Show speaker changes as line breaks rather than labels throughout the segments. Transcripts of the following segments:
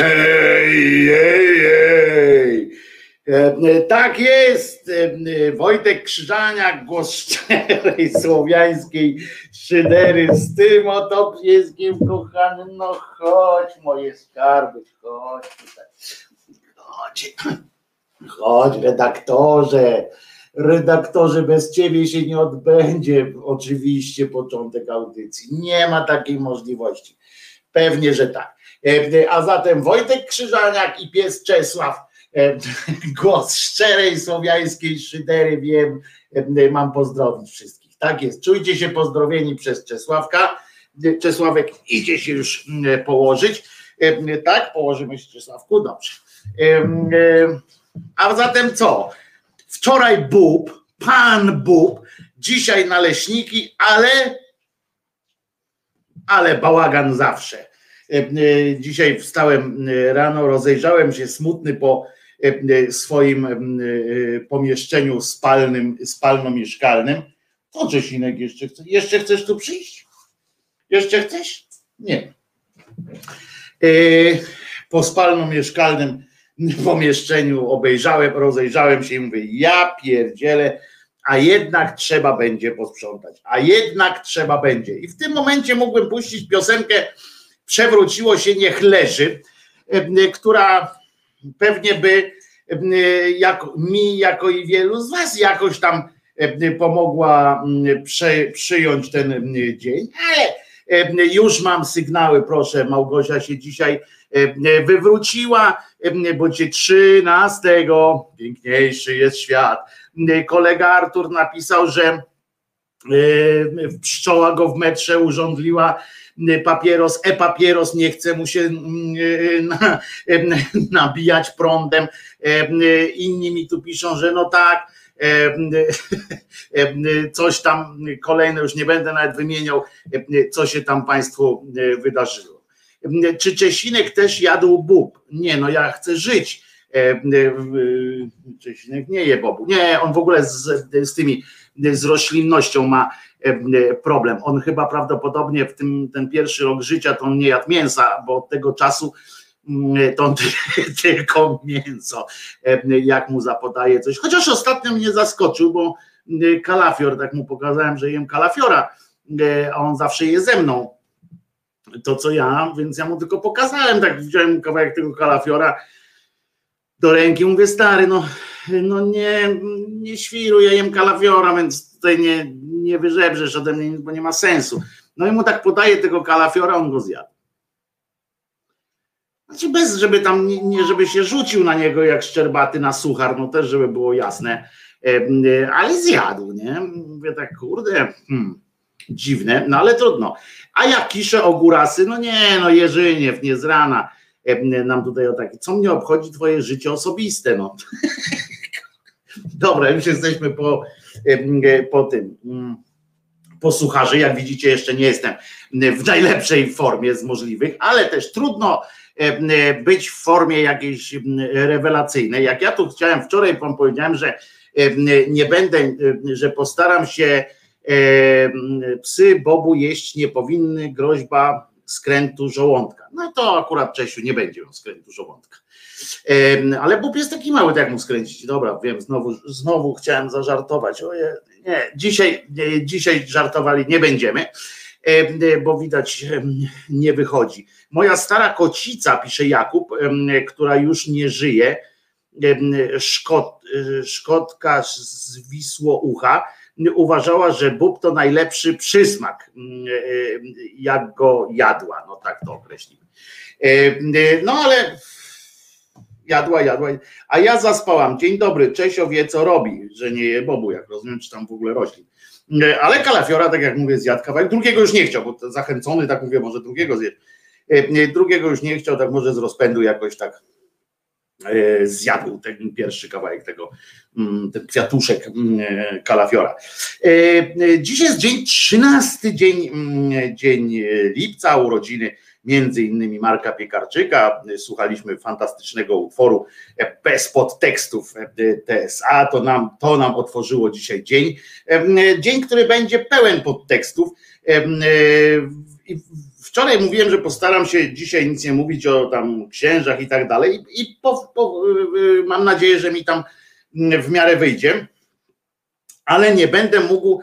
Hej, hej, hej. E, Tak jest, e, Wojtek Krzyżaniak, głos szczerej słowiańskiej szydery. Z tym oto pieskiem kochanym, no chodź moje skarby, chodź tutaj, chodź, chodź redaktorze, redaktorze, bez ciebie się nie odbędzie. Oczywiście początek audycji, nie ma takiej możliwości, pewnie, że tak. E, A zatem Wojtek Krzyżaniak i pies Czesław, e, głos szczerej słowiańskiej szydery, wiem, e, mam pozdrowić wszystkich. Tak jest, czujcie się pozdrowieni przez Czesławka. Czesławek idzie się już położyć. Tak, położymy się Czesławku, dobrze. A zatem co? Wczoraj Bób, pan Bób, dzisiaj naleśniki, ale ale bałagan zawsze. E, e, dzisiaj wstałem e, rano, rozejrzałem się smutny po swoim pomieszczeniu spalnym, spalno-mieszkalnym. To Czesinek jeszcze chce. Jeszcze chcesz tu przyjść? Jeszcze chcesz? Nie. Po spalno-mieszkalnym pomieszczeniu obejrzałem, rozejrzałem się i mówię, ja pierdzielę, a jednak trzeba będzie posprzątać, a jednak trzeba będzie. I w tym momencie mógłbym puścić piosenkę przewróciło się, niech leży, która pewnie by jak, mi, jako i wielu z Was jakoś tam pomogła przy, przyjąć ten dzień, ale już mam sygnały, proszę, Małgosia się dzisiaj wywróciła, bo cię 13 piękniejszy jest świat. Kolega Artur napisał, że pszczoła go w metrze urządliła papieros, e-papieros nie chce mu się mm, e, nabijać prądem. Inni mi tu piszą, że no tak, coś tam kolejne, już nie będę nawet wymieniał, co się tam Państwu wydarzyło. Czy Czesinek też jadł bób? Nie, no ja chcę żyć. Czesinek nie je bobu. Nie, on w ogóle z, z tymi, z roślinnością ma problem. On chyba prawdopodobnie w tym ten pierwszy rok życia to on nie jadł mięsa, bo od tego czasu mm, to on tylko mięso, e, jak mu zapodaje coś. Chociaż ostatnio mnie zaskoczył, bo mm, kalafior, tak mu pokazałem, że jem kalafiora, e, a on zawsze je ze mną. To co ja, więc ja mu tylko pokazałem, tak wziąłem kawałek tego kalafiora do ręki, mówię stary, no, no nie, nie świruj, ja jem kalafiora, więc tutaj nie, nie wyżebrzesz ode mnie, bo nie ma sensu. No i mu tak podaje tego kalafiora, on go zjadł. Znaczy bez, żeby tam, nie, żeby się rzucił na niego jak szczerbaty na suchar, no też żeby było jasne, ale zjadł, nie? Mówię tak, kurde, hmm, dziwne, no ale trudno. A jak kisze ogórasy, no nie, no Jerzyniew, nie z rana nam tutaj o takie, co mnie obchodzi twoje życie osobiste, no. Dobra, już jesteśmy po, po tym, mm, po sucharzy, jak widzicie jeszcze nie jestem w najlepszej formie z możliwych, ale też trudno być w formie jakiejś rewelacyjnej. Jak ja tu chciałem, wczoraj wam powiedziałem, że nie będę, że postaram się psy Bobu jeść nie powinny, groźba skrętu żołądka. No to akurat Czesiu nie będzie miał skrętu żołądka. Ale Bób jest taki mały, tak jak mu skręcić. Dobra, wiem, znowu, znowu chciałem zażartować. Oje, nie, dzisiaj, dzisiaj żartowali nie będziemy, bo widać nie wychodzi. Moja stara kocica, pisze Jakub, która już nie żyje, szkot, szkotka z Wisłoucha, uważała, że bób to najlepszy przysmak, jak go jadła, no tak to określimy. No ale jadła, jadła, a ja zaspałam. Dzień dobry, Czesio wie co robi, że nie je bobu, jak rozumiem, czy tam w ogóle roślin. Ale kalafiora, tak jak mówię, zjadł kawałek. Drugiego już nie chciał, bo zachęcony, tak mówię, może drugiego zjeść. Drugiego już nie chciał, tak może z rozpędu jakoś tak e, zjadł ten pierwszy kawałek tego, mm, ten kwiatuszek mm, e, kalafiora. E, dziś jest dzień 13, dzień, mm, dzień lipca, urodziny między innymi Marka Piekarczyka, słuchaliśmy fantastycznego utworu bez podtekstów TSA, to nam, to nam otworzyło dzisiaj dzień, dzień, który będzie pełen podtekstów. Wczoraj mówiłem, że postaram się dzisiaj nic nie mówić o tam księżach i tak dalej. I po, po, mam nadzieję, że mi tam w miarę wyjdzie, ale nie będę mógł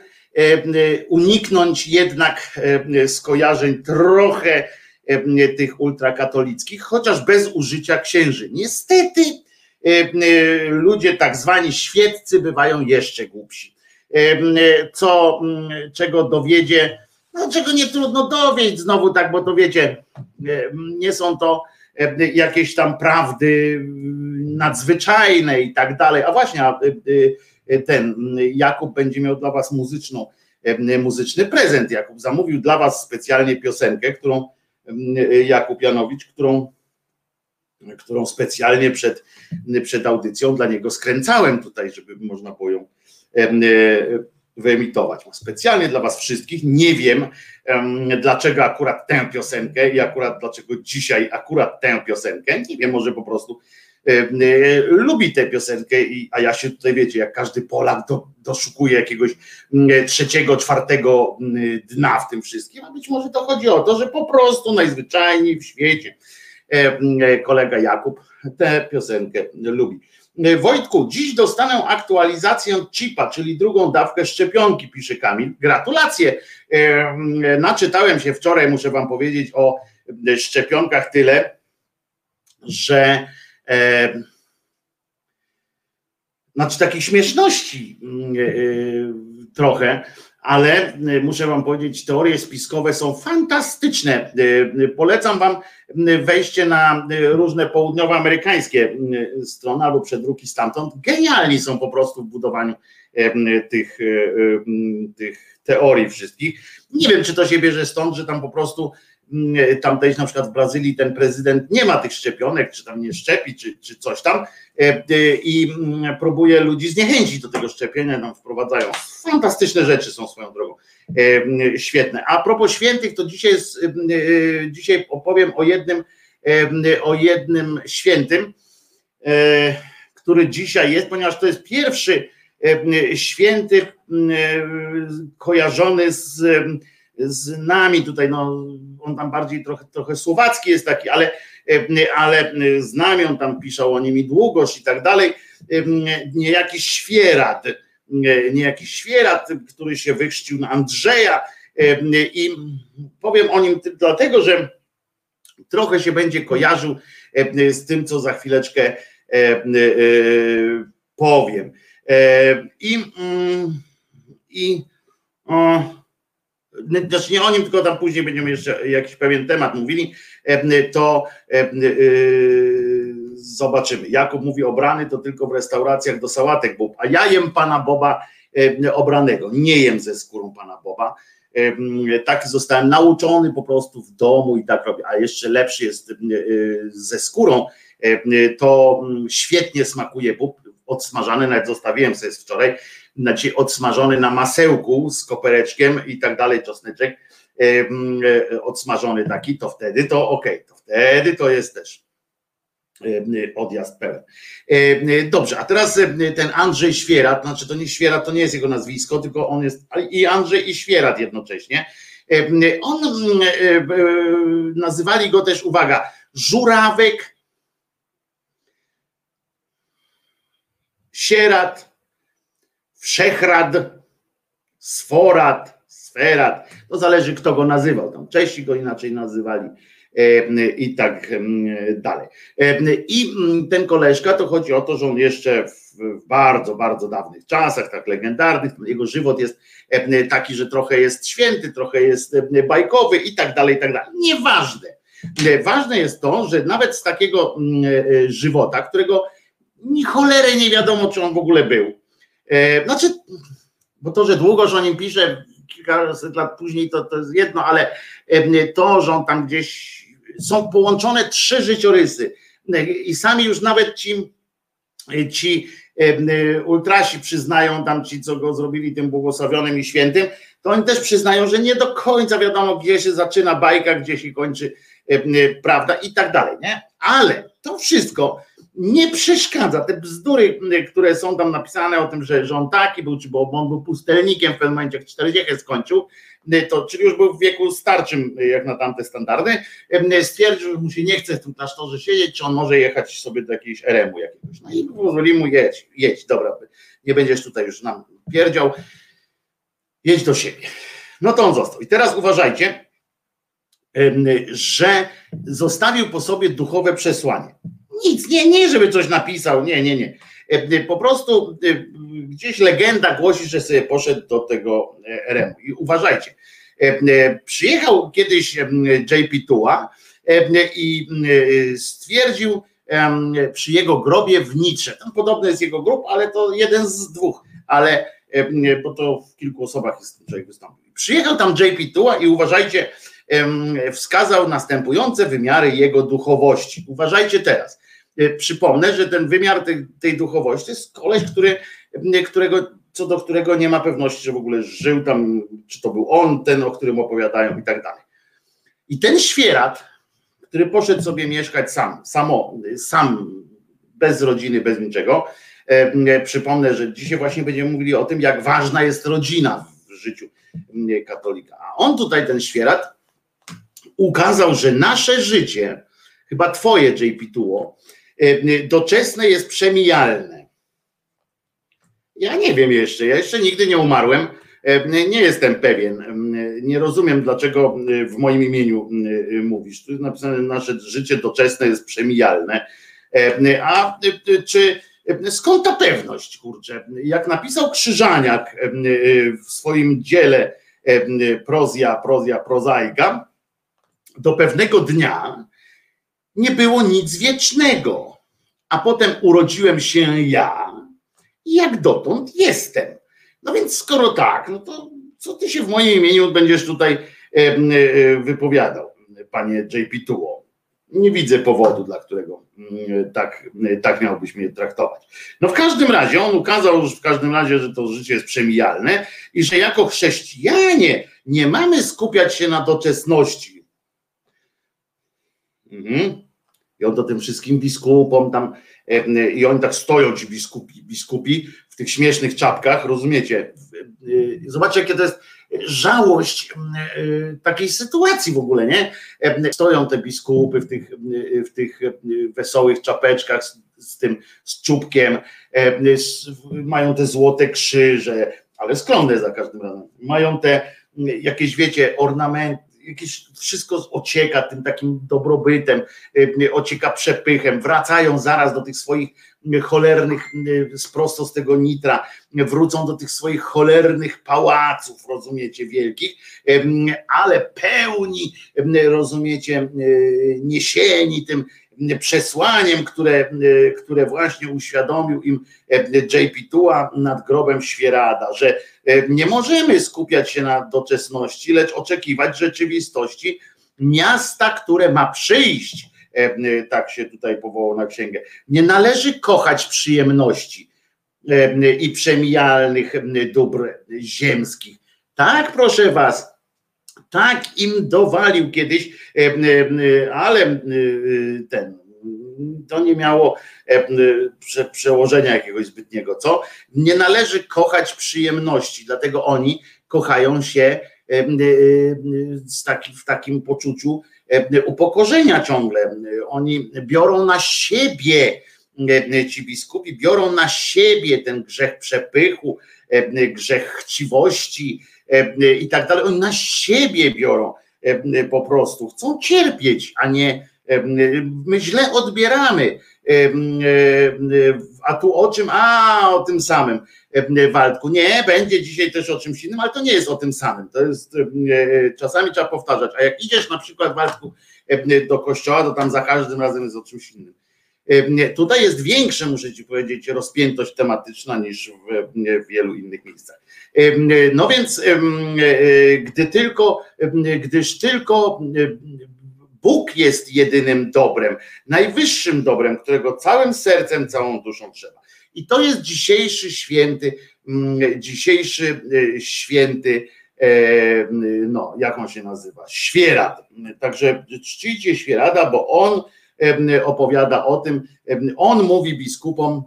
uniknąć jednak skojarzeń trochę tych ultrakatolickich, chociaż bez użycia księży. Niestety ludzie tak zwani świeccy bywają jeszcze głupsi. Co, czego dowiedzie, no czego nie trudno dowieść znowu tak, bo to wiecie, nie są to jakieś tam prawdy nadzwyczajne i tak dalej. A właśnie ten Jakub będzie miał dla was muzyczną, muzyczny prezent. Jakub zamówił dla was specjalnie piosenkę, którą Jakub Janowicz, którą, którą specjalnie przed, przed audycją dla niego skręcałem tutaj, żeby można było ją wyemitować. Specjalnie dla Was wszystkich. Nie wiem, dlaczego akurat tę piosenkę i akurat dlaczego dzisiaj akurat tę piosenkę. Nie wiem, może po prostu lubi tę piosenkę, a ja się tutaj wiecie, jak każdy Polak do, doszukuje jakiegoś trzeciego, czwartego dna w tym wszystkim, a być może to chodzi o to, że po prostu najzwyczajniej w świecie kolega Jakub tę piosenkę lubi. Wojtku, dziś dostanę aktualizację chipa, czyli drugą dawkę szczepionki, pisze Kamil. Gratulacje. Naczytałem się wczoraj, muszę Wam powiedzieć, o szczepionkach tyle, że znaczy takich śmieszności trochę, ale e, muszę Wam powiedzieć, teorie spiskowe są fantastyczne. E, polecam Wam wejście na e, różne południowoamerykańskie strony albo przedruki stamtąd. Genialni są po prostu w budowaniu tych, tych teorii wszystkich. Nie wiem, czy to się bierze stąd, że tam po prostu Mm, tamtejś na przykład w Brazylii ten prezydent nie ma tych szczepionek, czy tam nie szczepi, czy, czy coś tam e, e, i mm, próbuje ludzi zniechęcić do tego szczepienia, nam wprowadzają. Fantastyczne rzeczy są swoją drogą, e, świetne. A propos świętych, to dzisiaj, jest, dzisiaj opowiem o jednym, o jednym świętym, który dzisiaj jest, ponieważ to jest pierwszy święty kojarzony z z nami tutaj, no on tam bardziej trochę, trochę słowacki jest taki, ale, ale z nami on tam piszał o nimi długość i tak dalej, nie jakiś świerat, nie jakiś świerat, który się wychrzcił na Andrzeja i powiem o nim dlatego, że trochę się będzie kojarzył z tym, co za chwileczkę powiem. I, i o, znaczy nie o nim, tylko tam później będziemy jeszcze jakiś pewien temat mówili, e, to e, e, zobaczymy. Jakub mówi obrany to tylko w restauracjach do sałatek Bob, a ja jem pana Boba obranego, nie jem ze skórą pana Boba. Tak zostałem nauczony po prostu w domu i tak robię, a jeszcze lepszy jest ze skórą, to świetnie smakuje bób, odsmażany, nawet zostawiłem sobie wczoraj, znaczy odsmażony na masełku z kopereczkiem i tak dalej, czosneczek e, odsmażony taki, to wtedy to ok, to wtedy to jest też odjazd pełen. Dobrze, a teraz ten Andrzej Świerat, znaczy to nie Świerat, to nie jest jego nazwisko, tylko on jest i Andrzej i Świerat jednocześnie. On nazywali go też, uwaga, Żurawek, Sierat, Wszechrad, Sforat, Sferat, to zależy kto go nazywał, tam Czesi go inaczej nazywali e, i tak dalej. E, I ten koleżka, to chodzi o to, że on jeszcze w bardzo, bardzo dawnych czasach, tak legendarnych, jego żywot jest e, taki, że trochę jest święty, trochę jest bajkowy i tak dalej, i tak dalej. Nieważne. Ważne jest to, że nawet z takiego żywota, którego ni cholery nie wiadomo, czy on w ogóle był, znaczy, bo to, że długo, o nim pisze, kilkaset lat później, to, to jest jedno, ale to, że on tam gdzieś są połączone trzy życiorysy i sami już nawet ci, ci ultrasi przyznają, tam ci, co go zrobili tym błogosławionym i świętym, to oni też przyznają, że nie do końca wiadomo, gdzie się zaczyna bajka, gdzie się kończy prawda i tak dalej, nie? Ale to wszystko nie przeszkadza. Te bzdury, które są tam napisane o tym, że, że on taki był, czy bo on był pustelnikiem w pewnym momencie, jak 40 skończył, to, czyli już był w wieku starczym, jak na tamte standardy, stwierdził, że mu się nie chce w tym klasztorze siedzieć, czy on może jechać sobie do jakiegoś eremu jakiegoś. No i pozwoli mu jedź, jedź, dobra, nie będziesz tutaj już nam pierdział, jedź do siebie. No to on został. I teraz uważajcie, że zostawił po sobie duchowe przesłanie. Nic, nie, nie, żeby coś napisał, nie, nie, nie. Po prostu gdzieś legenda głosi, że sobie poszedł do tego RM. I uważajcie, przyjechał kiedyś JP Tua i stwierdził przy jego grobie w Nitrze. Tam podobny jest jego grób, ale to jeden z dwóch, ale bo to w kilku osobach jest człowiek wystąpił. Przyjechał tam JP Tua i uważajcie, wskazał następujące wymiary jego duchowości. Uważajcie teraz. E, przypomnę, że ten wymiar tej, tej duchowości jest koleś, który, którego, co do którego nie ma pewności, że w ogóle żył tam, czy to był on, ten, o którym opowiadają i tak dalej. I ten świerat, który poszedł sobie mieszkać sam, samo, sam, bez rodziny, bez niczego. E, przypomnę, że dzisiaj właśnie będziemy mówili o tym, jak ważna jest rodzina w życiu katolika. A on tutaj, ten świerat, ukazał, że nasze życie, chyba twoje JP Tuło, doczesne jest przemijalne. Ja nie wiem jeszcze, ja jeszcze nigdy nie umarłem, e, nie jestem pewien, nie rozumiem dlaczego w moim imieniu mówisz. Tu jest napisane, nasze życie doczesne jest przemijalne. E, a czy skąd ta pewność, kurczę? Jak napisał Krzyżaniak w swoim dziele Prozja, Prozja, Prozaika, do pewnego dnia nie było nic wiecznego, a potem urodziłem się ja i jak dotąd jestem. No więc skoro tak, no to co ty się w moim imieniu będziesz tutaj wypowiadał, panie JP Tuło? Nie widzę powodu, dla którego mm, tak, tak miałbyś mnie traktować. No w każdym razie, on ukazał już w każdym razie, że to życie jest przemijalne i że jako chrześcijanie nie mamy skupiać się na doczesności, Mhm. I on do tym wszystkim biskupom tam, e, i oni tak stoją ci biskupi, biskupi w tych śmiesznych czapkach, rozumiecie? E, zobaczcie, jakie to jest żałość e, takiej sytuacji w ogóle, nie? Stoją te biskupy w tych, w tych wesołych czapeczkach z, z tym, z czubkiem, mają te złote krzyże, ale skromne za każdym razem. Mają te jakieś, wiecie, ornamenty, jakieś wszystko ocieka tym takim dobrobytem, y, ocieka przepychem, wracają zaraz do tych swoich cholernych, y, prosto z tego nitra, wrócą do tych swoich cholernych pałaców, rozumiecie, wielkich, ale pełni, rozumiecie, y, niesieni tym przesłaniem, które, które właśnie uświadomił im JP Tua nad grobem Świerada, że E, nie możemy skupiać się na doczesności, lecz oczekiwać rzeczywistości miasta, które ma przyjść. E, e, tak się tutaj powołał na księgę. Nie należy kochać przyjemności i przemijalnych dóbr ziemskich. Tak, proszę was, tak im dowalił kiedyś, ale ten to nie miało e, prze, przełożenia jakiegoś zbytniego, co? Nie należy kochać przyjemności, dlatego oni kochają się e, e, w takim poczuciu upokorzenia ciągle. Oni biorą na siebie, ci biskupi biorą na siebie ten grzech przepychu, grzech chciwości i tak dalej. Oni na siebie biorą po prostu. Chcą cierpieć, a nie My źle odbieramy. A tu o czym? A, o tym samym, Waldku. Nie, będzie dzisiaj też o czymś innym, ale to nie jest o tym samym. To jest, czasami trzeba powtarzać. A jak idziesz na przykład, Waldku, do kościoła, to tam za każdym razem jest o czymś innym. Tutaj jest większa, muszę Ci powiedzieć, rozpiętość tematyczna niż w wielu innych miejscach. No więc, gdy tylko, gdyż tylko Bóg jest jedynym dobrem, najwyższym dobrem, którego całym sercem, całą duszą trzeba. I to jest dzisiejszy święty, dzisiejszy y, święty, e, no, jak on się nazywa? Świerat. Także czcijcie Świerada, bo on opowiada o tym, on mówi biskupom,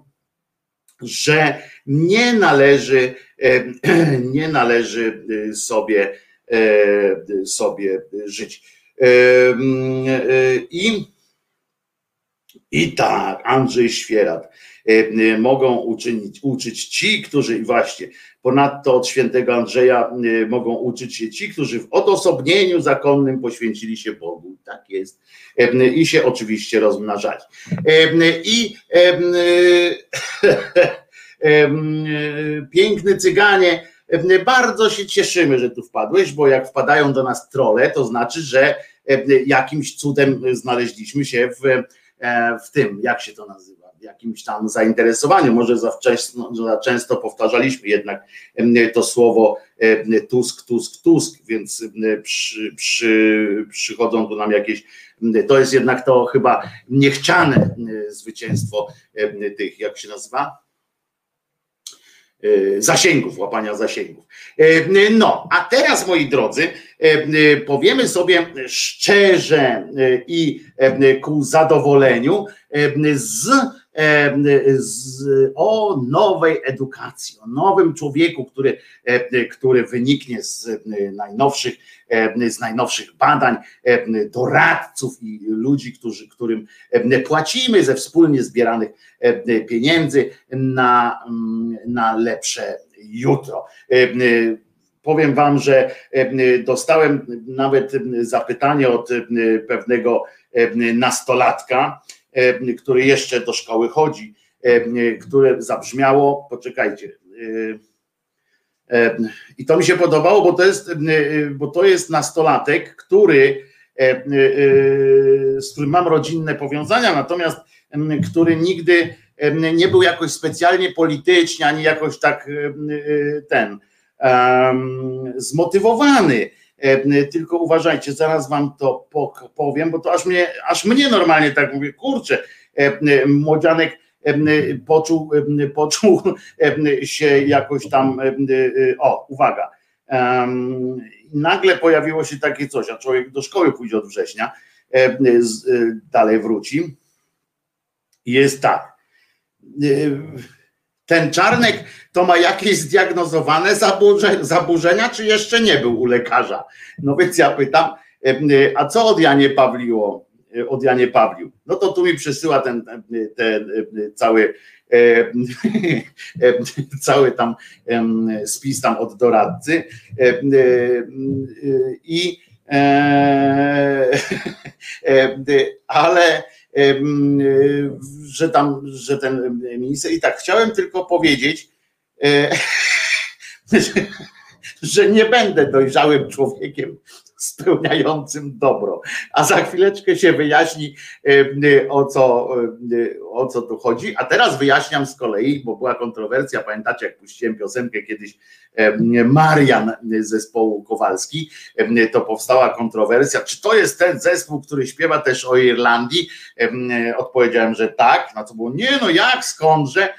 że nie należy, nie należy sobie, sobie żyć. I, i tak, Andrzej Świerat mogą uczynić, uczyć ci, którzy właśnie ponadto od świętego Andrzeja mogą uczyć się ci, którzy w odosobnieniu zakonnym poświęcili się Bogu. Tak jest. I się oczywiście rozmnażali. I piękny cyganie, bardzo się cieszymy, że tu wpadłeś, bo jak wpadają do nas trole, to znaczy, że jakimś cudem znaleźliśmy się w, e, w tym, jak się to nazywa, jakimś tam zainteresowaniu. Może za, wcześnie, za często powtarzaliśmy jednak to słowo Tusk, Tusk, Tusk, więc przy, przy, przychodzą tu nam jakieś, to jest jednak to chyba niechciane zwycięstwo tych, jak się nazywa? E, zasięgów, łapania zasięgów. E, no, a teraz, moi drodzy, e, powiemy sobie szczerze i ku zadowoleniu z o nowej edukacji, o nowym człowieku, który, który wyniknie z najnowszych, z najnowszych badań, doradców i ludzi, którzy, którym płacimy ze wspólnie zbieranych pieniędzy na, na lepsze jutro. Powiem Wam, że dostałem nawet zapytanie od pewnego nastolatka, który jeszcze do szkoły chodzi, e, które zabrzmiało, poczekajcie, e, i to mi się podobało, bo to jest, bo to jest nastolatek, który, z którym mam rodzinne powiązania, natomiast który nigdy nie był jakoś specjalnie polityczny, ani jakoś tak ten zmotywowany. E, tylko uważajcie, zaraz wam to powiem, bo to aż mnie, aż mnie normalnie tak mówię, kurczę, e, młodzianek poczuł, poczuł się jakoś tam, o, uwaga, nagle pojawiło się takie coś, a człowiek do szkoły pójdzie od września, dalej wróci, jest tak, ten czarnek to ma jakieś zdiagnozowane zaburzenia, czy jeszcze nie był u lekarza? No więc ja pytam, a co od Janie Pawliło, od Janie Pawlił? No to tu mi przysyła ten, ten cały cały tam spis tam od doradcy i ale że tam, że ten minister i tak chciałem tylko powiedzieć, e, że nie będę dojrzałym człowiekiem spełniającym dobro. A za chwileczkę się wyjaśni o co, o co tu chodzi. A teraz wyjaśniam z kolei, bo była kontrowersja, pamiętacie jak puściłem piosenkę kiedyś Marian zespołu Kowalski, to powstała kontrowersja, czy to jest ten zespół, który śpiewa też o Irlandii? Odpowiedziałem, że tak, na co było, nie no jak, skądże?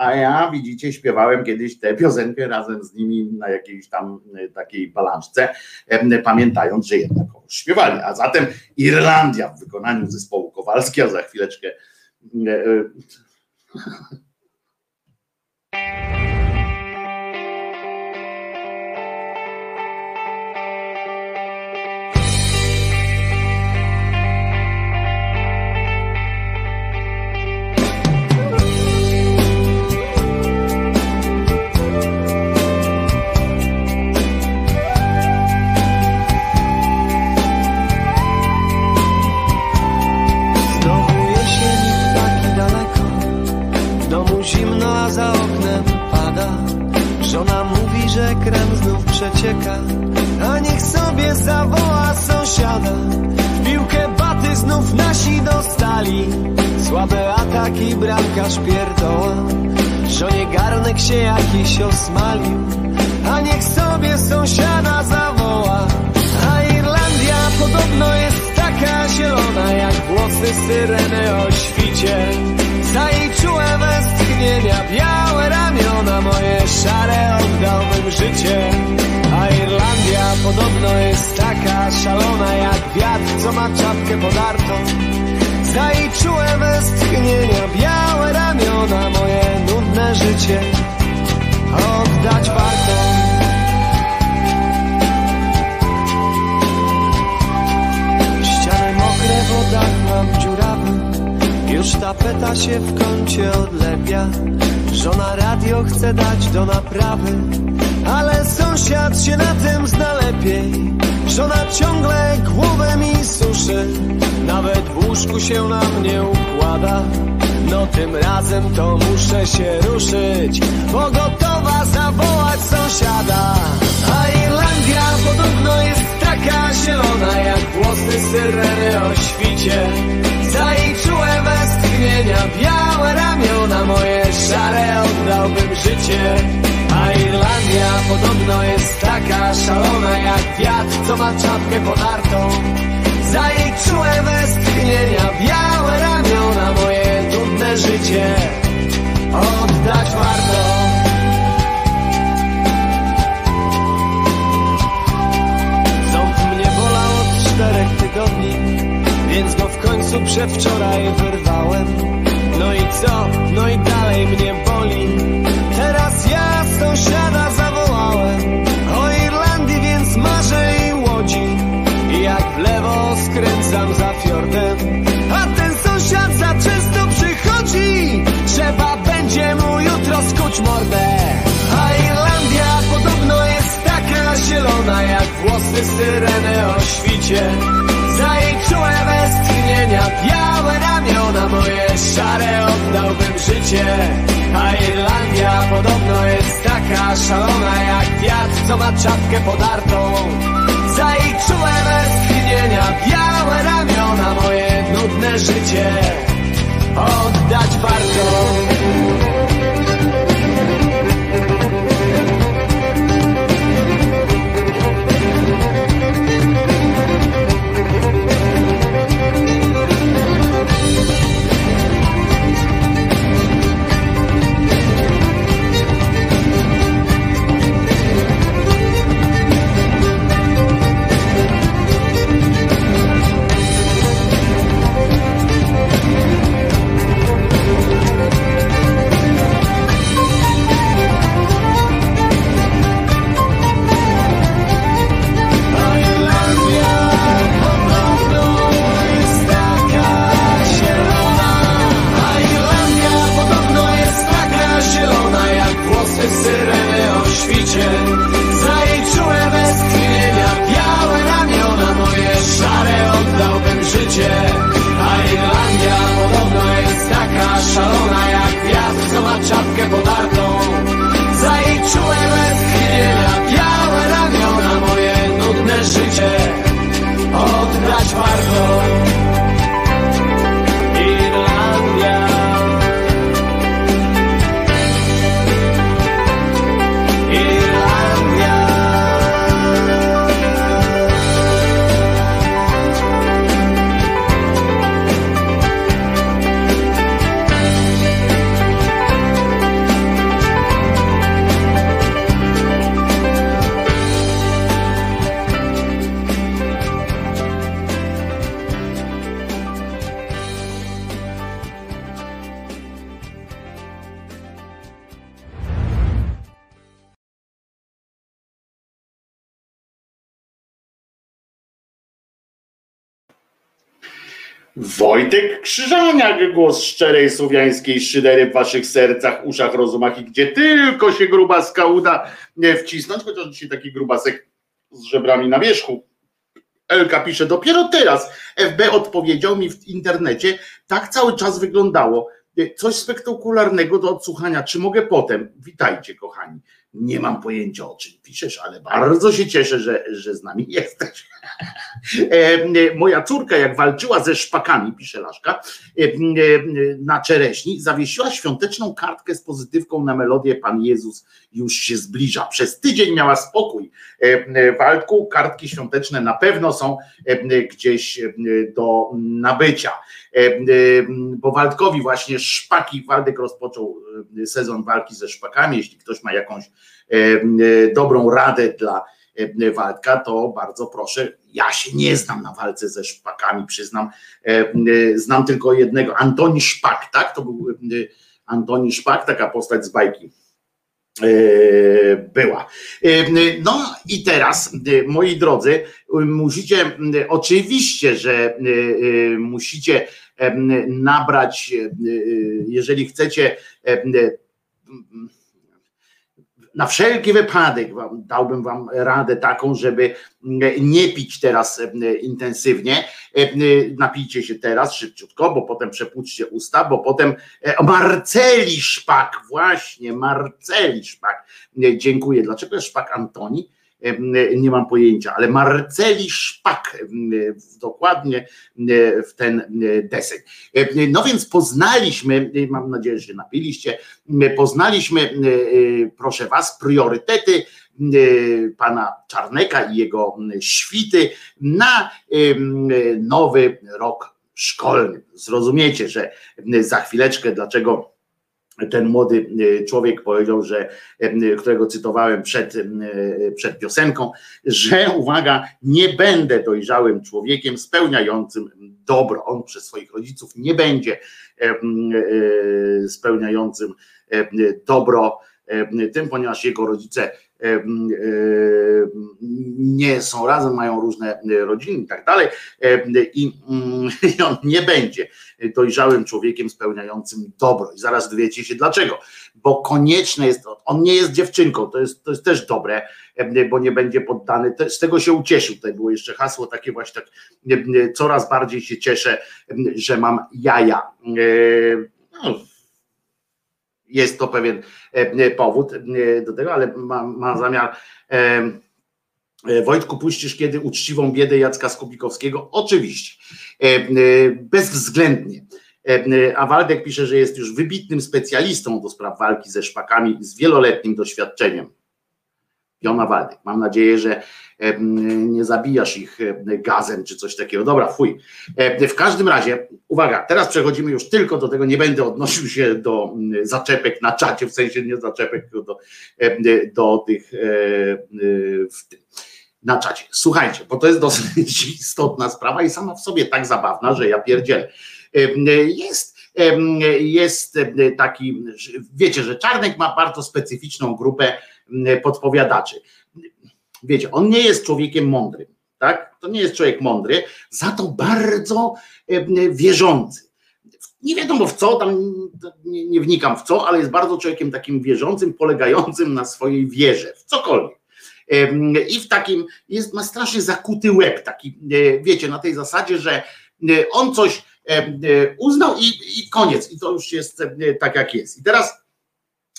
A ja widzicie, śpiewałem kiedyś tę piosenkę razem z nimi na jakiejś tam e, takiej balanczce, pamiętając, że jednak śpiewali. A zatem Irlandia w wykonaniu zespołu Kowalski, a za chwileczkę e, e,
przecieka A niech sobie zawoła sąsiada. W piłkę baty znów nasi dostali. Słabe ataki, bramkarz pierdoła Żonie garnek się jakiś osmalił A niech sobie sąsiada zawoła. A Irlandia podobno jest taka zielona Jak włosy syreny o świcie. Za jej czułe westchnienia Białe ramiona moje szare Oddałbym życie. A Irlandia podobno jest taka szalona jak wiatr, co ma czapkę podartą. Za jej czułe westchnienia, białe ramiona Moje nudne życie. Oddać warto. Ściany mokre, w dach mam dziurawy Już tapeta się w kącie odlepia. Żona radio chce dać do naprawy Ale sąsiad się na tym zna lepiej. Żona ciągle głowę mi suszy Nawet w łóżku się na mnie układa. No tym razem to muszę się ruszyć Bo gotowa zawołać sąsiada. A Irlandia podobno jest taka zielona Jak włosy syreny o świcie Za jej czułe westchnienia Białe ramiona moje szare Oddałbym życie a Irlandia podobno jest taka szalona jak wiatr, co ma czapkę podartą. Za jej czułe westchnienia, białe ramiona, moje trudne życie oddać warto. Więc go w końcu przedwczoraj wyrwałem. No i co? No i dalej mnie boli. Teraz ja sąsiada zawołałem o Irlandii, więc marzę i łodzi. I jak w lewo skręcam za fiordem, a ten sąsiad za często przychodzi. Trzeba będzie mu jutro skuć mordę. A Irlandia podobno jest taka zielona, jak włosy syreny o świcie. Czułe westchnienia, białe ramiona moje szare oddałbym życie. A Irlandia podobno jest taka szalona jak wiatr, co ma czapkę podartą. Za jej czułe westchnienia, białe ramiona moje nudne życie oddać warto.
Wojtek Krzyżaniak, głos szczerej słowiańskiej szydery w waszych sercach, uszach, rozumach i gdzie tylko się grubaska uda wcisnąć, chociaż dzisiaj taki grubasek z żebrami na wierzchu. Elka pisze, dopiero teraz FB odpowiedział mi w internecie, tak cały czas wyglądało. Coś spektakularnego do odsłuchania. Czy mogę potem? Witajcie, kochani. Nie mam pojęcia o czym piszesz, ale bardzo się cieszę, że, że z nami jesteś. E, Moja córka, jak walczyła ze szpakami, pisze Laszka, e, e, na czereśni, zawiesiła świąteczną kartkę z pozytywką na melodię Pan Jezus już się zbliża. Przez tydzień miała spokój. E, Waldku, kartki świąteczne na pewno są e, gdzieś e, do nabycia. E, e, Bo Waldkowi właśnie szpaki, Waldek rozpoczął e, sezon walki ze szpakami. Jeśli ktoś ma jakąś e, e, dobrą radę dla Waldka, to bardzo proszę. Ja się nie znam na walce ze szpakami, przyznam. Znam tylko jednego, Antoni Szpak, tak? To był Antoni Szpak, taka postać z bajki była. No i teraz, moi drodzy, musicie, oczywiście, że musicie nabrać, jeżeli chcecie na wszelki wypadek wam, dałbym wam radę taką, żeby nie pić teraz intensywnie. Napijcie się teraz szybciutko, bo potem przepłuczcie usta, bo potem e, Marceli Szpak, właśnie Marceli Szpak. Dziękuję. Dlaczego jest Szpak Antoni? Nie mam pojęcia, ale Marceli Szpak dokładnie w ten deseń. No więc poznaliśmy, mam nadzieję, że napiliście, poznaliśmy, proszę Was, priorytety pana Czarneka i jego świty na nowy rok szkolny. Zrozumiecie, że za chwileczkę, dlaczego ten młody e, człowiek powiedział, że, e, którego cytowałem przed, e, przed piosenką, że uwaga, nie będę dojrzałym człowiekiem spełniającym dobro. On przez swoich rodziców nie będzie spełniającym dobro tym, ponieważ jego rodzice nie są razem, mają różne rodziny i tak dalej, i on nie będzie dojrzałym człowiekiem spełniającym dobro. I zaraz dowiecie się dlaczego. Bo konieczne jest, on nie jest dziewczynką, to jest, to jest też dobre, bo nie będzie poddany, z tego się ucieszył. Tutaj było jeszcze hasło takie właśnie tak, coraz bardziej się cieszę, że mam jaja. No, jest to pewien e, powód e, do tego, ale ma, ma zamiar. E, Wojtku, puścisz kiedy uczciwą biedę Jacka Skubikowskiego? Oczywiście, bezwzględnie. A Waldek pisze, że jest już wybitnym specjalistą do spraw walki ze szpakami z wieloletnim doświadczeniem. Jona Waldek. Mam nadzieję, że nie zabijasz ich gazem czy coś takiego. Dobra, fuj. W każdym razie, uwaga, teraz przechodzimy już tylko do tego, nie będę odnosił się do zaczepek na czacie, w sensie nie zaczepek, tylko do, do tych na czacie. Słuchajcie, bo to jest dosyć istotna sprawa i sama w sobie tak zabawna, że ja pierdzielę. Jest jest taki, wiecie, że Czarnek ma bardzo specyficzną grupę podpowiadaczy. Wiecie, on nie jest człowiekiem mądrym, tak? To nie jest człowiek mądry, za to bardzo wierzący. Nie wiadomo w co, tam nie, nie wnikam w co, ale jest bardzo człowiekiem takim wierzącym, polegającym na swojej wierze, w cokolwiek. I w takim, jest, ma strasznie zakuty łeb, taki, e, wiecie, na tej zasadzie, że e, on coś e, uznał i, i koniec. I to już jest tak, jak jest. I teraz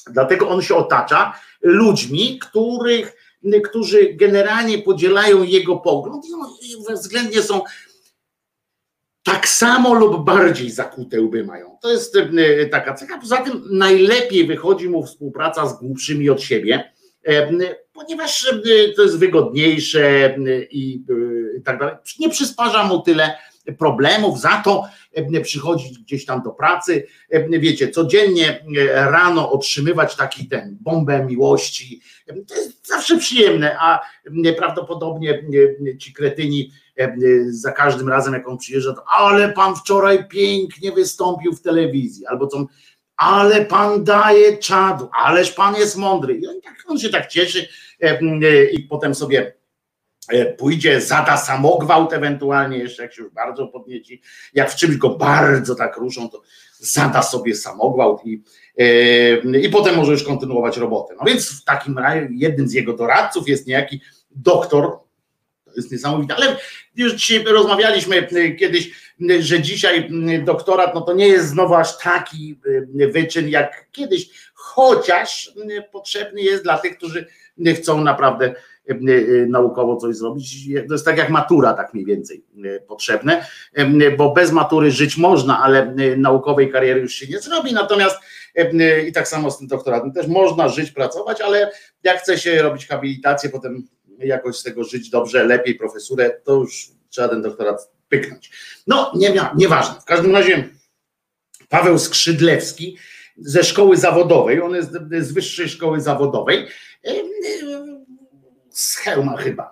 dlatego on się otacza ludźmi, których, którzy generalnie podzielają jego pogląd i względnie są tak samo lub bardziej zakute łby mają. To jest taka cecha. Poza tym najlepiej wychodzi mu współpraca z głupszymi od siebie, ponieważ e, to jest wygodniejsze i tak dalej. Nie przysparza mu tyle problemów, za to przychodzić gdzieś tam do pracy, wiecie, codziennie rano otrzymywać taki ten bombę miłości, to jest zawsze przyjemne, a prawdopodobnie ci kretyni za każdym razem jak on przyjeżdża, to ale pan wczoraj pięknie wystąpił w telewizji, albo co, ale pan daje czadu, ależ pan jest mądry. I on, tak, on się tak cieszy i potem sobie E, pójdzie, zada samogwałt ewentualnie, jeszcze jak się już bardzo podnieci, jak w czymś go bardzo tak ruszą, to zada sobie samogwałt i, e, i potem może już kontynuować robotę. No więc w takim razie jednym z jego doradców jest niejaki doktor, to jest niesamowite, ale już dzisiaj rozmawialiśmy e, kiedyś, że dzisiaj doktorat no to nie jest znowu aż taki wyczyn jak kiedyś, chociaż potrzebny jest dla tych, którzy chcą naprawdę E, e, naukowo coś zrobić. To jest tak jak matura, tak mniej więcej potrzebne, bo bez matury żyć można, ale naukowej kariery już się nie zrobi. Natomiast i tak samo z tym doktoratem też można żyć, pracować, ale jak chce się robić habilitację, potem jakoś z tego żyć dobrze, lepiej profesurę, to już trzeba ten doktorat pyknąć. No, nie, nieważne. W każdym razie Paweł Skrzydlewski ze szkoły zawodowej, on jest z wyższej szkoły zawodowej, z hełma chyba.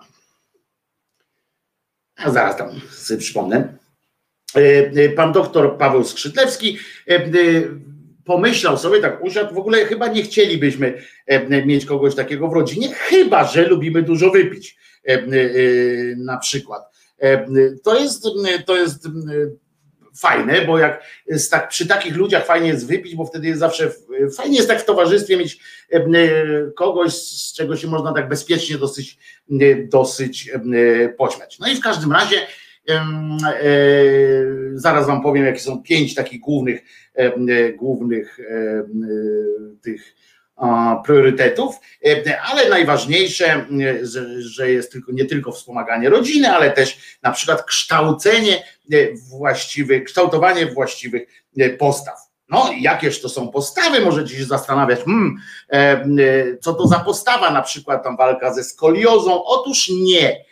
A zaraz tam sobie przypomnę. Pan doktor Paweł Skrzydlewski pomyślał sobie, tak usiadł, w ogóle chyba nie chcielibyśmy mieć kogoś takiego w rodzinie, chyba że lubimy dużo wypić na przykład. To jest, to jest fajne, bo jak tak, przy takich ludziach fajnie jest wypić, bo wtedy jest zawsze fajnie jest tak w towarzystwie mieć kogoś, z czego się można tak bezpiecznie dosyć, dosyć pośmiać. No i w każdym razie e, zaraz wam powiem, jakie są pięć takich głównych, głównych tych priorytetów, e, ale najważniejsze, e, że, jest tylko, nie tylko wspomaganie rodziny, ale też na przykład kształcenie e, właściwych, kształtowanie właściwych postaw. No, jakież to są postawy, możecie się zastanawiać, hmm, co to za postawa, na przykład tam walka ze skoliozą. Otóż nie.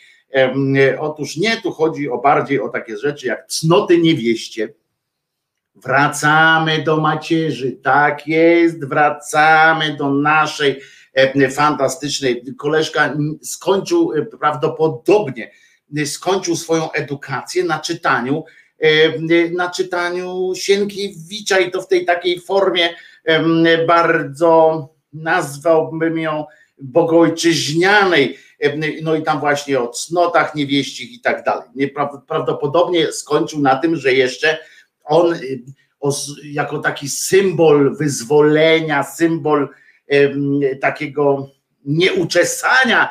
Otóż nie, tu chodzi o bardziej o takie rzeczy jak cnoty niewieście, Wracamy do macierzy, tak jest, wracamy do naszej e, fantastycznej. Koleżka skończył e, prawdopodobnie, e, skończył swoją edukację na czytaniu, na czytaniu Sienkiewicza i to w tej takiej formie bardzo nazwałbym ją bogojczyźnianej, no i tam właśnie o cnotach niewieścich i tak dalej. Prawdopodobnie skończył na tym, że jeszcze on y, jako taki symbol wyzwolenia, symbol takiego nieuczesania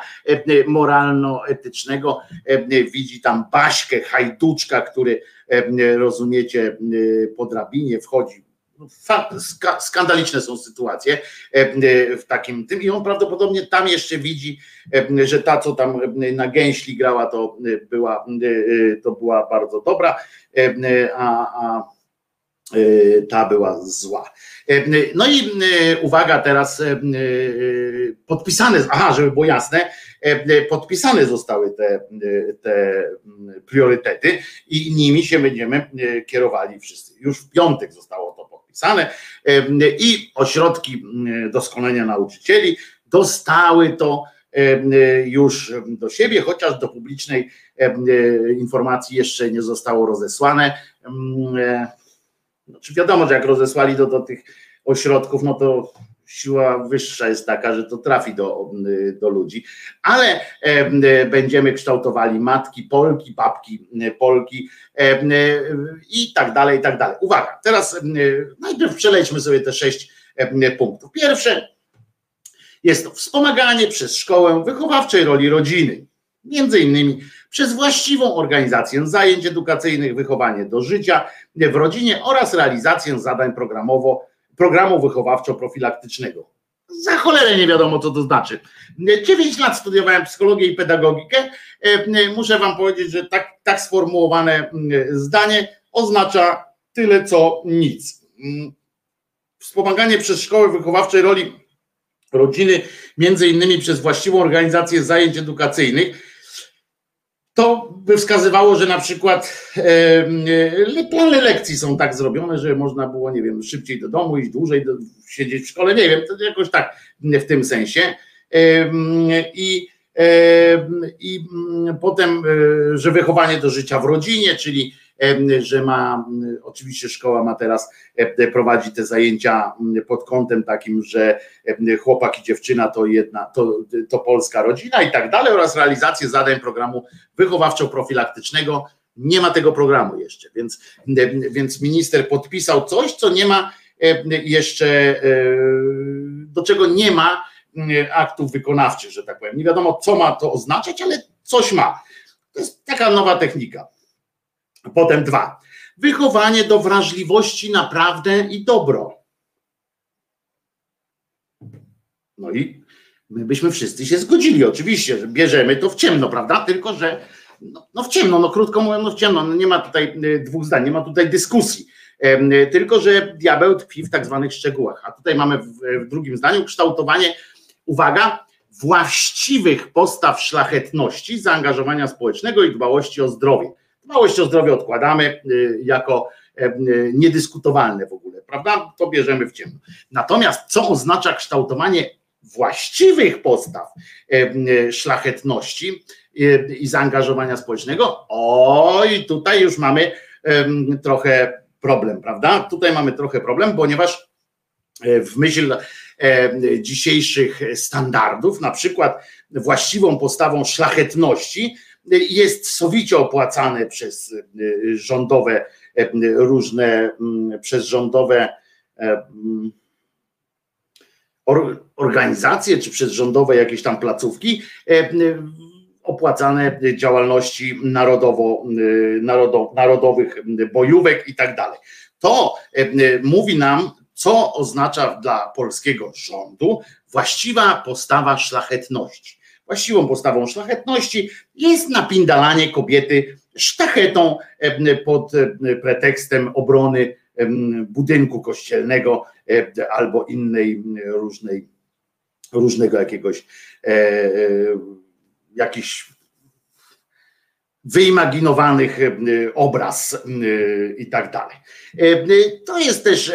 moralno-etycznego widzi tam Baśkę, hajduczka, który rozumiecie po drabinie wchodzi. Skandaliczne są sytuacje w takim tym i on prawdopodobnie tam jeszcze widzi, że ta, co tam na gęśli grała, to była, to była bardzo dobra, a, a ta była zła. No i uwaga teraz podpisane, aha, żeby było jasne, podpisane zostały te, te priorytety i nimi się będziemy kierowali wszyscy. Już w piątek zostało i ośrodki doskonalenia nauczycieli dostały to już do siebie, chociaż do publicznej informacji jeszcze nie zostało rozesłane. Znaczy wiadomo, że jak rozesłali do, do tych ośrodków, no to siła wyższa jest taka, że to trafi do, do ludzi, ale będziemy kształtowali matki Polki, babki Polki i tak dalej, i tak dalej. Uwaga, teraz najpierw przelećmy sobie te sześć punktów. Pierwsze jest to wspomaganie przez szkołę wychowawczej roli rodziny, między innymi przez właściwą organizację zajęć edukacyjnych, wychowanie do życia w rodzinie oraz realizację zadań programowo, programu wychowawczo-profilaktycznego. Za cholerę nie wiadomo, co to znaczy. Dziewięć lat studiowałem psychologię i pedagogikę. Muszę Wam powiedzieć, że tak, tak sformułowane zdanie oznacza tyle, co nic. Wspomaganie przez szkoły wychowawczej roli rodziny, między innymi przez właściwą organizację zajęć edukacyjnych, to by wskazywało, że na przykład e, plany lekcji są tak zrobione, że można było, nie wiem, szybciej do domu, iść dłużej, do, siedzieć w szkole, nie wiem, to jakoś tak w tym sensie. I, i potem, e, że wychowanie do życia w rodzinie, czyli że ma, oczywiście szkoła ma teraz prowadzi te zajęcia pod kątem takim, że chłopak i dziewczyna to jedna, to, to polska rodzina i tak dalej oraz realizację zadań programu wychowawczo-profilaktycznego. Nie ma tego programu jeszcze, więc, więc minister podpisał coś, co nie ma jeszcze, do czego nie ma aktów wykonawczych, że tak powiem. Nie wiadomo, co ma to oznaczać, ale coś ma. To jest taka nowa technika. Potem dwa. Wychowanie do wrażliwości na prawdę i dobro. No i my byśmy wszyscy się zgodzili, oczywiście, że bierzemy to w ciemno, prawda? Tylko, że no, no w ciemno, no krótko mówiąc, no w ciemno, no nie ma tutaj y, dwóch zdań, nie ma tutaj dyskusji. Tylko, że diabeł tkwi w tak zwanych szczegółach. A tutaj mamy w drugim zdaniu kształtowanie, uwaga, właściwych postaw szlachetności, zaangażowania społecznego i dbałości o zdrowie. Dbałość o zdrowie odkładamy y, jako e, y, niedyskutowalne w ogóle, prawda? To bierzemy w ciemno. Natomiast co oznacza kształtowanie właściwych postaw szlachetności i zaangażowania społecznego, oj, tutaj już mamy trochę problem, prawda? Tutaj mamy trochę problem, ponieważ w myśl dzisiejszych standardów, na przykład właściwą postawą szlachetności jest sowicie opłacane przez rządowe różne, przez rządowe organizacje, czy przez rządowe jakieś tam placówki opłacane działalności narodowo, narodow, narodowych bojówek i tak dalej. To mówi nam, co oznacza dla polskiego rządu właściwa postawa szlachetności. Właściwą postawą szlachetności jest napindalanie kobiety sztachetą pod pretekstem obrony budynku kościelnego albo innej różnej, różnego jakiegoś e, e, jakichś wyimaginowanych obraz i tak dalej. To jest też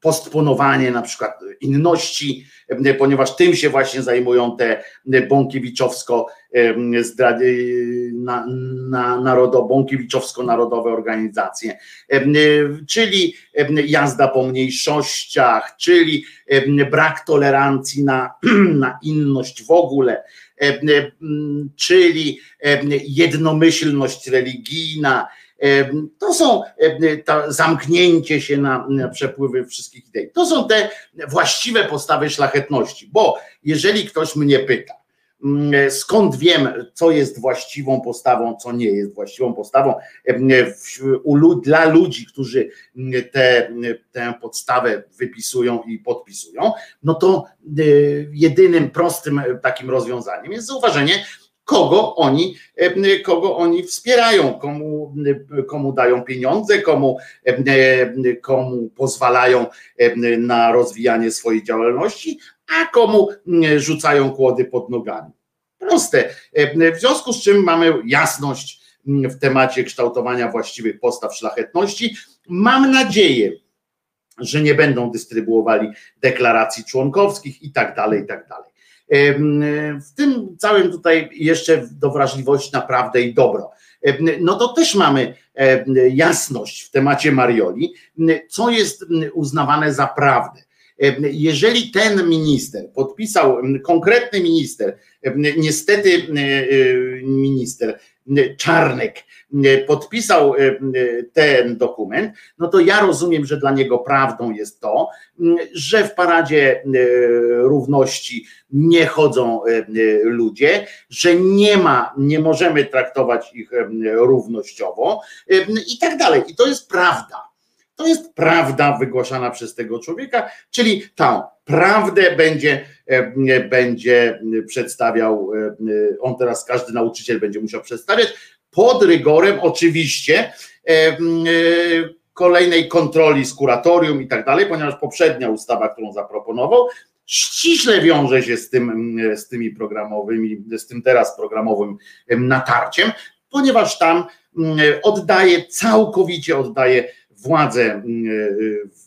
postponowanie na przykład inności, ponieważ tym się właśnie zajmują te bąkiewiczowsko na, na narodo, bąkiewiczowsko-narodowe organizacje, czyli jazda po mniejszościach, czyli brak tolerancji na, na inność w ogóle, czyli jednomyślność religijna, to są to zamknięcie się na, na przepływy wszystkich idei. To są te właściwe postawy szlachetności, bo jeżeli ktoś mnie pyta, mm, skąd wiem, co jest właściwą postawą, co nie jest właściwą postawą dla ludzi, którzy tę te podstawę wypisują i podpisują, no to jedynym prostym takim rozwiązaniem jest zauważenie, kogo oni, kogo oni wspierają, komu, komu dają pieniądze, komu, komu pozwalają na rozwijanie swojej działalności, a komu rzucają kłody pod nogami. Proste. W związku z czym mamy jasność w temacie kształtowania właściwych postaw szlachetności. Mam nadzieję, że nie będą dystrybuowali deklaracji członkowskich i tak dalej, i tak dalej. W tym całym tutaj jeszcze do wrażliwości naprawdę i dobro. No to też mamy jasność w temacie Marioli, co jest uznawane za prawdę. Jeżeli ten minister podpisał, konkretny minister, niestety minister Czarnek podpisał ten dokument, no to ja rozumiem, że dla niego prawdą jest to, że w paradzie równości nie chodzą ludzie, że nie ma, nie możemy traktować ich równościowo i tak dalej. I to jest prawda. To jest prawda wygłaszana przez tego człowieka, czyli tą prawdę będzie, e, będzie przedstawiał, e, on teraz każdy nauczyciel będzie musiał przedstawiać, pod rygorem oczywiście e, kolejnej kontroli z kuratorium i tak dalej, ponieważ poprzednia ustawa, którą zaproponował, ściśle wiąże się z, tym, z tymi programowymi, z tym teraz programowym natarciem, ponieważ tam oddaje, całkowicie oddaje władzę e,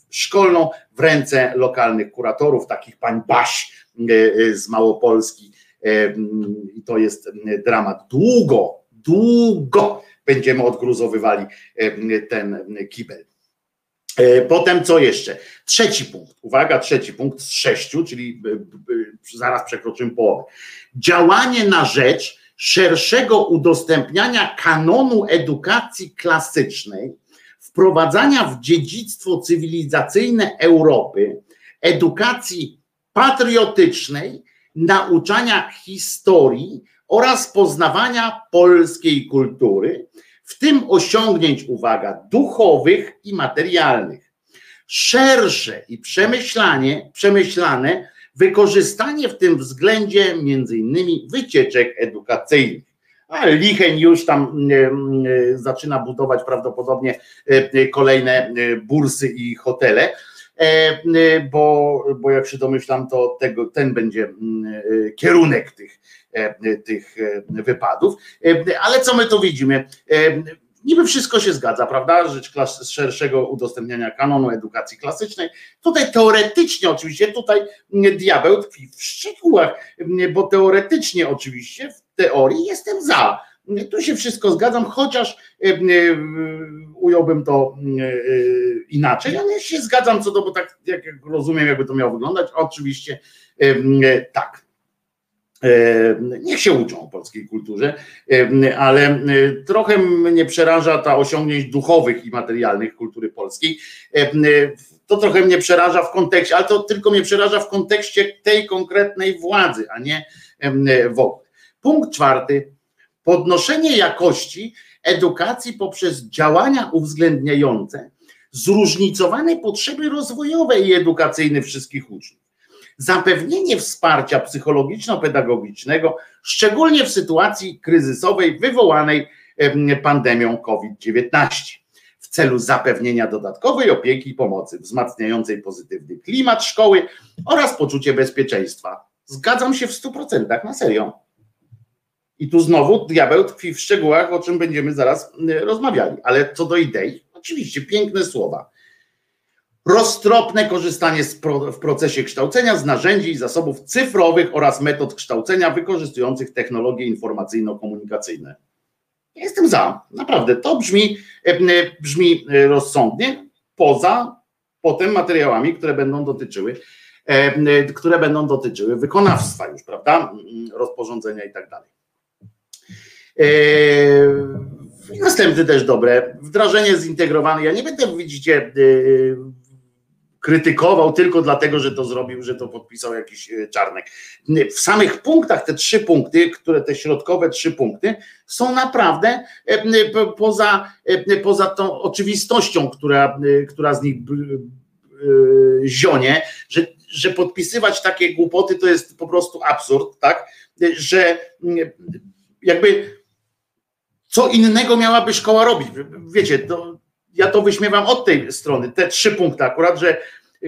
szkolną w ręce lokalnych kuratorów, takich pań Baś e, e, z Małopolski. Mm, I to jest dramat. Długo, długo będziemy odgruzowywali ten kibel. Potem co jeszcze? Trzeci punkt. Uwaga, trzeci punkt z sześciu, czyli zaraz przekroczymy połowę. Działanie na rzecz szerszego udostępniania kanonu edukacji klasycznej wprowadzania w dziedzictwo cywilizacyjne Europy edukacji patriotycznej, nauczania historii oraz poznawania polskiej kultury, w tym osiągnięć, uwaga, duchowych i materialnych. Szersze i przemyślanie, przemyślane wykorzystanie w tym względzie innymi wycieczek edukacyjnych a Licheń już tam e, e, zaczyna budować prawdopodobnie e, kolejne bursy i hotele, bo, bo jak się domyślam, to tego, ten będzie kierunek tych, tych wypadów. Ale co my tu widzimy? Niby wszystko się zgadza, prawda? Rzecz klas- szerszego udostępniania kanonu edukacji klasycznej. Tutaj teoretycznie, oczywiście, tutaj diabeł tkwi w szczegółach, bo teoretycznie, oczywiście, w teorii jestem za. Tu się wszystko zgadzam, chociaż ująłbym to inaczej, ale się zgadzam co do, bo tak jak rozumiem, jakby to miało wyglądać. Oczywiście tak. Niech się uczą o polskiej kulturze, ale trochę mnie przeraża ta osiągnięć duchowych i materialnych kultury polskiej. To trochę mnie przeraża w kontekście, ale to tylko mnie przeraża w kontekście tej konkretnej władzy, a nie w ogóle. Punkt czwarty. Podnoszenie jakości edukacji poprzez działania uwzględniające zróżnicowane potrzeby rozwojowe i edukacyjne wszystkich uczniów zapewnienie wsparcia psychologiczno-pedagogicznego, szczególnie w sytuacji kryzysowej wywołanej pandemią COVID-19 w celu zapewnienia dodatkowej opieki i pomocy wzmacniającej pozytywny klimat szkoły oraz poczucie bezpieczeństwa. Zgadzam się w 100% na serio. I tu znowu diabeł tkwi w szczegółach, o czym będziemy zaraz rozmawiali. Ale co do idei, oczywiście piękne słowa roztropne korzystanie pro, w procesie kształcenia z narzędzi i zasobów cyfrowych oraz metod kształcenia wykorzystujących technologie informacyjno-komunikacyjne. Jestem za, naprawdę. To brzmi, e, brzmi e, rozsądnie, poza potem materiałami, które będą dotyczyły, e, które będą dotyczyły wykonawstwa już, prawda? Rozporządzenia i tak dalej. Następny też dobre, wdrażanie zintegrowane. Ja nie będę, widzicie, krytykował tylko dlatego, że to zrobił, że to podpisał jakiś e, czarnek. W samych punktach, te trzy punkty, które te środkowe trzy punkty, są naprawdę e, poza, e, poza tą oczywistością, która, która z nich zionie, że, że podpisywać takie głupoty to jest po prostu absurd, tak? Że jakby co innego miałaby szkoła robić. Wiecie, to ja to wyśmiewam od tej strony, te trzy punkty akurat, że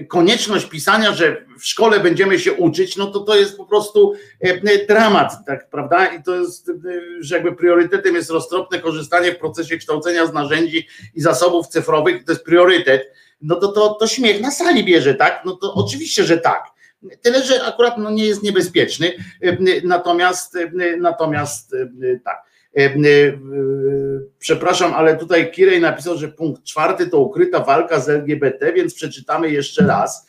konieczność pisania, że w szkole będziemy się uczyć, no to to jest po prostu e, dramat, tak, prawda? I to jest, e, że jakby priorytetem jest roztropne korzystanie w procesie kształcenia z narzędzi i zasobów cyfrowych, to jest priorytet, no to to, to śmiech na sali bierze, tak? No to oczywiście, że tak. Tyle, że akurat no nie jest niebezpieczny, e, natomiast, natomiast tak. E, e, przepraszam, ale tutaj Kirej napisał, że punkt czwarty to ukryta walka z LGBT, więc przeczytamy jeszcze raz.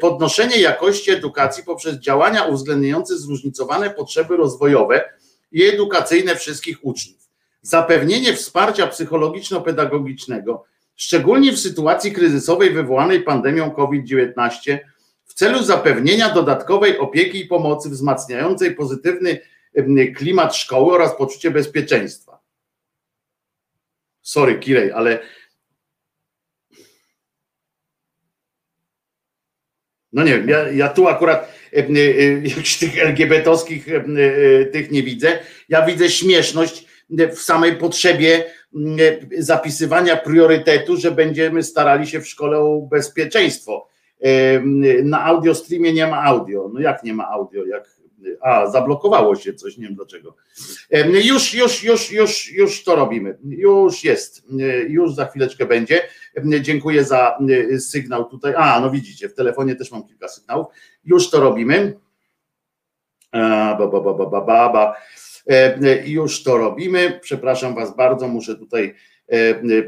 Podnoszenie jakości edukacji poprzez działania uwzględniające zróżnicowane potrzeby rozwojowe i edukacyjne wszystkich uczniów. Zapewnienie wsparcia psychologiczno-pedagogicznego, szczególnie w sytuacji kryzysowej wywołanej pandemią COVID-19, w celu zapewnienia dodatkowej opieki i pomocy wzmacniającej pozytywny klimat szkoły oraz poczucie bezpieczeństwa. Sorry, Kirej, ale no nie wiem, ja, ja tu akurat e, jakichś tych LGBT-owskich tych nie widzę. Ja widzę śmieszność w samej potrzebie zapisywania priorytetu, że będziemy starali się w szkole o bezpieczeństwo. Na audio streamie nie ma audio. No jak nie ma audio? Jak a, zablokowało się coś, nie wiem dlaczego. Już, już, już, już, już to robimy. Już jest. Już za chwileczkę będzie. Dziękuję za sygnał tutaj. A, no widzicie, w telefonie też mam kilka sygnałów. Już to robimy. Ba, ba, ba, ba, ba, ba, ba. Już to robimy. Przepraszam Was bardzo, muszę tutaj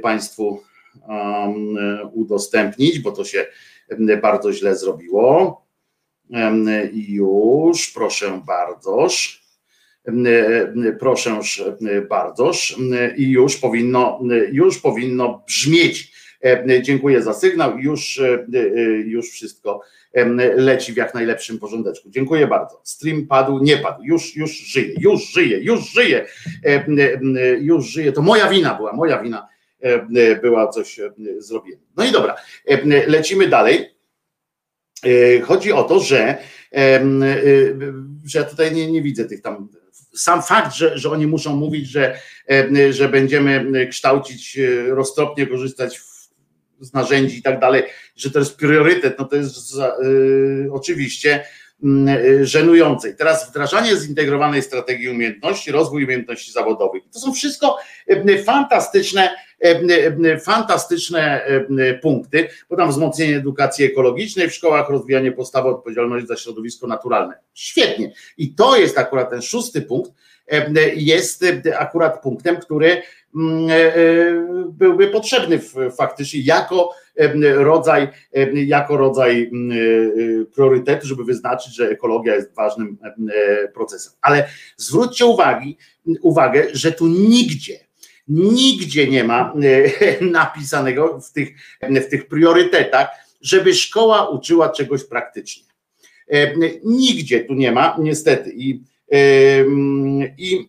Państwu udostępnić, bo to się bardzo źle zrobiło. Już, proszę bardzos. Proszę bardzos. I już powinno, już powinno brzmieć. Dziękuję za sygnał. Już, już wszystko leci w jak najlepszym porządeczku. Dziękuję bardzo. Stream padł, nie padł. Już, już żyje, już żyje, już żyje. Już żyje. To moja wina była, moja wina była, coś zrobiłem. No i dobra, lecimy dalej. E, chodzi o to, że, e, że ja tutaj nie, nie widzę tych tam. Sam fakt, że, że oni muszą mówić, że, że będziemy kształcić, e, roztropnie korzystać z narzędzi i tak dalej, że to jest priorytet, no to jest za, y, oczywiście żenującej. Teraz wdrażanie zintegrowanej strategii umiejętności, rozwój umiejętności zawodowych. To są wszystko fantastyczne, fantastyczne punkty, bo tam wzmocnienie edukacji ekologicznej w szkołach, rozwijanie postawy odpowiedzialności za środowisko naturalne. Świetnie. I to jest akurat ten szósty punkt, jest akurat punktem, który mm, e, e, byłby potrzebny faktycznie jako rodzaj, jako rodzaj mm, e, priorytetu, żeby wyznaczyć, że ekologia jest ważnym procesem. Ale zwróćcie uwagi, uwagę, że tu nigdzie, nigdzie nie ma napisanego w tych, w tych priorytetach, żeby szkoła uczyła czegoś praktycznie. Nigdzie tu nie ma, niestety. I i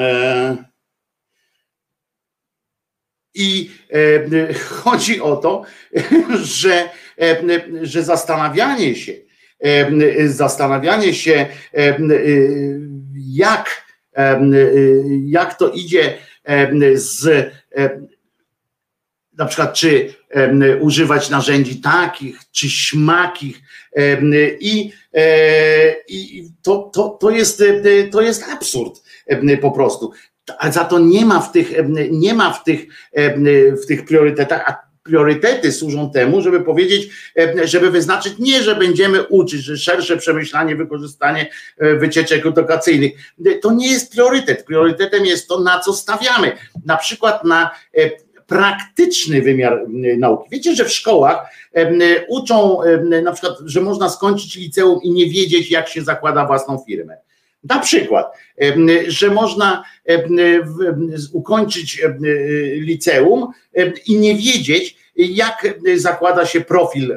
e, i e, chodzi o to, że, e, że zastanawianie się, zastanawianie się, jak, jak to idzie z na przykład czy używać narzędzi takich, czy śmakich i, e, i to, to, to, jest, e, to jest absurd po prostu. A za to nie ma w tych, nie ma w tych, w tych priorytetach, priorytety służą temu, żeby powiedzieć, żeby wyznaczyć nie, że będziemy uczyć, że szersze przemyślanie, wykorzystanie e, wycieczek edukacyjnych. To nie jest priorytet. Priorytetem jest to, na co stawiamy. Na przykład na praktyczny wymiar nauki. Wiecie, że w szkołach uczą na przykład, że można skończyć liceum i nie wiedzieć, jak się zakłada własną firmę. Na przykład, że można ukończyć liceum i nie wiedzieć, jak zakłada się profil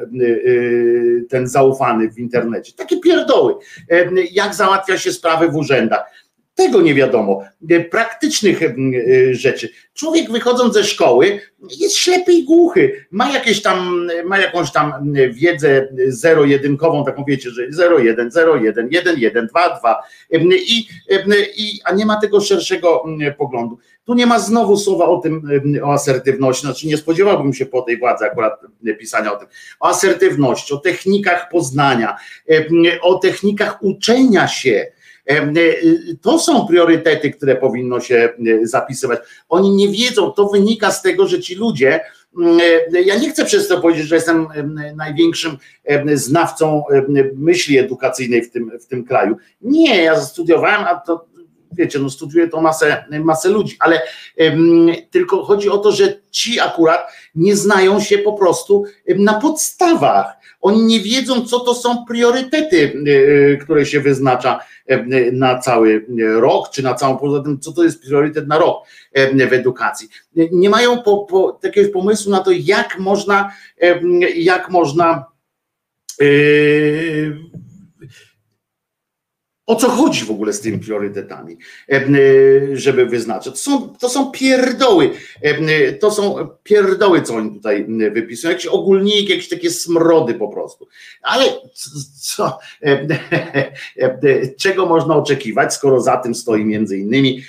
ten zaufany w internecie. Takie pierdoły. Jak załatwia się sprawy w urzędach tego nie wiadomo, e, praktycznych e, rzeczy. Człowiek wychodząc ze szkoły jest ślepy i głuchy, ma jakieś tam, ma jakąś tam wiedzę zero-jedynkową, taką wiecie, że 0-1, 0-1, 1-1, 2-2 i, i, a nie ma tego szerszego poglądu. Tu nie ma znowu słowa o tym, o asertywności, znaczy nie spodziewałbym się po tej władzy akurat pisania o tym, o asertywności, o technikach poznania, o technikach uczenia się, to są priorytety, które powinno się e, zapisywać. Oni nie wiedzą, to wynika z tego, że ci ludzie, mm, e, ja nie chcę przez to powiedzieć, że jestem największym znawcą myśli edukacyjnej w tym, w tym kraju. Nie, ja studiowałem, a to wiecie, no studiuję to masę, masę ludzi, ale tylko chodzi o to, że ci akurat nie znają się po prostu na podstawach. Oni nie wiedzą, co to są priorytety, które się wyznacza E, na cały rok, czy na całą, poza tym, co to jest priorytet na rok e, w edukacji. Nie mają po, po, takiego pomysłu na to, jak można, e, jak można o co chodzi w ogóle z tymi priorytetami, y, żeby wyznaczyć. To są, to są pierdoły, y, to są pierdoły, co oni tutaj wypisują, jakieś ogólniki, jakieś takie smrody po prostu. Ale co, czego można oczekiwać, skoro za tym stoi między innymi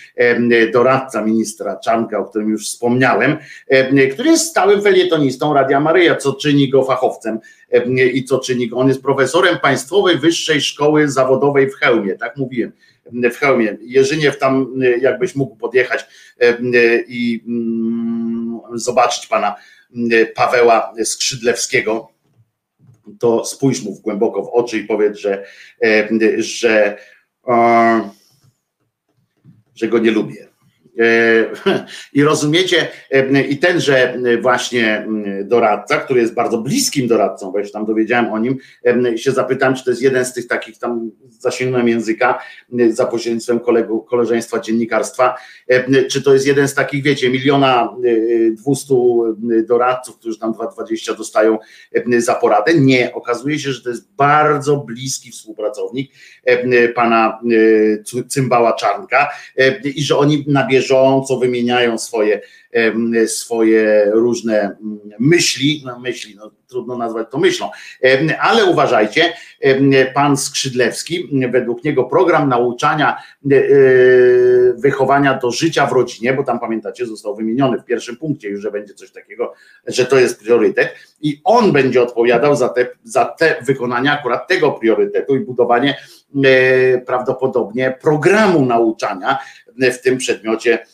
doradca ministra Czanka, o którym już wspomniałem, który jest stałym felietonistą Radia Maryja, co czyni go fachowcem i co czyni. On jest profesorem Państwowej Wyższej Szkoły Zawodowej w Chełmie, tak mówiłem, w Chełmie. Jerzyniew tam jakbyś mógł podjechać i mm, zobaczyć pana Paweła Skrzydlewskiego, to spójrz mu głęboko w oczy i powiedz, że, że, że go nie lubię. E, I rozumiecie, e, i tenże właśnie doradca, który jest bardzo bliskim doradcą, bo ja się tam dowiedziałem o nim, się zapytałem, czy to jest jeden z tych takich tam zasięgnąłem języka za pośrednictwem kolegu, koleżeństwa dziennikarstwa, czy to jest jeden z takich, wiecie, miliona dwustu doradców, którzy tam 2,20 dostają za poradę. Nie, okazuje się, że to jest bardzo bliski współpracownik pana Cymbała Czarnka i że oni na bieżąco wymieniają swoje, swoje różne myśli, no myśli, no, trudno nazwać to myślą, ale uważajcie, pan Skrzydlewski, według niego program nauczania e, e, wychowania do życia w rodzinie, bo tam pamiętacie, został wymieniony w pierwszym punkcie już, że będzie coś takiego, że to jest priorytet. I on będzie odpowiadał za te, za te wykonania akurat tego priorytetu i budowanie prawdopodobnie programu nauczania w tym przedmiocie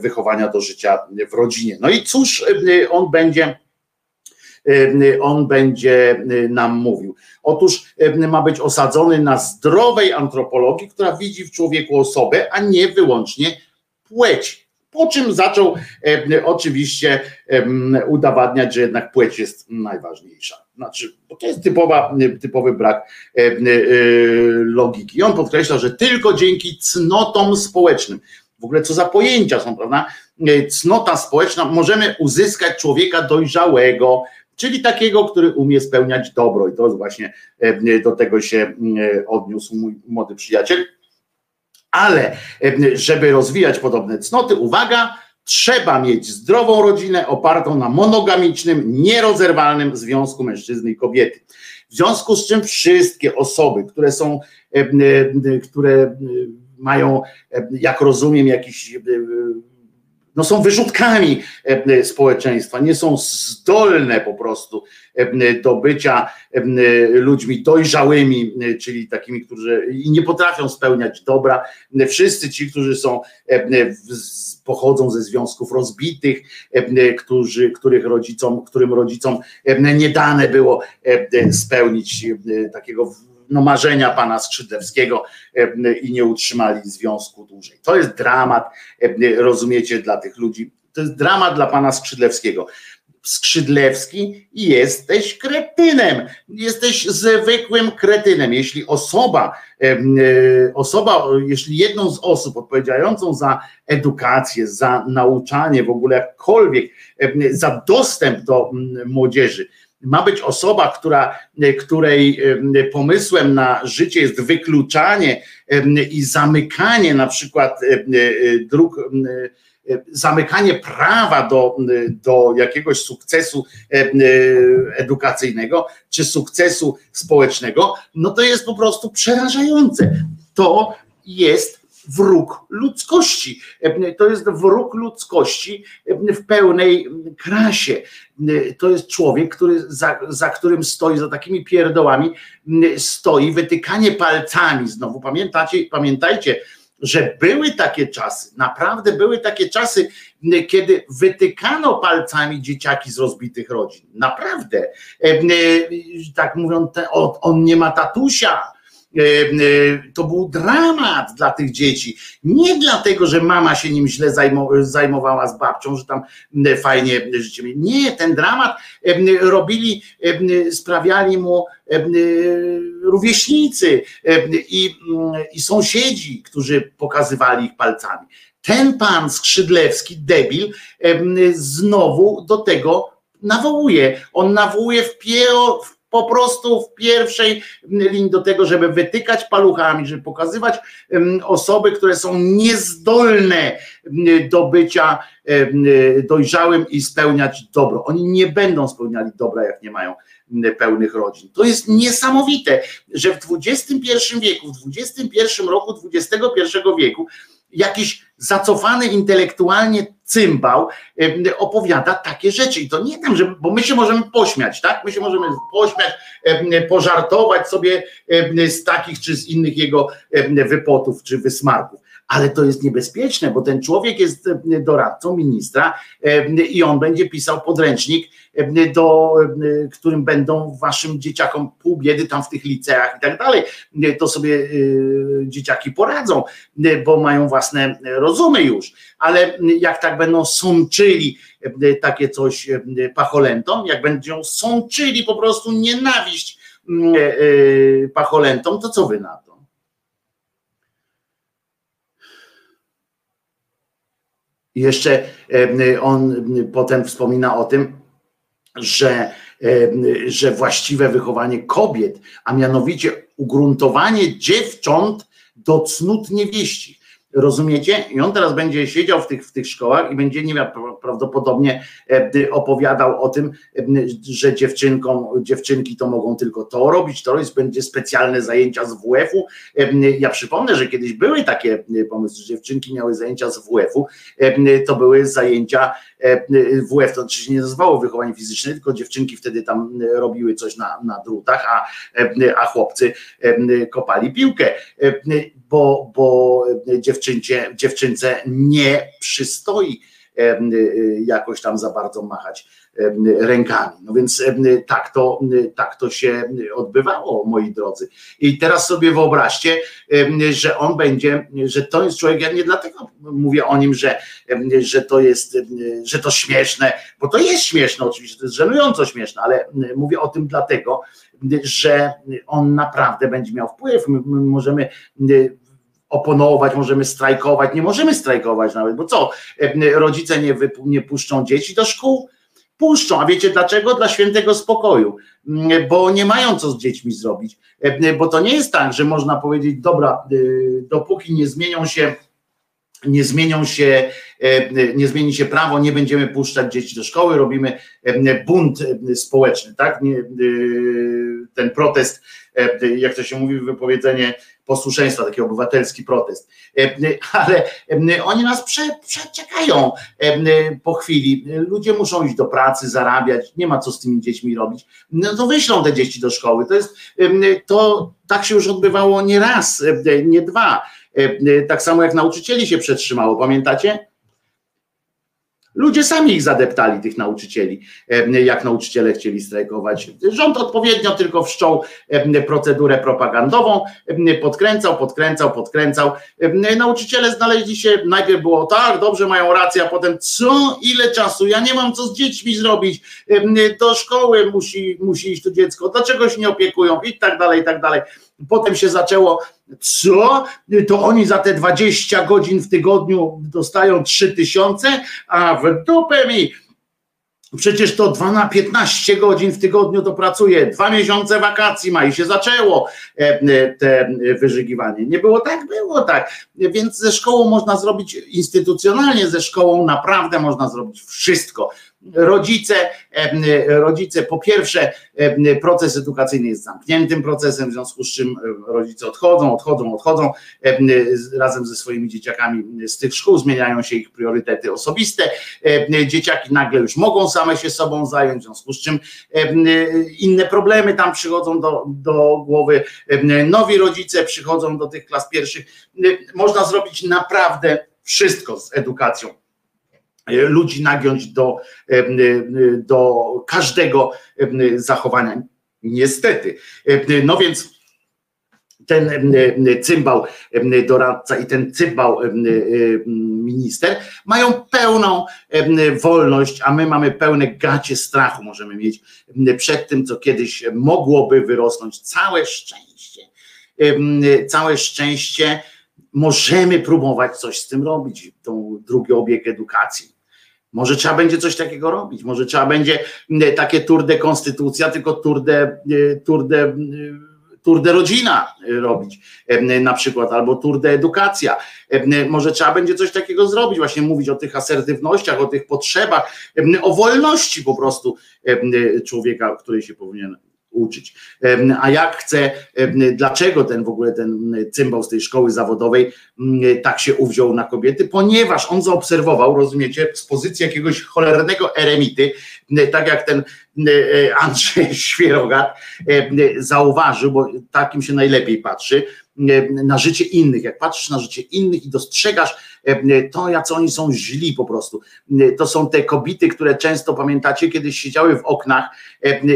wychowania do życia w rodzinie. No i cóż on będzie on będzie nam mówił. Otóż ma być osadzony na zdrowej antropologii, która widzi w człowieku osobę, a nie wyłącznie płeć. Po czym zaczął oczywiście udowadniać, że jednak płeć jest najważniejsza. Znaczy, bo to jest typowa, typowy brak e, logiki. on podkreśla, że tylko dzięki cnotom społecznym, w ogóle co za pojęcia są, prawda? E, cnota społeczna, możemy uzyskać człowieka dojrzałego, czyli takiego, który umie spełniać dobro. I to właśnie e, do tego się e, odniósł mój młody przyjaciel. Ale żeby rozwijać podobne cnoty, uwaga, trzeba mieć zdrową rodzinę opartą na monogamicznym, nierozerwalnym związku mężczyzny i kobiety. W związku z czym wszystkie osoby, które są, które mają, jak rozumiem, jakiś no są wyrzutkami e, społeczeństwa, nie są zdolne po prostu e, do bycia e, ludźmi dojrzałymi, czyli takimi, którzy nie potrafią spełniać dobra. Wszyscy ci, którzy są pochodzą ze związków rozbitych, którzy, których rodzicom, którym rodzicom nie dane było spełnić takiego no, marzenia pana Skrzydlewskiego i nie utrzymali związku dłużej. To jest dramat, rozumiecie, dla tych ludzi. To jest dramat dla pana Skrzydlewskiego. Skrzydlewski, jesteś kretynem, jesteś zwykłym kretynem. Jeśli osoba, e, osoba, jeśli jedną z osób odpowiedzialną za edukację, za nauczanie, w ogóle jakkolwiek, za dostęp do młodzieży, ma być osoba, która, której pomysłem na życie jest wykluczanie i zamykanie na przykład dróg, zamykanie prawa do, do jakiegoś sukcesu edukacyjnego czy sukcesu społecznego, no to jest po prostu przerażające. To jest wróg ludzkości. To jest wróg ludzkości w pełnej krasie. To jest człowiek, który za, za którym stoi, za takimi pierdołami stoi wytykanie palcami. Znowu pamiętacie, pamiętajcie, że były takie czasy, naprawdę były takie czasy, kiedy wytykano palcami dzieciaki z rozbitych rodzin. Naprawdę. Tak mówią, on nie ma tatusia E, e, to był dramat dla tych dzieci. Nie dlatego, że mama się nim źle zajmowała z babcią, że tam fajnie życie mieli. Nie, ten dramat robili, sprawiali mu rówieśnicy i, i sąsiedzi, którzy pokazywali ich palcami. Ten pan Skrzydlewski, debil, znowu do tego nawołuje. On nawołuje w, piero, w po prostu w pierwszej linii do tego, żeby wytykać paluchami, żeby pokazywać osoby, które są niezdolne do bycia dojrzałym i spełniać dobro. Oni nie będą spełniali dobra, jak nie mają pełnych rodzin. To jest niesamowite, że w XXI wieku, w XXI roku XXI wieku jakiś zacofany intelektualnie cymbał opowiada takie rzeczy. I to nie tam, że, bo my się możemy pośmiać, tak? My się możemy pośmiać, pożartować sobie z takich czy z innych jego wypotów czy wysmarków ale to jest niebezpieczne, bo ten człowiek jest doradcą ministra i on będzie pisał podręcznik, do, którym będą waszym dzieciakom pół biedy tam w tych liceach i tak dalej. To sobie dzieciaki poradzą, bo mają własne rozumy już, ale jak tak będą sączyli takie coś pacholentom, jak będą sączyli po prostu nienawiść y, pacholentom, to co wy na to? Jeszcze on potem wspomina o tym, że, że właściwe wychowanie kobiet, a mianowicie ugruntowanie dziewcząt do cnót niewieści. Rozumiecie? I on teraz będzie siedział w tych, w tych szkołach i będzie nie miał prawdopodobnie e, opowiadał o tym, e, że dziewczynkom, dziewczynki to mogą tylko to robić, to jest, będzie specjalne zajęcia z WF-u. E, ja przypomnę, że kiedyś były takie pomysły, że dziewczynki miały zajęcia z WF-u, to były zajęcia WF, to oczywiście nie nazywało wychowanie fizyczne, tylko dziewczynki wtedy tam robiły coś na, na drutach, a, a chłopcy kopali piłkę, bo, bo dziewczyncie, dziewczynce nie przystoi jakoś tam za bardzo machać rękami. No więc tak to, tak to się odbywało, moi drodzy. I teraz sobie wyobraźcie, że on będzie, że to jest człowiek, ja nie dlatego mówię o nim, że, że to jest, że to śmieszne, bo to jest śmieszne oczywiście, to jest żenująco śmieszne, ale mówię o tym dlatego, że on naprawdę będzie miał wpływ. My możemy oponować, możemy strajkować, nie możemy strajkować nawet, bo co, rodzice nie, nie puszczą dzieci do szkół? Puszczą, a wiecie dlaczego? Dla świętego spokoju, bo nie mają co z dziećmi zrobić, bo to nie jest tak, że można powiedzieć, dobra, y, dopóki nie zmienią się nie zmienią się, nie zmieni się prawo, nie będziemy puszczać dzieci do szkoły, robimy bunt społeczny, tak? Ten protest, jak to się mówi, wypowiedzenie posłuszeństwa, taki obywatelski protest. E, ale e, oni nas prze, przeczekają e, po chwili. Ludzie muszą iść do pracy, zarabiać, nie ma co z tymi dziećmi robić. No to wyślą te dzieci do szkoły. To jest, to tak się już odbywało nie raz, nie dwa. Tak samo jak nauczycieli się przetrzymało, pamiętacie? Ludzie sami ich zadeptali, tych nauczycieli, jak nauczyciele chcieli strajkować. Rząd odpowiednio tylko wszczął procedurę propagandową, podkręcał, podkręcał, podkręcał. Nauczyciele znaleźli się, najpierw było tak, dobrze mają rację, a potem co, ile czasu, ja nie mam co z dziećmi zrobić, do szkoły musi, musi iść to dziecko, dlaczego się nie opiekują i tak dalej, i tak dalej. Potem się zaczęło, co? To oni za te 20 godzin w tygodniu dostają 3000, a w dupę mi. Przecież to 2 na 15 godzin w tygodniu to pracuje, dwa miesiące wakacji ma i się zaczęło e, e, te wyżygiwanie. Nie było tak, było tak. Więc ze szkołą można zrobić instytucjonalnie, ze szkołą naprawdę można zrobić wszystko rodzice, rodzice po pierwsze proces edukacyjny jest zamkniętym procesem, w związku z czym rodzice odchodzą, odchodzą, odchodzą razem ze swoimi dzieciakami z tych szkół, zmieniają się ich priorytety osobiste, dzieciaki nagle już mogą same się sobą zająć, w związku z czym inne problemy tam przychodzą do, do głowy, nowi rodzice przychodzą do tych klas pierwszych, można zrobić naprawdę wszystko z edukacją ludzi nagiąć do, do każdego zachowania. Niestety. No więc ten cymbał doradca i ten cymbał minister mają pełną wolność, a my mamy pełne gacie strachu, możemy mieć przed tym, co kiedyś mogłoby wyrosnąć. Całe szczęście, całe szczęście możemy próbować coś z tym robić, tą drugi obieg edukacji może trzeba będzie coś takiego robić, może trzeba będzie takie tour de konstytucja, tylko tour de, tour de, tour de rodzina robić na przykład, albo tour de edukacja. Może trzeba będzie coś takiego zrobić, właśnie mówić o tych asertywnościach, o tych potrzebach, o wolności po prostu człowieka, który się powinien uczyć. A jak chce, dlaczego ten w ogóle ten cymbał z tej szkoły zawodowej tak się uwziął na kobiety? Ponieważ on zaobserwował, rozumiecie, z pozycji jakiegoś cholernego eremity, tak jak ten Andrzej Świerogat zauważył, bo takim się najlepiej patrzy, na życie innych. Jak patrzysz na życie innych i dostrzegasz to, jacy oni są źli po prostu. To są te kobiety, które często pamiętacie, kiedyś siedziały w oknach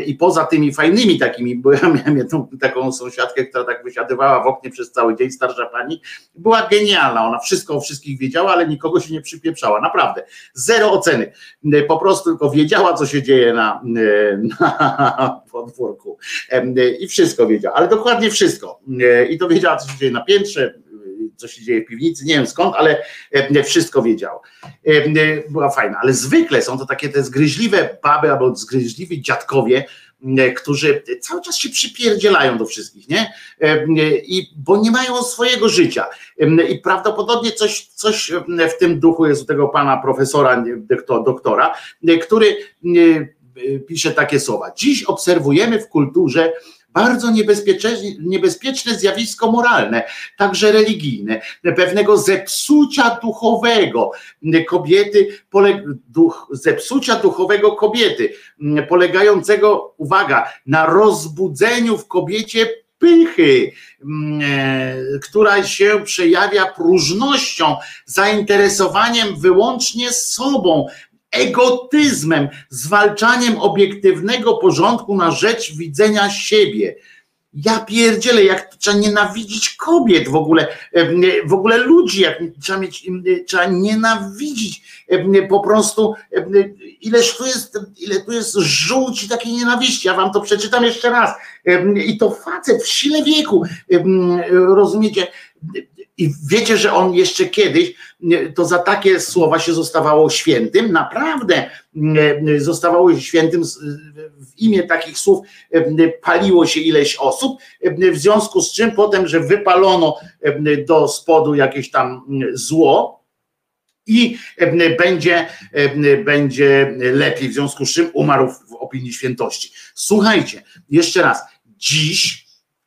i poza tymi fajnymi takimi, bo ja miałem jedną taką sąsiadkę, która tak wysiadywała w oknie przez cały dzień, starsza pani, była genialna, ona wszystko o wszystkich wiedziała, ale nikogo się nie przypieprzała, naprawdę. Zero oceny. Po prostu tylko wiedziała, co się dzieje na, na podwórku i wszystko wiedziała, ale dokładnie wszystko. I to wiedziała, co się dzieje na piętrze, co się dzieje w piwnicy, nie wiem skąd, ale wszystko wiedział. Była fajna, ale zwykle są to takie te zgryźliwe baby albo zgryźliwi dziadkowie, którzy cały czas się przypierdzielają do wszystkich, nie? I, bo nie mają swojego życia. I prawdopodobnie coś, coś w tym duchu jest u tego pana profesora, doktora, który pisze takie słowa. Dziś obserwujemy w kulturze bardzo niebezpieczne, zjawisko moralne, także religijne, pewnego zepsucia duchowego. Kobiety, duch, zepsucia duchowego kobiety, polegającego, uwaga, na rozbudzeniu w kobiecie pychy, która się przejawia próżnością, zainteresowaniem wyłącznie sobą, egotyzmem, zwalczaniem obiektywnego porządku na rzecz widzenia siebie. Ja pierdzielę, jak trzeba nienawidzić kobiet w ogóle, w ogóle ludzi, jak trzeba mieć, trzeba nienawidzić po prostu, ileż tu jest, ile tu jest żółci takiej nienawiści. Ja wam to przeczytam jeszcze raz. I to facet w sile wieku, rozumiecie? I wiecie, że on jeszcze kiedyś, to za takie słowa się zostawało świętym, naprawdę zostawało świętym w imię takich słów, paliło się ileś osób, w związku z czym potem, że wypalono do spodu jakieś tam zło, i będzie, będzie lepiej, w związku z czym umarł w opinii świętości. Słuchajcie, jeszcze raz, dziś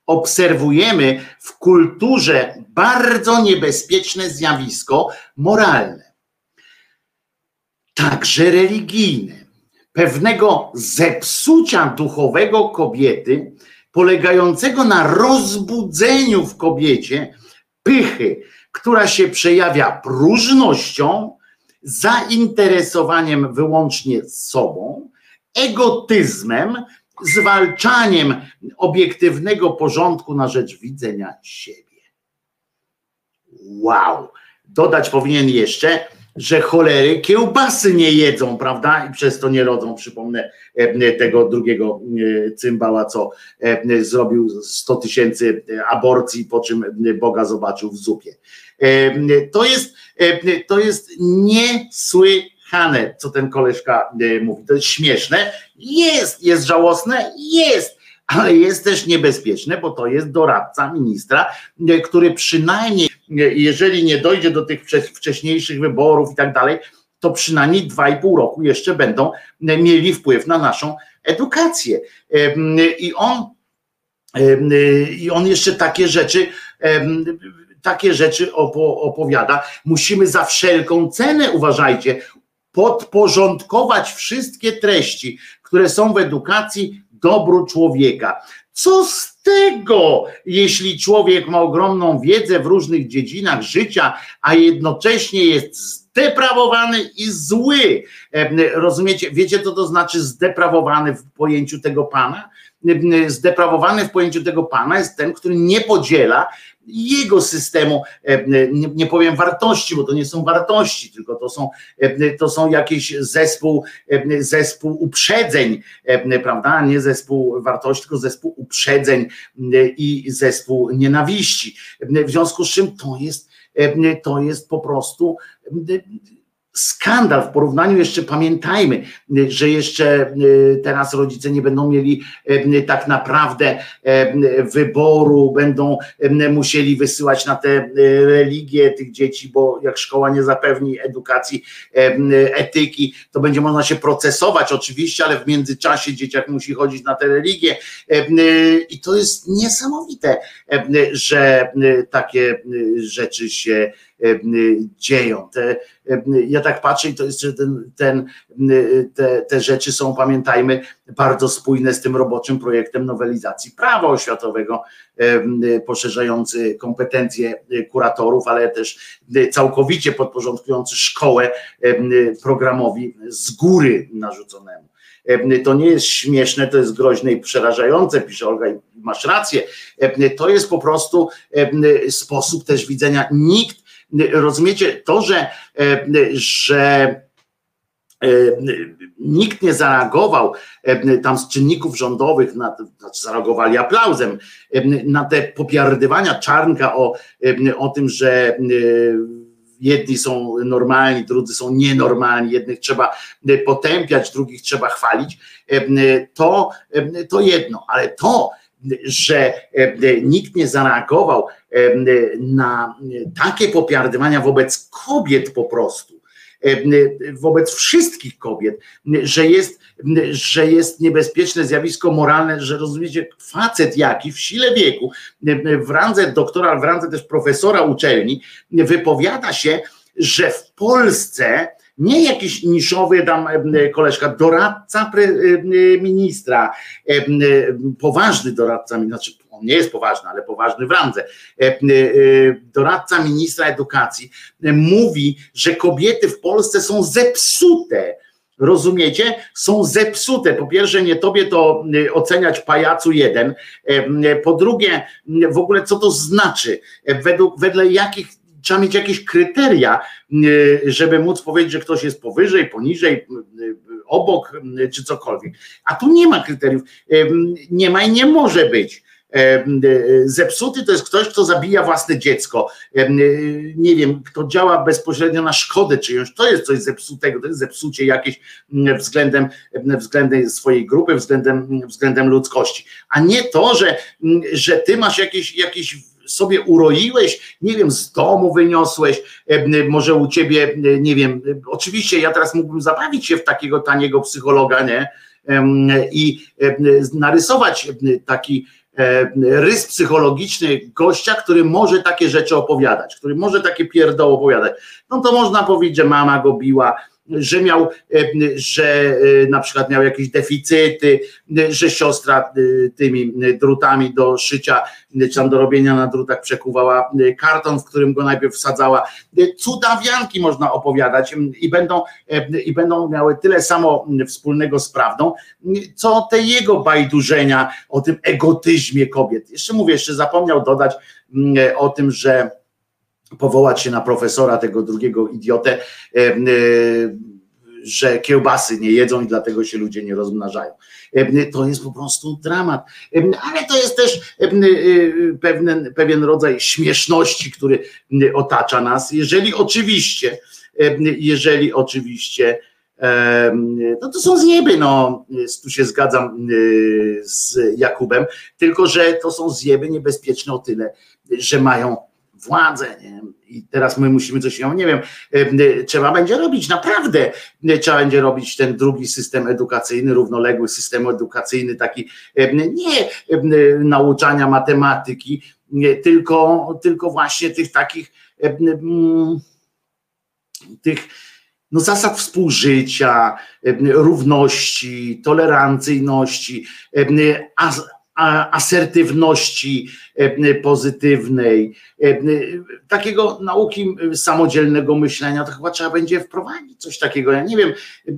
obserwujemy w kulturze bardzo niebezpieczne zjawisko moralne, także religijne, pewnego zepsucia duchowego kobiety, polegającego na rozbudzeniu w kobiecie pychy, która się przejawia próżnością, zainteresowaniem wyłącznie sobą, egotyzmem, zwalczaniem obiektywnego porządku na rzecz widzenia siebie. Wow! Dodać powinien jeszcze, że cholery kiełbasy nie jedzą, prawda? I przez to nie rodzą. Przypomnę e, tego drugiego e, cymbała, co e, zrobił 100 tysięcy aborcji, po czym Boga zobaczył w zupie. To jest, to jest niesłychane, co ten koleżka mówi. To jest śmieszne. Jest, jest żałosne, jest, ale jest też niebezpieczne, bo to jest doradca ministra, który przynajmniej, jeżeli nie dojdzie do tych wcześniejszych wyborów i tak dalej, to przynajmniej dwa i pół roku jeszcze będą mieli wpływ na naszą edukację. I on, i on jeszcze takie rzeczy takie rzeczy opowiada. Musimy za wszelką cenę, uważajcie, podporządkować wszystkie treści, które są w edukacji dobru człowieka. Co z tego, jeśli człowiek ma ogromną wiedzę w różnych dziedzinach życia, a jednocześnie jest zdeprawowany i zły? Rozumiecie? Wiecie, co to znaczy zdeprawowany w pojęciu tego pana? Zdeprawowany w pojęciu tego pana jest ten, który nie podziela jego systemu, nie, powiem wartości, bo to nie są wartości, tylko to są, to są jakiś zespół, zespół uprzedzeń, prawda? Nie zespół wartości, tylko zespół uprzedzeń i zespół nienawiści. W związku z czym to jest, to jest po prostu skandal w porównaniu jeszcze pamiętajmy, że jeszcze e, teraz rodzice nie będą mieli e, tak naprawdę e, wyboru, będą musieli wysyłać na te religie tych dzieci, bo jak szkoła nie zapewni edukacji, etyki, to będzie można się procesować oczywiście, ale w międzyczasie dzieciak musi chodzić na te religie. I to jest niesamowite, że takie rzeczy się dzieją. Te, ja tak patrzę i to jest, że ten, ten, te, te rzeczy są, pamiętajmy, bardzo spójne z tym roboczym projektem nowelizacji prawa oświatowego, poszerzający kompetencje kuratorów, ale też całkowicie podporządkujący szkołę programowi z góry narzuconemu. To nie jest śmieszne, to jest groźne i przerażające, pisze Olga, i masz rację. To jest po prostu sposób też widzenia. Nikt Rozumiecie to, że, e, że e, nikt nie zareagował e, tam z czynników rządowych, na, znaczy zareagowali aplauzem na te popiardywania Czarnka o, o tym, że jedni są normalni, drudzy są nienormalni, jednych trzeba potępiać, drugich trzeba chwalić, to, to jedno, ale to, że nikt nie zareagował na takie popiardywania wobec kobiet po prostu, wobec wszystkich kobiet, że jest, że jest niebezpieczne zjawisko moralne, że rozumiecie, facet jaki w sile wieku, w randze doktora, w randze też profesora uczelni, wypowiada się, że w Polsce nie jakiś niszowy tam koleżka, doradca ministra, poważny doradca, znaczy on nie jest poważny, ale poważny w randze, doradca ministra edukacji mówi, że kobiety w Polsce są zepsute. Rozumiecie? Są zepsute. Po pierwsze, nie tobie to oceniać pajacu jeden. Po drugie, w ogóle co to znaczy? Według, wedle jakich trzeba mieć jakieś kryteria, żeby móc powiedzieć, że ktoś jest powyżej, poniżej, obok, czy cokolwiek. A tu nie ma kryteriów. Nie ma i nie może być. Zepsuty to jest ktoś, kto zabija własne dziecko. Nie wiem, kto działa bezpośrednio na szkodę czyjąś. To jest coś zepsutego, to jest zepsucie jakieś względem, względem swojej grupy, względem, względem ludzkości. A nie to, że, że ty masz jakieś, jakieś sobie uroiłeś, nie wiem, z domu wyniosłeś, może u ciebie, nie wiem, oczywiście ja teraz mógłbym zabawić się w takiego taniego psychologa, nie? I narysować taki rys psychologiczny gościa, który może takie rzeczy opowiadać, który może takie pierdoły opowiadać. No to można powiedzieć, że mama go biła, że miał, e, że e, na przykład miał jakieś deficyty, że siostra e, tymi drutami do szycia, czy tam do robienia na drutach przekuwała karton, w którym go najpierw wsadzała. Cudawianki można opowiadać i będą, i będą miały tyle samo wspólnego z prawdą, co te jego bajdurzenia o tym egotyzmie kobiet. Jeszcze mówię, jeszcze zapomniał dodać o tym, że powołać się na profesora tego drugiego idiotę, e, e, że kiełbasy nie jedzą i dlatego się ludzie nie rozmnażają. E, to jest po prostu dramat. Ale to jest też pewien, pewien rodzaj śmieszności, który otacza nas. Jeżeli oczywiście, jeżeli oczywiście no to są zjeby, no tu się zgadzam z Jakubem, tylko że to są zjeby niebezpieczne o tyle, że mają władzę. Nie? I teraz my musimy coś, nie wiem, trzeba będzie robić, naprawdę trzeba będzie robić ten drugi system edukacyjny, równoległy system edukacyjny, taki nie nauczania matematyki, tylko, tylko właśnie tych takich tych no, zasad współżycia, równości, tolerancyjności, asertywności e, pozytywnej, e, takiego nauki samodzielnego myślenia, to chyba trzeba będzie wprowadzić coś takiego. Ja nie wiem,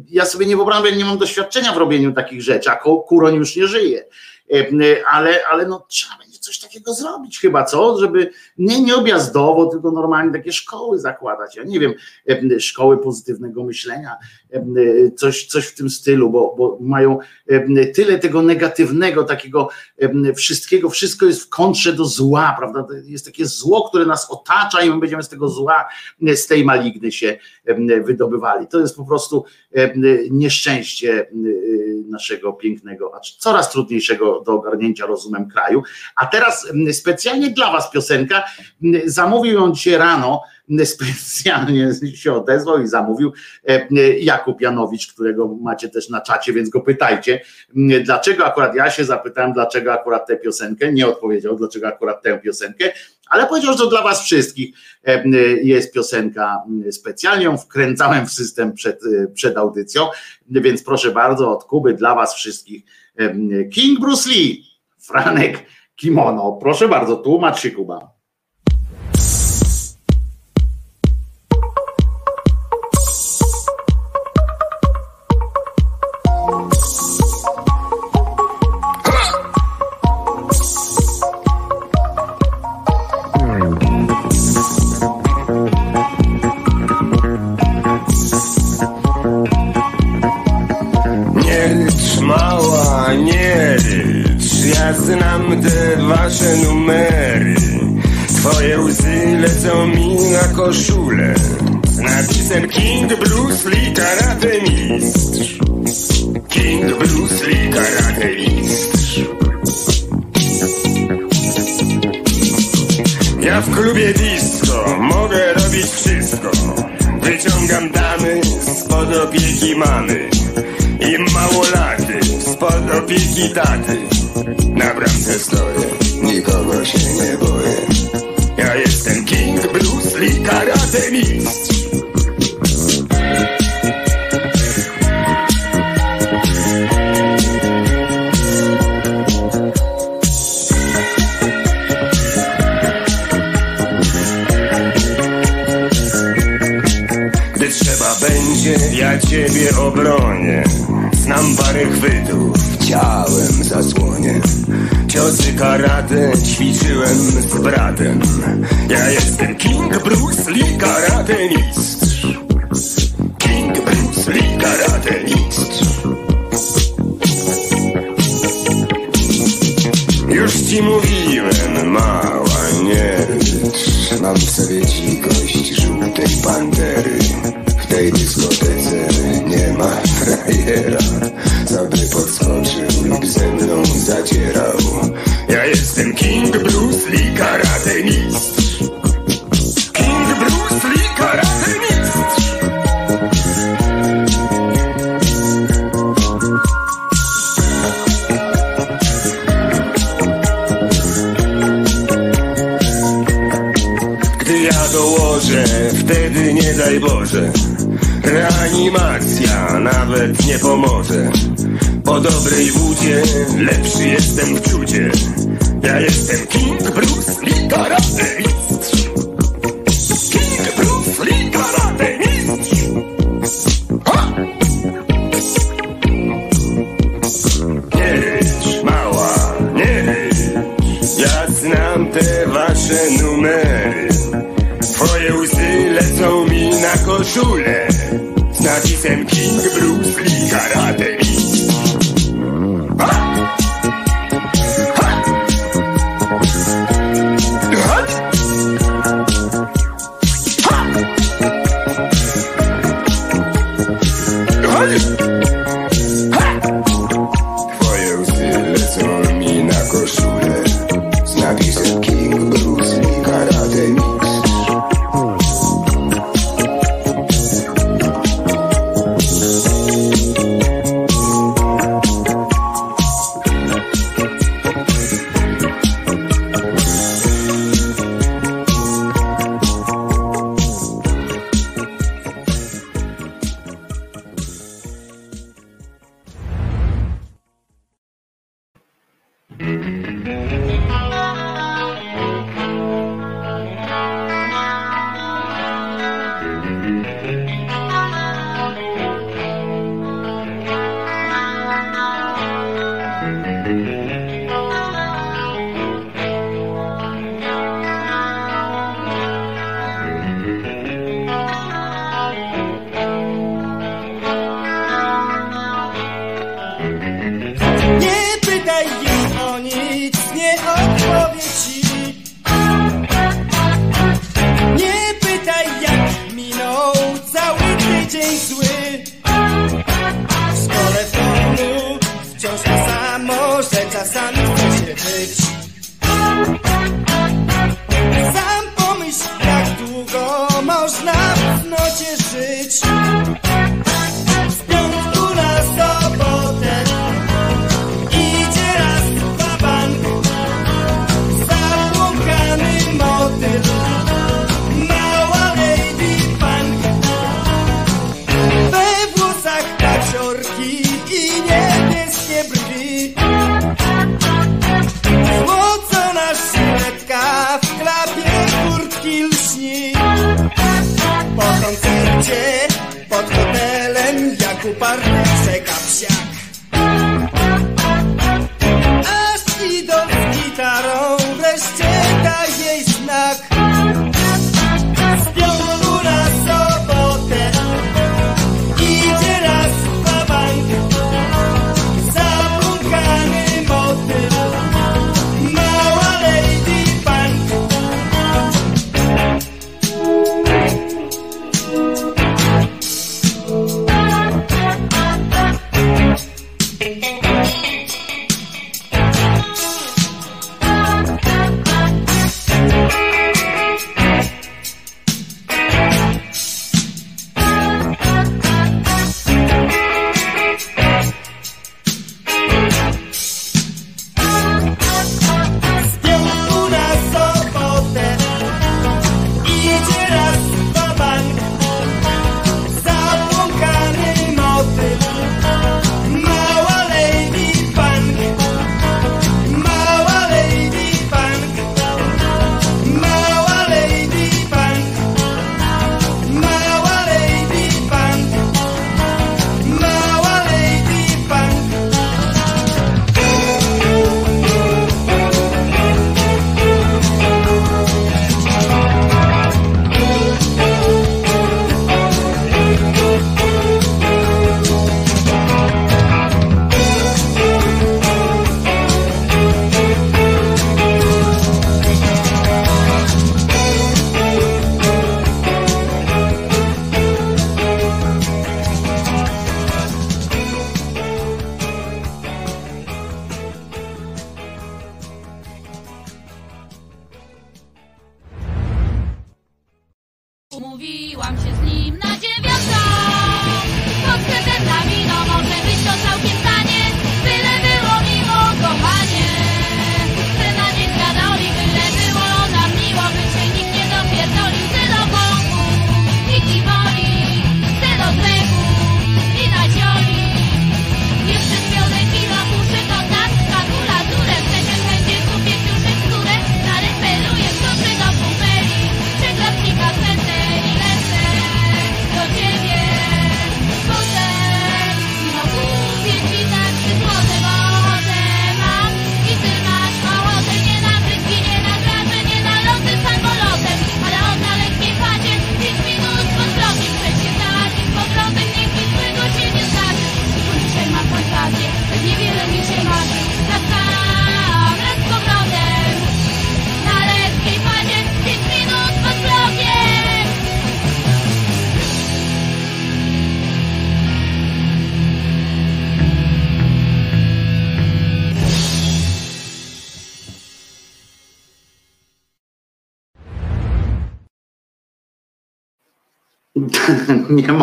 ja sobie nie wyobrażam, nie mam doświadczenia w robieniu takich rzeczy, a Kuroń już nie żyje, e, ale, ale no trzeba coś takiego zrobić chyba, co? Żeby nie, nie objazdowo, tylko normalnie takie szkoły zakładać. Ja nie wiem, szkoły pozytywnego myślenia, coś, coś w tym stylu, bo, bo mają tyle tego negatywnego, takiego wszystkiego, wszystko jest w kontrze do zła, prawda? Jest takie zło, które nas otacza i my będziemy z tego zła, z tej maligny się wydobywali. To jest po prostu nieszczęście naszego pięknego, a coraz trudniejszego do ogarnięcia rozumem kraju. A teraz specjalnie dla Was piosenka, zamówił ją dzisiaj rano, specjalnie się odezwał i zamówił e, Jakub Janowicz, którego macie też na czacie, więc go pytajcie, dlaczego akurat ja się zapytałem, dlaczego akurat tę piosenkę, nie odpowiedział, dlaczego akurat tę piosenkę, ale powiedział, że dla was wszystkich. E, jest piosenka specjalnie, ją wkręcałem w system przed, e, przed audycją, więc proszę bardzo, od Kuby dla was wszystkich. King Bruce Lee, Franek Kimono, proszę bardzo, tłumacz się Kuba.
just
tell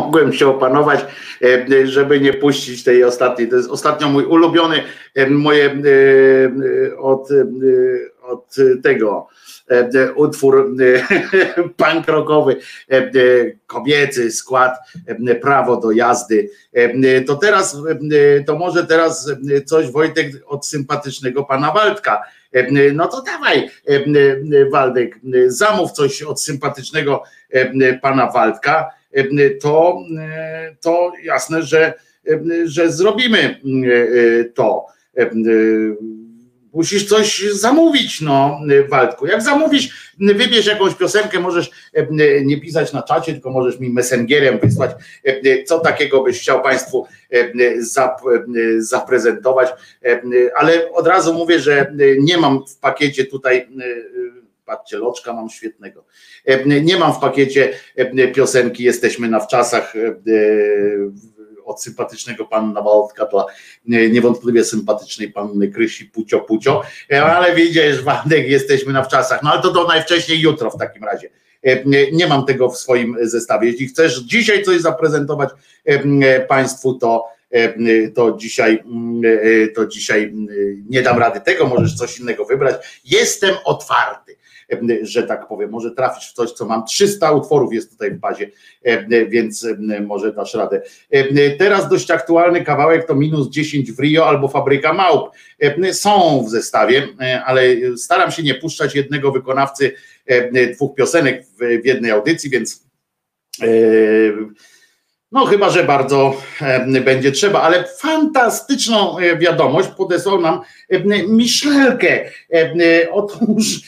mogłem się opanować, e, żeby nie puścić tej ostatniej. To jest ostatnio mój ulubiony, e, moje e, od, od tego utwór punk kobiecy skład, prawo do jazdy. To teraz, to może teraz coś Wojtek od sympatycznego pana Waldka. No to dawaj, Waldek, zamów coś od sympatycznego pana Waldka, to, e, to jasne, że, e, że zrobimy to. Musisz coś zamówić, no, Waldku. Jak zamówisz, wybierz jakąś piosenkę, możesz nie pisać na czacie, tylko możesz mi messengerem wysłać, co takiego byś chciał Państwu zap- zaprezentować. Ale od razu mówię, że nie mam w pakiecie tutaj, patrzcie, loczka mam świetnego. Nie mam w pakiecie piosenki Jesteśmy na wczasach e, od sympatycznego pana Waldka dla e, niewątpliwie sympatycznej panny Krysi Pucio Pucio, E, ale widzisz, Waldek, jesteśmy na wczasach. No ale to do najwcześniej jutro w takim razie. Nie, mam tego w swoim zestawie. Jeśli chcesz dzisiaj coś zaprezentować Państwu, to to dzisiaj, mm, to dzisiaj mm, nie dam rady tego, możesz coś innego wybrać. Jestem otwarty, że tak powiem. Może trafisz w coś, co mam. 300 utworów jest tutaj w bazie, e, więc e, może dasz radę. E, Teraz dość aktualny kawałek to minus 10 w Rio albo Fabryka Małp. E, Są w zestawie, e, ale staram się nie puszczać jednego wykonawcy e, dwóch piosenek w jednej audycji, więc e, no chyba, że bardzo e, będzie trzeba, ale fantastyczną e, wiadomość podesłał nam e, Miszlelkę. E, Otóż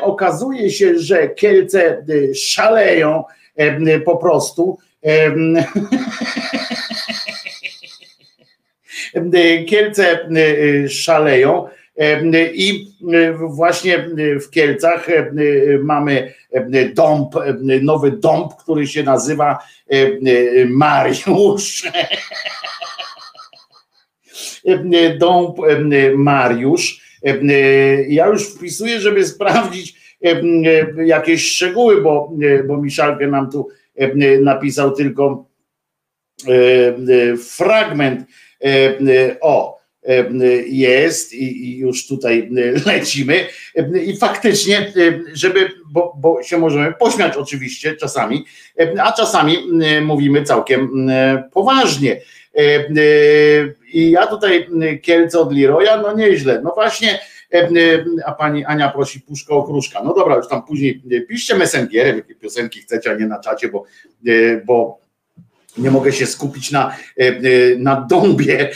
okazuje się, że Kielce szaleją po prostu. Kielce szaleją. I e, właśnie w Kielcach e, mamy e, dąb, nowy dąb, który się nazywa Mariusz. Dąb Mariusz. Ja już wpisuję, żeby sprawdzić jakieś szczegóły, bo, bo Miszalkę nam tu napisał tylko fragment. O, jest i, już tutaj lecimy. I faktycznie, żeby, bo, bo się możemy pośmiać oczywiście czasami, a czasami mówimy całkiem poważnie. I ja tutaj Kielce od Leroya, no nieźle. No właśnie, a pani Ania prosi puszkę okruszka. No dobra, już tam później piszcie messengerem, jakie piosenki chcecie, a nie na czacie, bo, bo nie mogę się skupić na, e, e, na dąbie.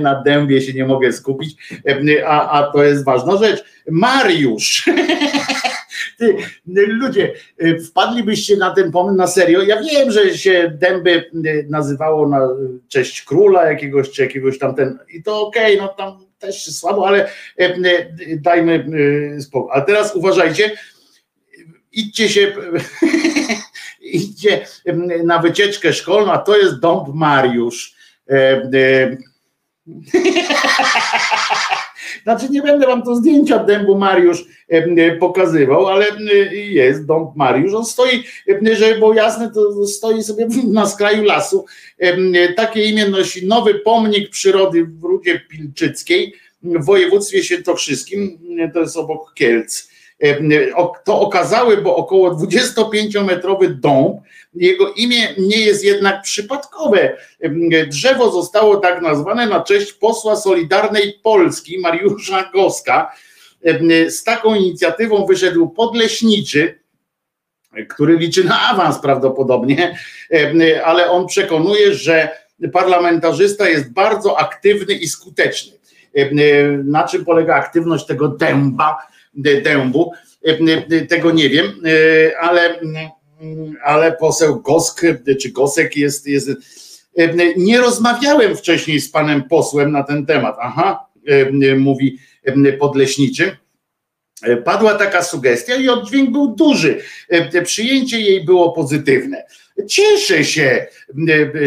Na dębie się nie mogę skupić, e, a, a to jest ważna rzecz. Mariusz. Ty, ludzie, wpadlibyście na ten pomysł na serio. Ja wiem, że się dęby nazywało na cześć króla jakiegoś, czy jakiegoś tamten. I to okej, no tam też słabo, ale dajmy spokój. A teraz uważajcie, idźcie się idźcie na wycieczkę szkolną, a to jest dąb Mariusz. Znaczy nie będę wam to zdjęcia dębu Mariusz pokazywał, ale jest dąb Mariusz. On stoi, żeby było jasne, to stoi sobie na skraju lasu. Takie imię nosi nowy pomnik przyrody w Rudzie Pilczyckiej w województwie świętokrzyskim, to jest obok Kielc. To okazały, bo około 25-metrowy dąb, jego imię nie jest jednak przypadkowe. Drzewo zostało tak nazwane na cześć posła Solidarnej Polski Mariusza Goska. Z taką inicjatywą wyszedł podleśniczy, który liczy na awans prawdopodobnie, ale on przekonuje, że parlamentarzysta jest bardzo aktywny i skuteczny. Na czym polega aktywność tego dęba, dębu? Tego nie wiem, ale, ale poseł Gosk czy Gosek jest, jest. Nie rozmawiałem wcześniej z panem posłem na ten temat. Aha, mówi podleśniczy. Padła taka sugestia i oddźwięk był duży. Przyjęcie jej było pozytywne. Cieszę się,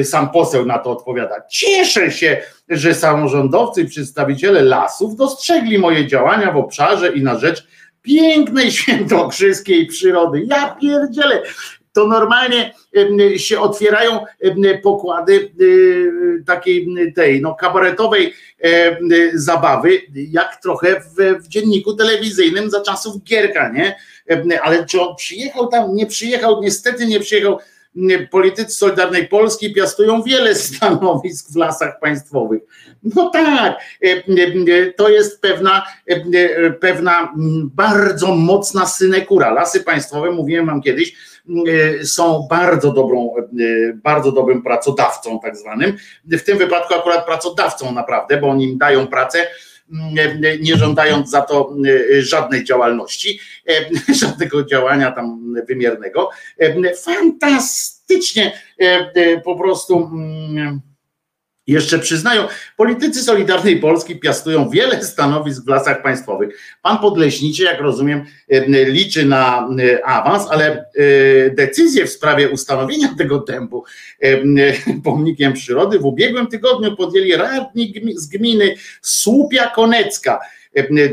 sam poseł na to odpowiada, cieszę się, że samorządowcy i przedstawiciele lasów dostrzegli moje działania w obszarze i na rzecz pięknej świętokrzyskiej przyrody. Ja pierdzielę, to normalnie się otwierają pokłady y, takiej tej no, kabaretowej zabawy, jak trochę w, w dzienniku telewizyjnym za czasów Gierka, nie? Ale czy on przyjechał tam? Nie przyjechał, niestety nie przyjechał politycy Solidarnej Polski piastują wiele stanowisk w lasach państwowych. No tak, e, e, to jest pewna, e, pewna bardzo mocna synekura. Lasy państwowe, mówiłem wam kiedyś, są bardzo dobrą, bardzo dobrym pracodawcą tak zwanym. W tym wypadku akurat pracodawcą naprawdę, bo oni im dają pracę, nie żądając za to żadnej działalności, żadnego działania tam wymiernego. Fantastycznie po prostu jeszcze przyznają, politycy Solidarnej Polski piastują wiele stanowisk w lasach państwowych. Pan Podleśniczy, jak rozumiem, liczy na awans, ale decyzję w sprawie ustanowienia tego dębu pomnikiem przyrody w ubiegłym tygodniu podjęli radni z gminy Słupia Konecka.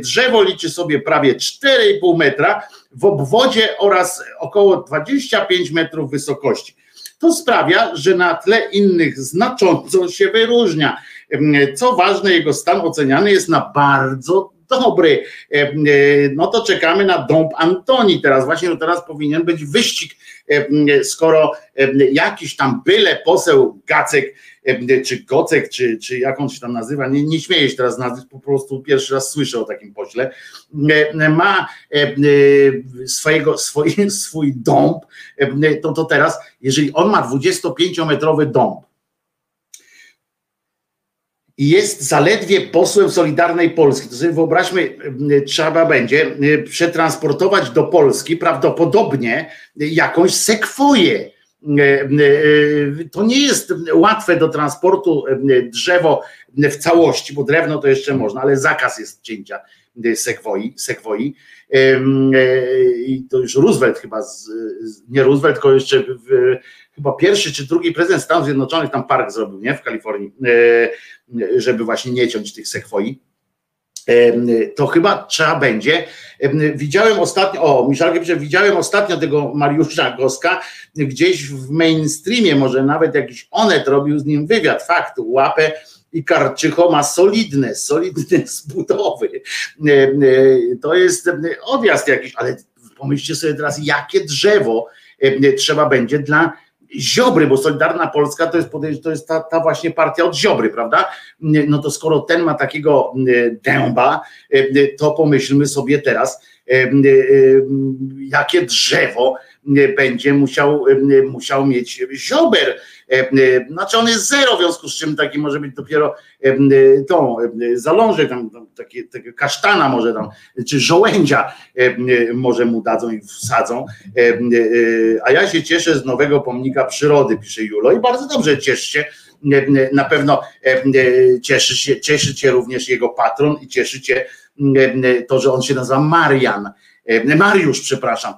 Drzewo liczy sobie prawie 4,5 metra w obwodzie oraz około 25 metrów wysokości. To sprawia, że na tle innych znacząco się wyróżnia. Co ważne, jego stan oceniany jest na bardzo dobry. No to czekamy na dąb Antoni teraz. Właśnie no teraz powinien być wyścig, skoro jakiś tam byle poseł Gacek czy Gocek, czy, czy jak on się tam nazywa, nie, nie śmieję się teraz nazwać, po prostu pierwszy raz słyszę o takim pośle, ma swojego, swój, swój dąb, to, to teraz, jeżeli on ma 25-metrowy dąb, i jest zaledwie posłem Solidarnej Polski. To sobie wyobraźmy, trzeba będzie przetransportować do Polski prawdopodobnie jakąś sekwoję E, e, to nie jest łatwe do transportu e, drzewo w całości, bo drewno to jeszcze można, ale zakaz jest cięcia sekwoi, sekwoi. I to już Roosevelt chyba, nie Roosevelt, tylko jeszcze chyba pierwszy czy drugi prezydent Stanów Zjednoczonych tam park zrobił, nie, w Kalifornii, żeby właśnie nie ciąć tych sekwoi to chyba trzeba będzie. Widziałem ostatnio, o, Miszalkę pisze, widziałem ostatnio tego Mariusza Goska gdzieś w mainstreamie, może nawet jakiś Onet robił z nim wywiad, fakt, łapę i Karczycho ma solidne, solidne zbudowy. To jest odjazd jakiś, ale pomyślcie sobie teraz, jakie drzewo trzeba będzie dla Ziobry, bo Solidarna Polska to jest, to jest ta, ta, właśnie partia od Ziobry, prawda? No to skoro ten ma takiego dęba, to pomyślmy sobie teraz, jakie drzewo będzie musiał, musiał mieć Ziober. Znaczy on jest zero, w związku z czym taki może być dopiero tą zalążek, tam, takie, takie kasztana może tam, czy żołędzia może mu dadzą i wsadzą. A ja się cieszę z nowego pomnika przyrody, pisze Julo i bardzo dobrze cieszcie. Na pewno cieszy się, cieszy również jego patron i cieszy cię to, że on się nazywa Marian. Mariusz, przepraszam,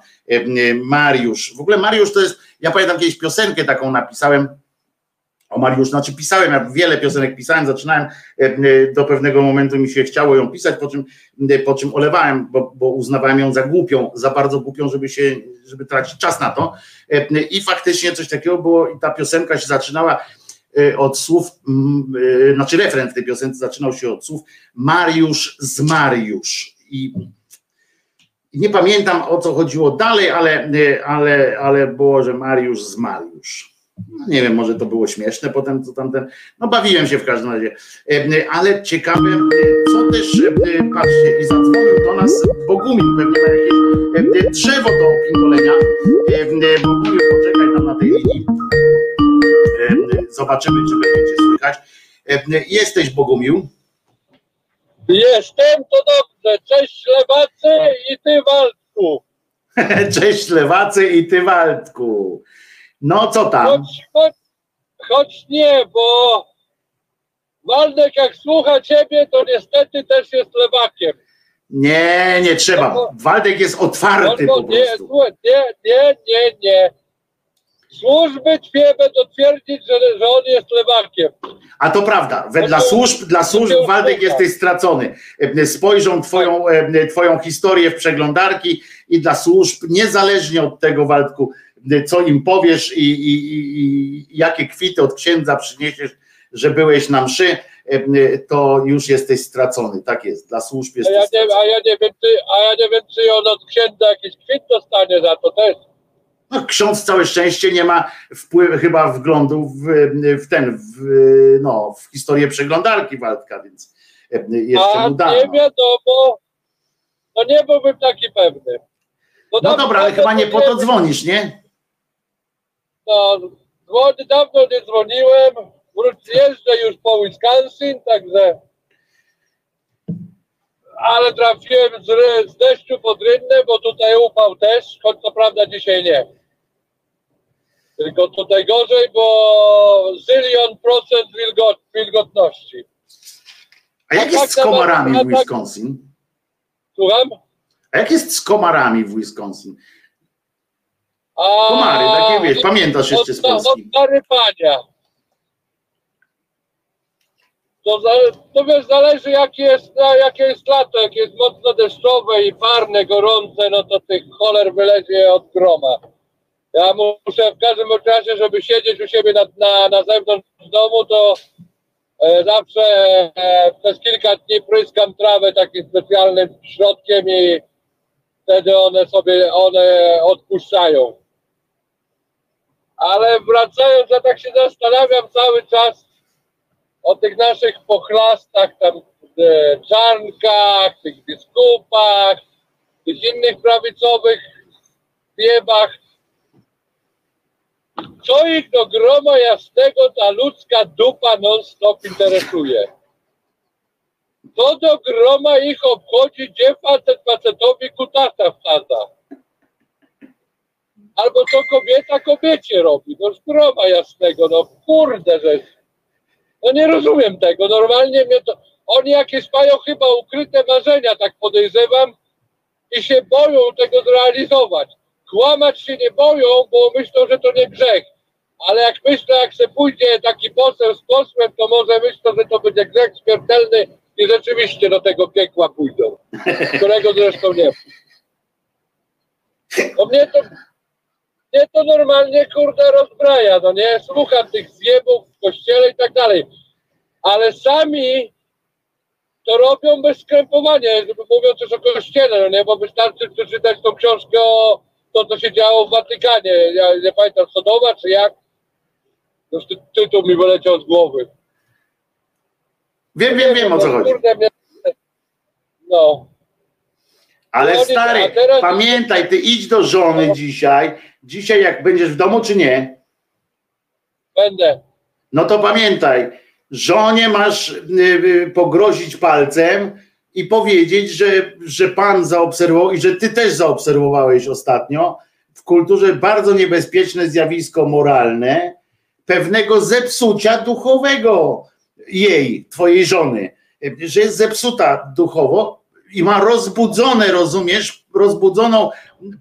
Mariusz. W ogóle Mariusz to jest, ja pamiętam kiedyś piosenkę taką napisałem o Mariusz, znaczy pisałem, ja wiele piosenek pisałem, zaczynałem e, do pewnego momentu mi się chciało ją pisać, po czym, po czym olewałem, bo, bo uznawałem ją za głupią, za bardzo głupią, żeby się, żeby tracić czas na to. I faktycznie coś takiego było i ta piosenka się zaczynała od słów, znaczy refren w tej piosence zaczynał się od słów Mariusz z Mariusz. I nie pamiętam o co chodziło dalej, ale, ale, ale było, że Mariusz z Mariusz. No nie wiem, może to było śmieszne potem, co tamten. No bawiłem się w każdym razie. Ale ciekawe, co też, patrzcie, i zadzwonił do nas Bogumił, pewnie ma jakieś drzewo do opindolenia. Bogumił, poczekaj tam na tej linii. Zobaczymy, czy będziecie słychać. Jesteś Bogumił.
Jestem, to dobrze. Cześć Lewacy i ty Waldku.
Cześć Lewacy i ty Waldku. No co tam?
Choć, choć, choć nie, bo Waldek jak słucha ciebie, to niestety też jest lewakiem.
Nie, nie trzeba.
No,
Waldek jest otwarty
no,
po
nie,
prostu.
słuchaj, nie, nie, nie, nie. Służby twie będą twierdzić, że, że on jest lewakiem.
A to prawda, we- dla
to-
służb, dla służb Waldek jesteś stracony. E, Spojrzą twoją, e, twoją historię w przeglądarki i dla służb, niezależnie od tego Waldku, co im powiesz i, i, i, jakie kwity od księdza przyniesiesz, że byłeś na mszy, e, to już jesteś stracony. Tak jest, dla służb
A
jesteś
ja, nie,
stracony.
a, ja nie wiem, czy, a ja nie wiem, czy on od księdza jakiś kwit dostanie za to też.
No, ksiądz całe szczęście nie ma wpływu, chyba wglądu w, w ten, w, no, w historię przeglądarki Waldka, więc e, jeszcze
A
mu dano.
nie wiadomo, no nie byłbym taki pewny.
No
dawno-
dobra, ale chyba nie po to dzwonisz, nie?
No, dawno nie dzwoniłem, jeżdżę już po Wisconsin, także... Ale trafiłem z, z deszczu pod rynnę, bo tutaj upał też, choć co prawda dzisiaj nie. Tylko tutaj gorzej, bo zylion procent wilgot, wilgotności.
A jak
A
jest
tak
z komarami w Wisconsin?
Słucham?
A jak jest z komarami w Wisconsin?
A,
Komary, takie wiesz, pamiętasz jeszcze z
od, od
Polski.
zarypania. To, to wiesz, zależy jakie jest, jakie jest lato, jak jest mocno deszczowe i parne, gorące, no to tych choler wylezie od groma. Ja muszę w każdym razie, żeby siedzieć u siebie na, na, na zewnątrz domu, to e, zawsze e, przez kilka dni pryskam trawę takim specjalnym środkiem i wtedy one sobie, one odpuszczają. Ale wracając, ja tak się zastanawiam cały czas o tych naszych pochlastach, tam e, czarnkach, tych biskupach, tych innych prawicowych wiebach. Co ich do groma jasnego ta ludzka dupa non-stop interesuje? Co do groma ich obchodzi, gdzie facet facetowi kutasa wsadza? Albo co kobieta kobiecie robi? No z groma jasnego, no kurde, że... No nie rozumiem tego, normalnie mnie to... Oni jakieś mają chyba ukryte marzenia, tak podejrzewam, i się boją tego zrealizować. Kłamać się nie boją, bo myślą, że to nie grzech. Ale jak myślę, jak se pójdzie taki poseł z posłem, to może myślą, że to będzie grzech śmiertelny i rzeczywiście do tego piekła pójdą. Którego zresztą nie. No mnie to, mnie to normalnie, kurde, rozbraja, no nie? Słucham tych zjebów w kościele i tak dalej. Ale sami to robią bez skrępowania, żeby mówiąc też o kościele, no nie? Bo wystarczy przeczytać tą książkę o to, co się działo w Watykanie. Ja nie pamiętam, Sodoma czy jak. Już ty, tytuł mi wyleciał z głowy.
Wiem, wiem, wiem o co
No,
chodzi.
kurde, mnie... No.
Ale
No nie,
stary,
a teraz-
pamiętaj, ty idź do żony dzisiaj. Dzisiaj jak będziesz w domu czy nie?
Będę.
No to pamiętaj, żonie masz y, y, pogrozić palcem i powiedzieć, że, że pan zaobserwował i że ty też zaobserwowałeś ostatnio w kulturze bardzo niebezpieczne zjawisko moralne pewnego zepsucia duchowego jej, twojej żony, że jest zepsuta duchowo i ma rozbudzone, rozumiesz, rozbudzoną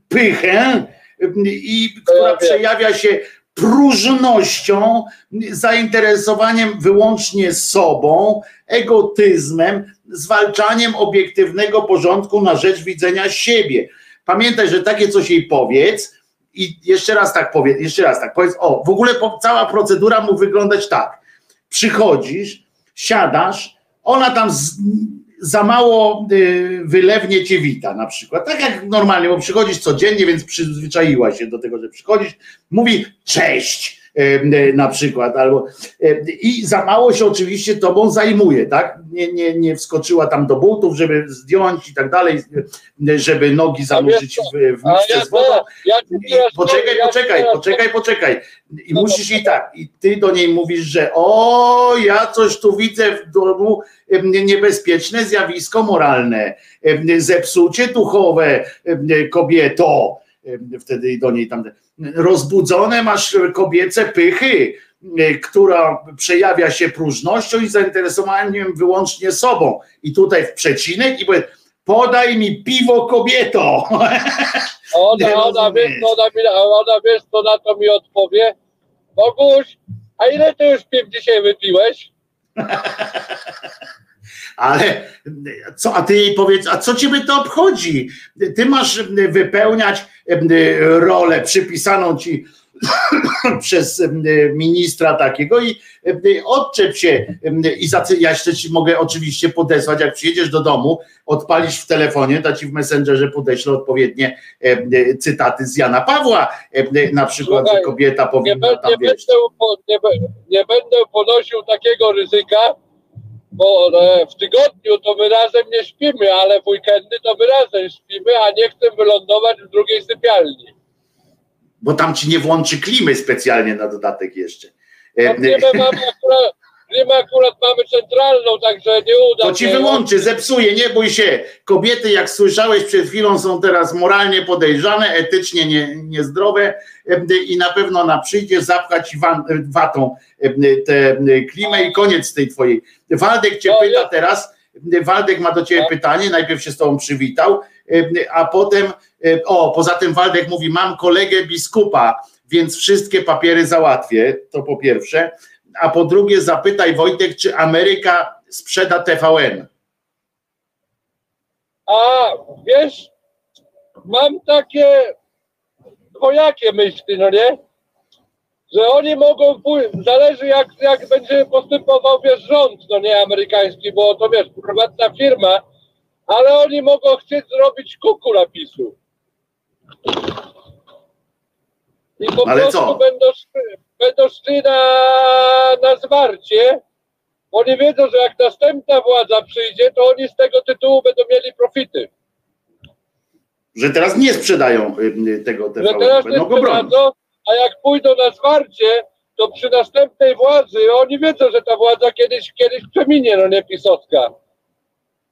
pychę, i która
Ja
przejawia się próżnością, zainteresowaniem wyłącznie sobą, egotyzmem, zwalczaniem obiektywnego porządku na rzecz widzenia siebie. Pamiętaj, że takie coś jej powiedz i jeszcze raz tak powiedz, jeszcze raz tak powiedz, o, w ogóle cała procedura mu wyglądać tak. Przychodzisz, siadasz, ona tam z, za mało y, wylewnie cię wita na przykład. Tak jak normalnie, bo przychodzisz codziennie, więc przyzwyczaiła się do tego, że przychodzisz, mówi cześć na przykład, albo i za mało się oczywiście tobą zajmuje, tak? Nie, nie, nie wskoczyła tam do butów, żeby zdjąć i tak dalej, żeby nogi zanurzyć w, w misce z wodą. Poczekaj, poczekaj, poczekaj, poczekaj. I
No
musisz i tak, i ty do niej mówisz, że o, ja coś tu widzę w domu, niebezpieczne zjawisko moralne, zepsucie duchowe, kobieto. Em, Wtedy do niej tam rozbudzone masz kobiece pychy, e, która przejawia się próżnością i zainteresowaniem wyłącznie sobą. I tutaj w przecinek i powiedz, podaj mi piwo kobieto.
Ona, ona, wiesz, ona, ona wiesz, co na to mi odpowie. Boguś, a ile ty już piw dzisiaj wypiłeś?
Ale co, a ty jej powiedz, a co ciebie to obchodzi? Ty masz wypełniać rolę przypisaną ci przez ministra takiego i odczep się i za, ja jeszcze ci mogę oczywiście podesłać, jak przyjedziesz do domu, odpalisz w telefonie, da ci w Messengerze podeślę odpowiednie cytaty z Jana Pawła, na przykład,
Słuchaj,
kobieta
Nie,
powinna
be,
tam,
nie,
wiesz,
będę, nie, nie będę ponosił takiego ryzyka, bo e, w tygodniu to my razem nie śpimy, ale w weekendy to my razem śpimy, a nie chcę wylądować w drugiej sypialni.
bo tam ci nie włączy klimy specjalnie na dodatek jeszcze.
No, klimę mamy akurat, klimę akurat mamy centralną, także nie uda
To ci
się.
wyłączy, zepsuje, nie bój się. Kobiety, jak słyszałeś przed chwilą, są teraz moralnie podejrzane, etycznie nie, niezdrowe em, i na pewno ona przyjdzie zapchać wan, watą em, tę klimę i koniec tej twojej. Waldek cię
No,
pyta
jest.
teraz, Waldek ma do ciebie
No.
pytanie, najpierw się z tobą przywitał, a potem, em, o, poza tym Waldek mówi, mam kolegę biskupa, więc wszystkie papiery załatwię, to po pierwsze, a po drugie zapytaj Wojtek, czy Ameryka sprzeda TVN.
A wiesz, mam takie dwojakie myśli, no nie? Że oni mogą pójść, zależy jak, jak będzie postępował wiesz, rząd, no nie amerykański, bo to wiesz, prywatna firma, ale oni mogą chcieć zrobić kuku napisu. I po
Ale
prostu
co?
będą szli, będą szli na, na zwarcie, bo oni wiedzą, że jak następna władza przyjdzie, to oni z tego tytułu będą mieli profity.
Że teraz nie sprzedają y, tego
że
TVN,
teraz nie sprzedadzą, a jak pójdą na zwarcie, to przy następnej władzy, oni wiedzą, że ta władza kiedyś, kiedyś przeminie, no nie pisowska.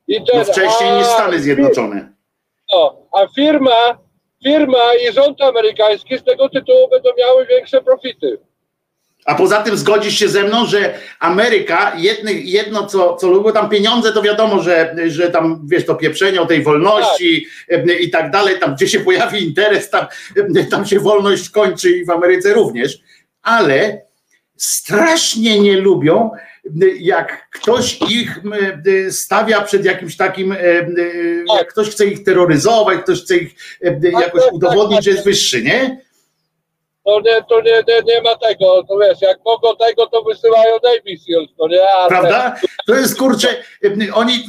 I ten,
No wcześniej
a-
niż Stany Zjednoczone.
No, a firma, firma i rząd amerykański z tego tytułu będą miały większe profity.
A poza tym zgodzisz się ze mną, że Ameryka, jedny, jedno co, co lubią, tam pieniądze, to wiadomo, że, że tam, wiesz, to pieprzenie o tej wolności e, i tak dalej, tam gdzie się pojawi interes, tam, e, tam się wolność kończy i w Ameryce również, ale strasznie nie lubią, e, jak ktoś ich stawia przed jakimś takim, e, jak ktoś chce ich terroryzować, ktoś chce ich e, jakoś
tak,
udowodnić,
tak,
że jest wyższy, nie?
To nie, to nie, nie, nie ma tego, to wiesz, jak mogą tego, to wysyłają Seals, to nie, ale...
Prawda? To jest kurczę, oni,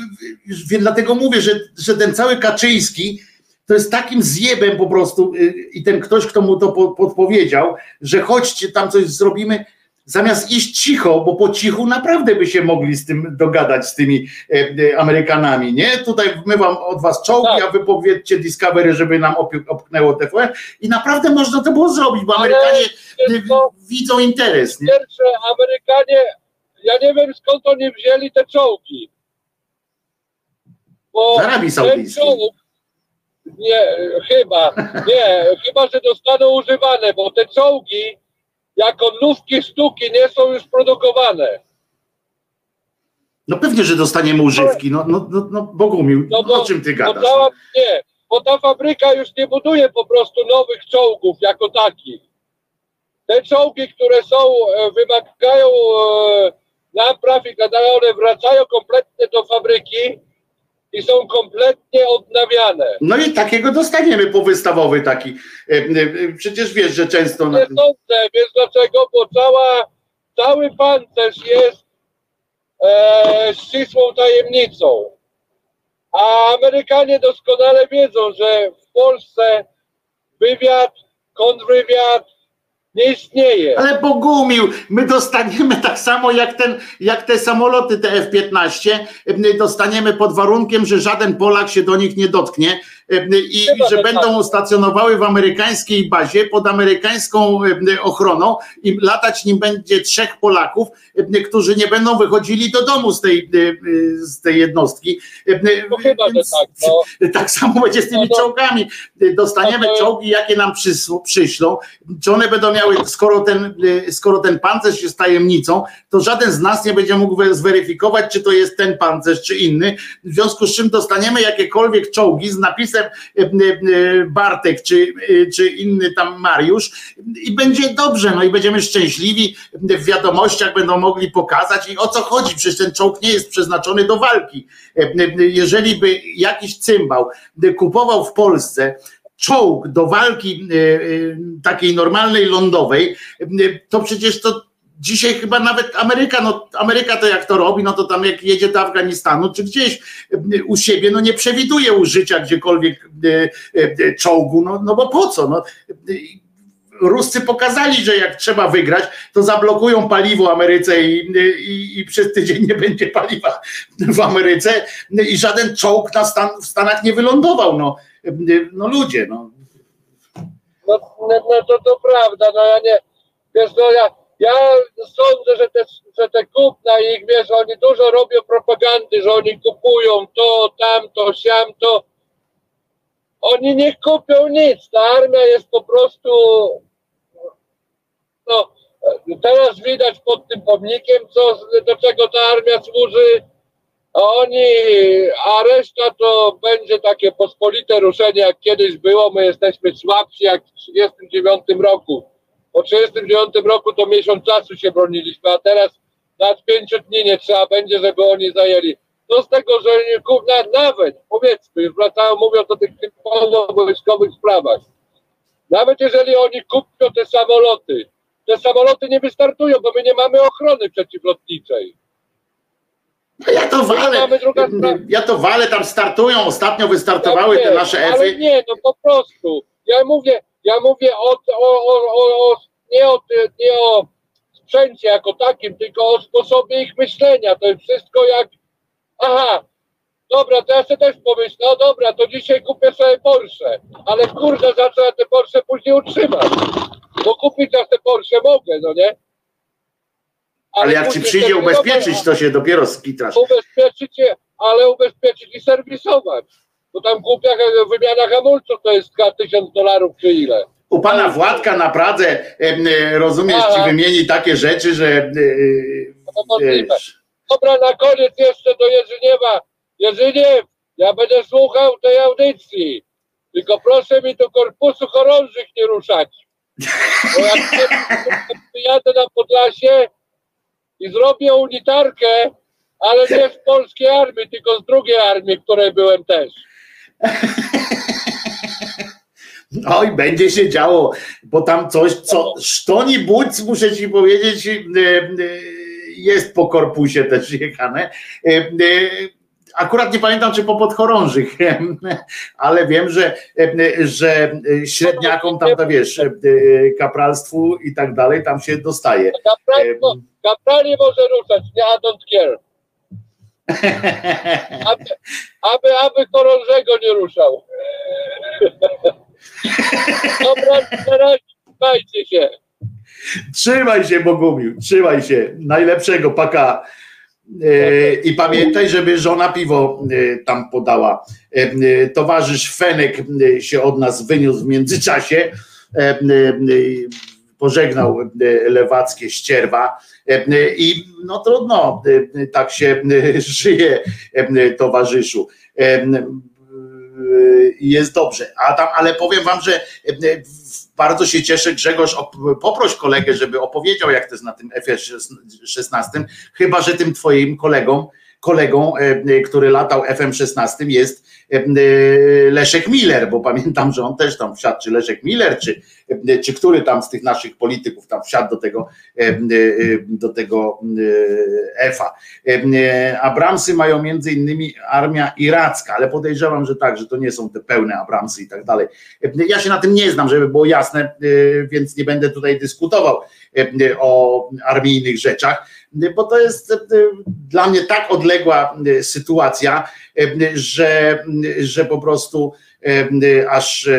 wiem, dlatego mówię, że, że ten cały Kaczyński to jest takim zjebem po prostu y, i ten ktoś, kto mu to po- podpowiedział, że chodźcie tam coś zrobimy, zamiast iść cicho, bo po cichu naprawdę by się mogli z tym dogadać z tymi e, e, Amerykanami, nie? Tutaj my wam od was czołgi,
Tak.
a wy powiedzcie Discovery, żeby nam opi- opchnęło TVN i naprawdę można to było zrobić, bo Amerykanie y,
co?
widzą interes, nie?
pierwsze Amerykanie, ja nie wiem skąd oni wzięli te czołgi. Bo
Z Arabii Saudyjskiej.
nie, chyba, nie, chyba, że dostaną używane, bo te czołgi jako nówki sztuki nie są już produkowane.
No pewnie, że dostaniemy używki. No, no, no, no Bogumił,
No bo-
o czym ty
Bo
gadasz?
nie, bo ta fabryka już nie buduje po prostu nowych czołgów jako takich. te czołgi, które są, e, wymagają e, napraw i tak one wracają kompletnie do fabryki i są kompletnie odnawiane.
No i takiego dostaniemy powystawowy taki. E, e, Przecież wiesz, że często. Na...
Nie sądzę, wiesz dlaczego? Bo cała, cały pancerz jest e, ścisłą tajemnicą. A Amerykanie doskonale wiedzą, że w Polsce wywiad, kontrwywiad nie istnieje.
Ale Bogumił, my dostaniemy tak samo jak, ten, jak te samoloty, te F-15, e, dostaniemy pod warunkiem, że żaden Polak się do nich nie dotknie i, i że będą
tak.
stacjonowały w amerykańskiej bazie pod amerykańską e, ochroną i latać nim będzie trzech Polaków, e, którzy nie będą wychodzili do domu z tej, e, z tej jednostki.
No chyba, że tak, no.
tak samo będzie z tymi
No to-
czołgami. Dostaniemy
no to-
czołgi, jakie nam przysł- przyślą. Czy one będą miały, skoro ten, y, skoro ten pancerz jest tajemnicą, to żaden z nas nie będzie mógł we- zweryfikować, czy to jest ten pancerz, czy inny. W związku z czym dostaniemy jakiekolwiek czołgi z napisem y, y, y, Bartek, czy, czy inny tam Mariusz i będzie dobrze, no i będziemy szczęśliwi. W wiadomościach będą mogli pokazać i o co chodzi. Przecież ten czołg nie jest przeznaczony do walki. Jeżeli by jakiś cymbał kupował w Polsce czołg do walki takiej normalnej lądowej, to przecież to dzisiaj chyba nawet Ameryka, no Ameryka to jak to robi, no to tam jak jedzie do Afganistanu czy gdzieś y, u siebie, no nie przewiduje użycia gdziekolwiek y, y, czołgu, no, no bo po co? No, Ruscy pokazali, że jak trzeba wygrać, to zablokują paliwo Ameryce i, i, i przez tydzień nie będzie paliwa w Ameryce i żaden czołg na Stan, w Stanach nie wylądował. No, no ludzie, no.
No, no, no to, to prawda, no ja nie, wiesz, no ja, ja sądzę, że te, że te kupna ich, wiesz, oni dużo robią propagandy, że oni kupują to, tamto, siamto. Oni nie kupią nic, ta armia jest po prostu, no, teraz widać pod tym pomnikiem, co, do czego ta armia służy, a oni, a reszta to będzie takie pospolite ruszenie, jak kiedyś było. My jesteśmy słabsi jak w 39 roku. Po 39 roku to miesiąc czasu się broniliśmy, a teraz nad pięciu dni nie trzeba będzie, żeby oni zajęli. To z tego, że nie- ku- na, nawet, powiedzmy, już wracają, mówiąc o tych typowo wojskowych sprawach. Nawet jeżeli oni kupią te samoloty, te samoloty nie wystartują, bo my nie mamy ochrony przeciwlotniczej.
Ja to walę, ja to walę, tam startują, ostatnio wystartowały
Ja
te nasze
Ale
Efy.
nie, no po prostu. Ja mówię, ja mówię o, o, o, o, nie, o, nie o sprzęcie jako takim, tylko o sposobie ich myślenia. To jest wszystko jak, aha, dobra, to ja sobie też pomyślę, no dobra, to dzisiaj kupię sobie Porsche, ale kurde, za co ja te Porsche później utrzymam? Bo kupić ja te Porsche mogę, no nie?
Ale jak ci przyjdzie ubezpieczyć, to się dopiero skitrasz.
ubezpieczyć je, ale ubezpieczyć i serwisować. Bo tam głupia wymiana hamulców to jest 1000 dolarów czy ile.
U pana Władka na Pradze, e, rozumiesz, ci
Aha.
wymieni takie rzeczy, że e, wiesz,
Dobra, na koniec jeszcze do Jerzyniewa. Jerzyniew, ja będę słuchał tej audycji. Tylko proszę mi do korpusu chorążych nie ruszać. Bo jak przyjadę na Podlasie i zrobię unitarkę, ale nie z polskiej armii, tylko z drugiej armii, w której byłem też.
Oj, będzie się działo, bo tam coś, co sztoni buc, muszę ci powiedzieć, e, e, jest po korpusie też jechane. E, Akurat nie pamiętam, czy po podchorążych, ale wiem, że, że średniakom tam, to wiesz, kapralstwu i tak dalej, tam się dostaje.
Kapral, kaprali może ruszać, nie, don't care. Aby, aby, aby nie ruszał. Dobra, teraz trzymajcie się.
Trzymaj się, Bogumił, trzymaj się. Najlepszego, paka. E, I pamiętaj, żeby żona piwo e, tam podała. E, e, Towarzysz Fenek e, się od nas wyniósł w międzyczasie. Pożegnał e, lewackie ścierwa. E, e, I no trudno, tak się żyje, towarzyszu. Jest dobrze. A tam, ale powiem wam, że bardzo się cieszę, Grzegorz, poproś kolegę, żeby opowiedział, jak to jest na tym F-16, chyba, że tym twoim kolegom, kolegą, który latał FM-16 jest E, Leszek Miller, bo pamiętam, że on też tam wsiadł, czy Leszek Miller, czy, e, czy który tam z tych naszych polityków tam wsiadł do tego, e, do tego EFA. Abramsy mają między innymi armia iracka, ale podejrzewam, że tak, że to nie są te pełne Abramsy i tak dalej. Ja się na tym nie znam, żeby było jasne, więc nie będę tutaj dyskutował o armijnych rzeczach, bo to jest dla mnie tak odległa sytuacja, że, że po prostu aż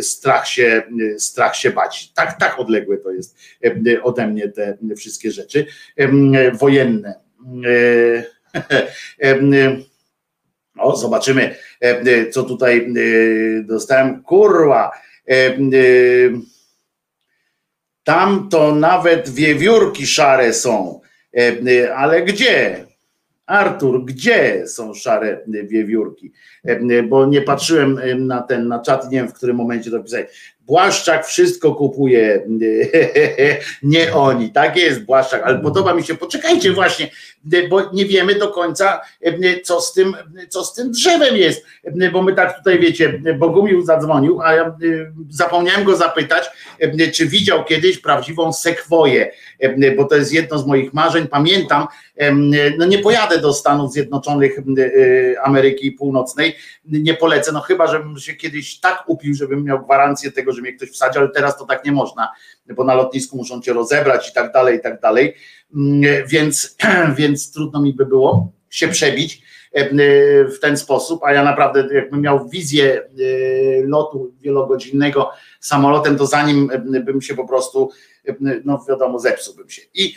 strach się, strach się bać. Tak, tak odległe to jest ode mnie te wszystkie rzeczy wojenne. O, zobaczymy, co tutaj dostałem. Kurwa. Tam to nawet wiewiórki szare są. Ale gdzie? Artur, gdzie są szare wiewiórki? Bo nie patrzyłem na ten, na czat, nie wiem w którym momencie to pisać. Błaszczak wszystko kupuje, nie oni. Tak jest, Błaszczak, ale podoba mi się, poczekajcie właśnie, bo nie wiemy do końca, co z tym, co z tym drzewem jest, bo my tak tutaj wiecie, Bogumił zadzwonił, a ja zapomniałem go zapytać, czy widział kiedyś prawdziwą sekwoję, bo to jest jedno z moich marzeń. Pamiętam, no nie pojadę do Stanów Zjednoczonych Ameryki Północnej, nie polecę, no chyba, żebym się kiedyś tak upił, żebym miał gwarancję tego, że mnie ktoś wsadzi, ale teraz to tak nie można, bo na lotnisku muszą cię rozebrać i tak dalej, i tak dalej, mm, więc, więc trudno mi by było się przebić e, w ten sposób, a ja naprawdę jakbym miał wizję e, lotu wielogodzinnego samolotem, to zanim bym się po prostu, no wiadomo, zepsułbym się i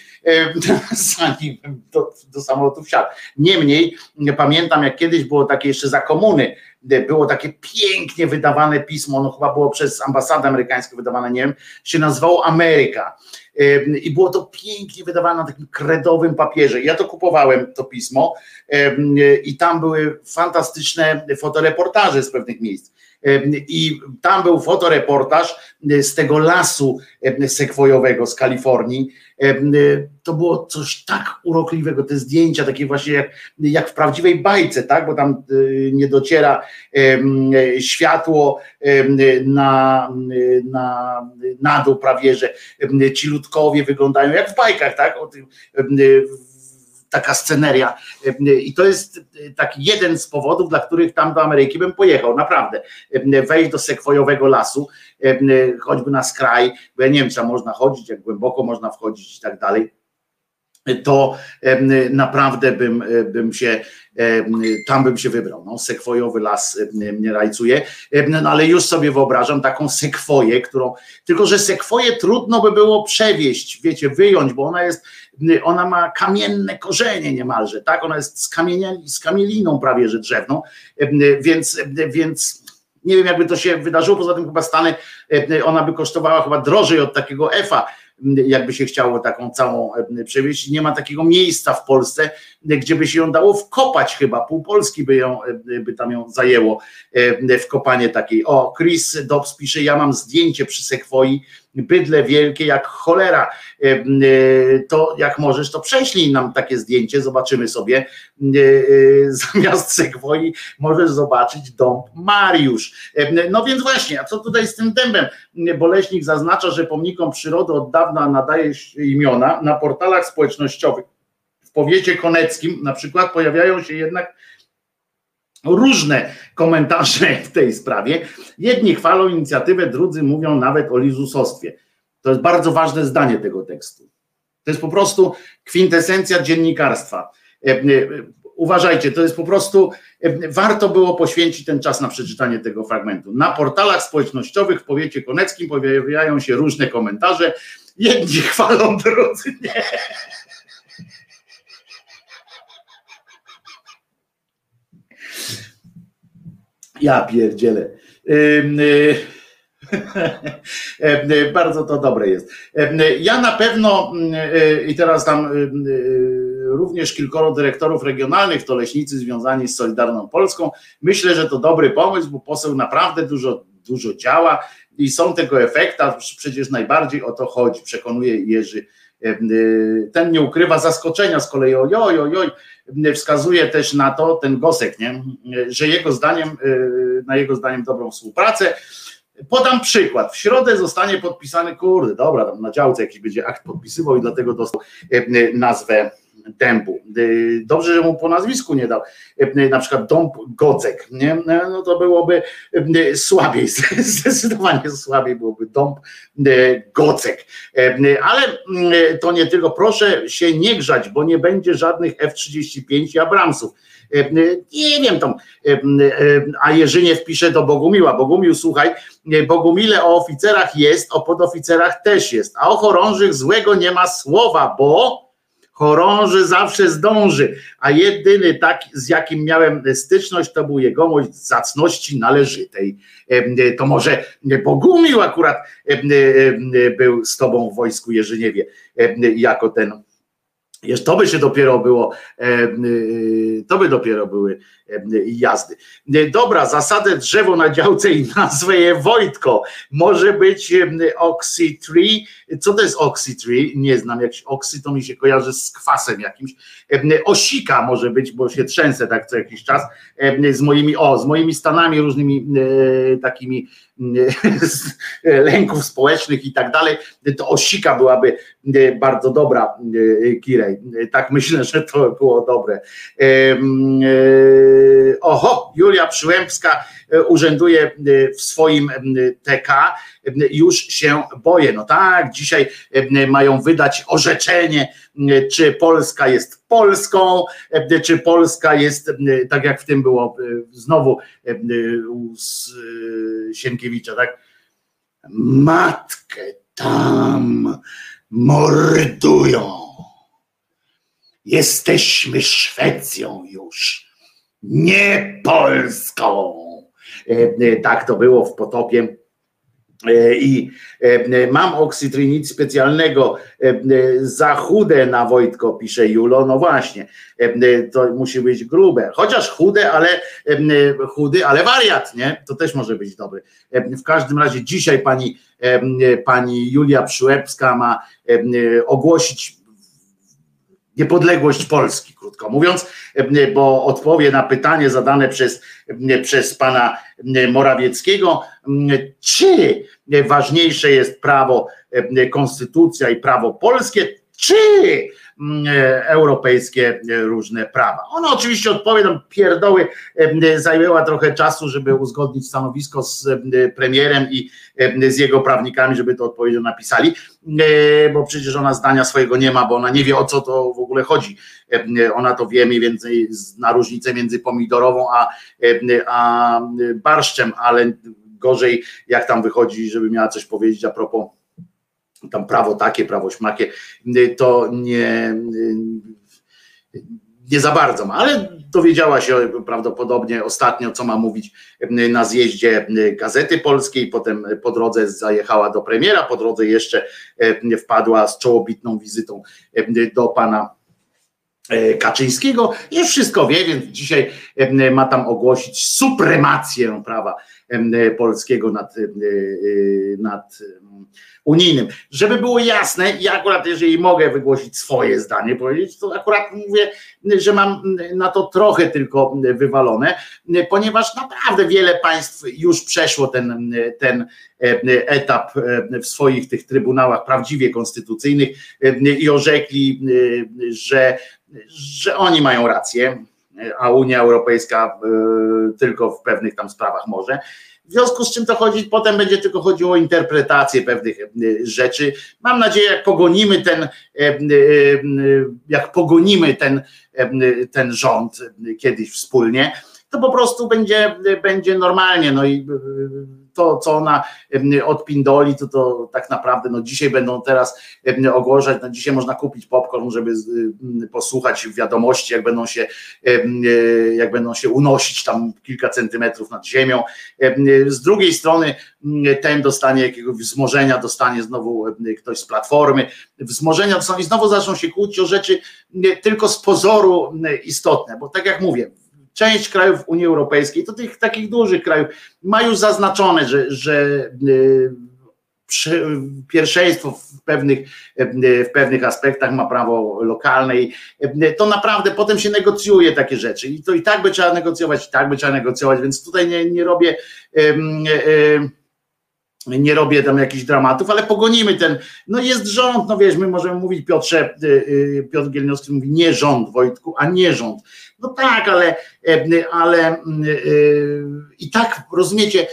zanim bym do, do samolotu wsiadł. Niemniej pamiętam, jak kiedyś było takie jeszcze za komuny, było takie pięknie wydawane pismo, no chyba było przez ambasadę amerykańską wydawane, nie wiem, się nazywało Ameryka. I było to pięknie wydawane na takim kredowym papierze. Ja to kupowałem, to pismo, i tam były fantastyczne fotoreportaże z pewnych miejsc. I tam był fotoreportaż z tego lasu sekwojowego z Kalifornii. To było coś tak urokliwego, te zdjęcia takie właśnie jak, jak w prawdziwej bajce, tak? bo tam nie dociera światło na, na, na dół prawie, że ci ludkowie wyglądają jak w bajkach, tak? O tym, taka sceneria. I to jest taki jeden z powodów, dla których tam do Ameryki bym pojechał, naprawdę. Wejść do sekwojowego lasu, choćby na skraj, bo ja nie wiem, czy można chodzić, jak głęboko można wchodzić i tak dalej to naprawdę bym, bym się tam bym się wybrał. No, sekwojowy las mnie rajcuje, no, ale już sobie wyobrażam taką sekwoję, którą, tylko że sekwoję trudno by było przewieźć, wiecie, wyjąć, bo ona jest, ona ma kamienne korzenie niemalże, tak, ona jest z, z kamieliną prawie, że drzewną, więc, więc nie wiem, jakby to się wydarzyło, poza tym chyba Stany, ona by kosztowała chyba drożej od takiego EFA, jakby się chciało taką całą przewieźć. Nie ma takiego miejsca w Polsce, gdzie by się ją dało wkopać chyba, pół Polski by, ją, by tam ją zajęło wkopanie takiej. O, Chris Dobbs pisze, ja mam zdjęcie przy Sekwoi, bydle wielkie jak cholera, e, to jak możesz, to prześlij nam takie zdjęcie, zobaczymy sobie. E, zamiast Sekwoi możesz zobaczyć dom Mariusz. No więc właśnie, a co tutaj z tym dębem? Boleśnik zaznacza, że pomnikom przyrody od dawna nadaje imiona na portalach społecznościowych. W powiecie koneckim na przykład pojawiają się jednak różne komentarze w tej sprawie. Jedni chwalą inicjatywę, drudzy mówią nawet o lizusostwie. To jest bardzo ważne zdanie tego tekstu. To jest po prostu kwintesencja dziennikarstwa. E, e, uważajcie, to jest po prostu, e, warto było poświęcić ten czas na przeczytanie tego fragmentu. Na portalach społecznościowych w powiecie koneckim pojawiają się różne komentarze. Jedni chwalą, drudzy nie. Ja pierdzielę. Y, bardzo to dobre jest. Ja na pewno, y, i teraz tam również kilkoro dyrektorów regionalnych, to leśnicy związani z Solidarną Polską. Myślę, że to dobry pomysł, bo poseł naprawdę dużo, dużo działa i są tego efekta, przecież najbardziej o to chodzi, przekonuje Jerzy. Ten nie ukrywa zaskoczenia z kolei, ojoj, ojoj, wskazuje też na to, ten Gosek, nie? że jego zdaniem, na jego zdaniem dobrą współpracę, Podam przykład. W środę zostanie podpisany, kurde, dobra, na działce jakiś będzie akt podpisywał i dlatego dostał e, nazwę dębu. E, dobrze, że mu po nazwisku nie dał. E, na przykład dąb Gocek, nie? No to byłoby słabiej, zdecydowanie słabiej byłoby dąb Gocek. Ale to nie tylko, proszę się nie grzać, bo nie będzie żadnych F-35 i Abramsów nie wiem tam, a Jerzyniew pisze do Bogumiła, Bogumił słuchaj, Bogumile o oficerach jest, o podoficerach też jest, a o chorążych złego nie ma słowa, bo chorąży zawsze zdąży, a jedyny tak, z jakim miałem styczność, to był jegomość zacności należytej. To może Bogumił akurat był z tobą w wojsku Jerzyniewie, jako ten to by się dopiero było, to by dopiero były jazdy. Dobra, zasadę drzewo na działce i nazwę je Wojtko. Może być Oxy Tree. Co to jest Oxy Tree? Nie znam, jakiś Oxy to mi się kojarzy z kwasem jakimś. Osika może być, bo się trzęsę tak co jakiś czas z moimi, o, z moimi stanami różnymi e, takimi lęków społecznych i tak dalej, to osika byłaby bardzo dobra, Kirej. Tak myślę, że to było dobre. Oho, Julia Przyłębska urzęduje w swoim TK, już się boję. No tak, dzisiaj mają wydać orzeczenie, czy Polska jest Polską, czy Polska jest, tak jak w tym było znowu u Sienkiewicza, tak? Matkę tam mordują. Jesteśmy Szwecją już, nie Polską. Tak to było w potopie E, I e, mam oksytry, nic specjalnego. E, za chude na Wojtko, pisze Julo. No właśnie, to musi być grube. Chociaż chude, ale chudy, ale wariat, nie? To też może być dobry. W każdym razie dzisiaj pani, pani Julia Przyłębska ma ogłosić niepodległość Polski, krótko mówiąc, bo odpowie na pytanie zadane przez, przez pana Morawieckiego, czy ważniejsze jest prawo, konstytucja i prawo polskie, czy e, europejskie e, różne prawa. Ona oczywiście odpowie nam pierdoły, e, zajęła trochę czasu, żeby uzgodnić stanowisko z premierem i z jego prawnikami, żeby to odpowiedzią napisali, bo przecież ona zdania swojego nie ma, bo ona nie wie o co to w ogóle chodzi. Ona to wie mniej więcej na różnicę między pomidorową a, a barszczem, ale gorzej jak tam wychodzi, żeby miała coś powiedzieć a propos tam prawo takie, prawo śmakie, to nie, nie za bardzo ma, ale dowiedziała się prawdopodobnie ostatnio, co ma mówić na zjeździe Gazety Polskiej, potem po drodze zajechała do premiera, po drodze jeszcze wpadła z czołobitną wizytą do pana Kaczyńskiego. Już wszystko wie, więc dzisiaj ma tam ogłosić supremację prawa polskiego nad, nad unijnym. Żeby było jasne, ja akurat jeżeli mogę wygłosić swoje zdanie, powiedzieć, to akurat mówię, że mam na to trochę tylko wywalone, ponieważ naprawdę wiele państw już przeszło ten, ten etap w swoich tych trybunałach prawdziwie konstytucyjnych i orzekli, że, że oni mają rację, a Unia Europejska tylko w pewnych tam sprawach może. W związku z czym to chodzi, potem będzie tylko chodziło o interpretację pewnych e, rzeczy. Mam nadzieję, jak pogonimy ten, e, e, jak pogonimy ten, ten rząd kiedyś wspólnie, to po prostu będzie, będzie normalnie. No i to, co ona odpindoli, to, to tak naprawdę no dzisiaj będą teraz ogłaszać, no dzisiaj można kupić popcorn, żeby posłuchać wiadomości, jak będą się, jak będą się unosić tam kilka centymetrów nad ziemią. Z drugiej strony ten dostanie jakiegoś wzmożenia, dostanie znowu ktoś z platformy, wzmożenia dostanie, znowu zaczną się kłócić o rzeczy tylko z pozoru istotne, bo tak jak mówię, część krajów Unii Europejskiej, to tych takich dużych krajów, ma już zaznaczone, że, że y, pierwszeństwo w pewnych, w pewnych aspektach ma prawo lokalne i to naprawdę potem się negocjuje takie rzeczy. I to i tak by trzeba negocjować, i tak by trzeba negocjować, więc tutaj nie, nie robię nie robię tam jakichś dramatów, ale pogonimy ten, no jest rząd, no wiesz, my możemy mówić Piotrze, y, y, Piotr Gielniowski mówi nie rząd Wojtku, a nie rząd. No tak, ale, ale y, i tak rozumiecie,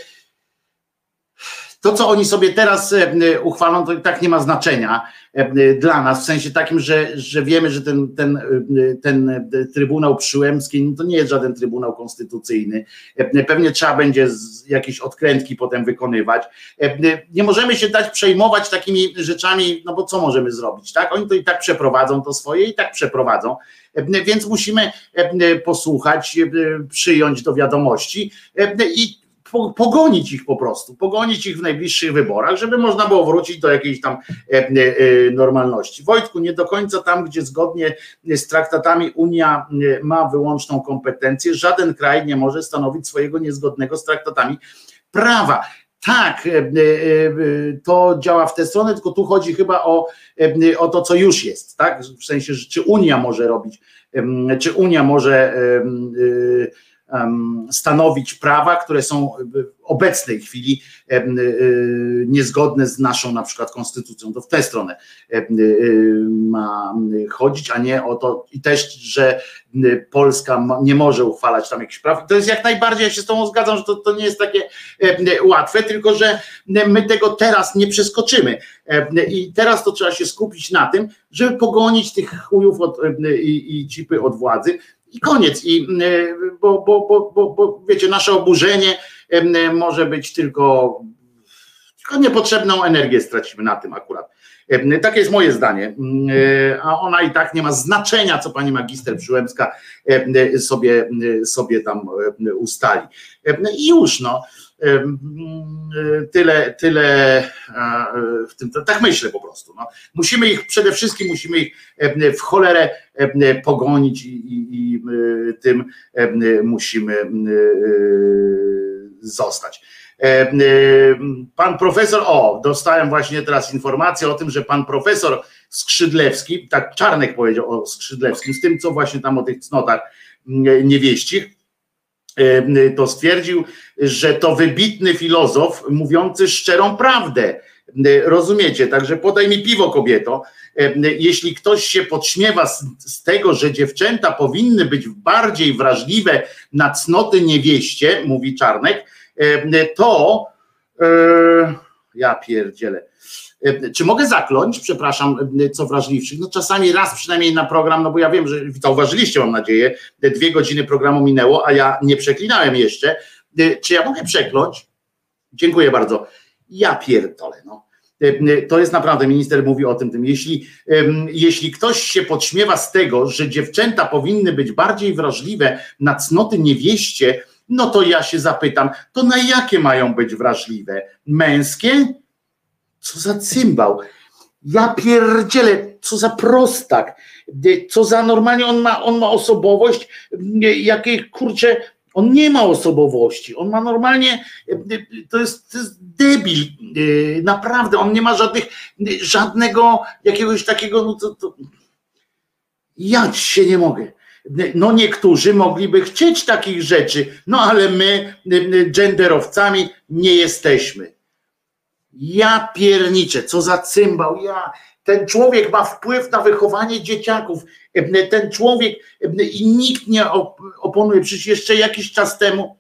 to, co oni sobie teraz e, uchwalą, to i tak nie ma znaczenia e, dla nas, w sensie takim, że, że wiemy, że ten, ten, e, ten Trybunał Przyłębski no to nie jest żaden Trybunał Konstytucyjny. Pewnie trzeba będzie jakieś odkrętki potem wykonywać. Nie możemy się dać przejmować takimi rzeczami, no bo co możemy zrobić, tak? Oni to i tak przeprowadzą to swoje i tak przeprowadzą. Więc musimy posłuchać, przyjąć do wiadomości i pogonić ich po prostu, pogonić ich w najbliższych wyborach, żeby można było wrócić do jakiejś tam e, e, e, normalności. Wojtku, nie do końca tam, gdzie zgodnie z traktatami Unia ma wyłączną kompetencję, żaden kraj nie może stanowić swojego niezgodnego z traktatami prawa. Tak, to działa w tę stronę, tylko tu chodzi chyba o, o to, co już jest, tak? W sensie, czy Unia może robić, czy Unia może stanowić prawa, które są w obecnej chwili niezgodne z naszą na przykład konstytucją. To w tę stronę ma chodzić, a nie o to i też, że Polska nie może uchwalać tam jakichś praw. To jest jak najbardziej, ja się z tą zgadzam, że to, to nie jest takie łatwe, tylko że my tego teraz nie przeskoczymy. I teraz to trzeba się skupić na tym, żeby pogonić tych chujów od, i, i cipy od władzy, i koniec. I, e, bo, bo, bo, bo, bo wiecie, nasze oburzenie może być tylko, tylko niepotrzebną energię stracimy na tym akurat. Takie jest moje zdanie, a ona i tak nie ma znaczenia, co pani magister Przyłębska sobie, sobie tam ustali. I już no tyle, tyle w tym, tak myślę po prostu. No. Musimy ich, przede wszystkim musimy ich w cholerę pogonić i, i, i tym musimy zostać. Pan profesor, o, dostałem właśnie teraz informację o tym, że pan profesor Skrzydlewski, tak Czarnek powiedział o Skrzydlewskim, z tym, co właśnie tam o tych cnotach niewieścich, to stwierdził, że to wybitny filozof mówiący szczerą prawdę. Rozumiecie? Także podaj mi piwo, kobieto. Jeśli ktoś się podśmiewa z, z, tego, że dziewczęta powinny być bardziej wrażliwe na cnoty niewieście, mówi Czarnek, to e, ja pierdzielę. E, czy mogę zakląć, przepraszam, e, co wrażliwszych? No czasami raz przynajmniej na program, no bo ja wiem, że zauważyliście, mam nadzieję, dwie godziny programu minęło, a ja nie przeklinałem jeszcze. E, czy ja mogę przekląć? Dziękuję bardzo. Ja pierdolę, no. To jest naprawdę, minister mówi o tym, tym. Jeśli, jeśli ktoś się podśmiewa z tego, że dziewczęta powinny być bardziej wrażliwe na cnoty niewieście, no to ja się zapytam, to na jakie mają być wrażliwe? Męskie? Co za cymbał. Ja pierdzielę, co za prostak, co za normalnie, on ma, on ma osobowość, jakiej kurczę, on nie ma osobowości, on ma normalnie, to jest, to jest debil, naprawdę, on nie ma żadnych, żadnego jakiegoś takiego, no to, to ja się nie mogę. No niektórzy mogliby chcieć takich rzeczy, no ale my genderowcami nie jesteśmy. Ja pierniczę, co za cymbał, ja. Ten człowiek ma wpływ na wychowanie dzieciaków. Ten człowiek i nikt nie oponuje. Przecież jeszcze jakiś czas temu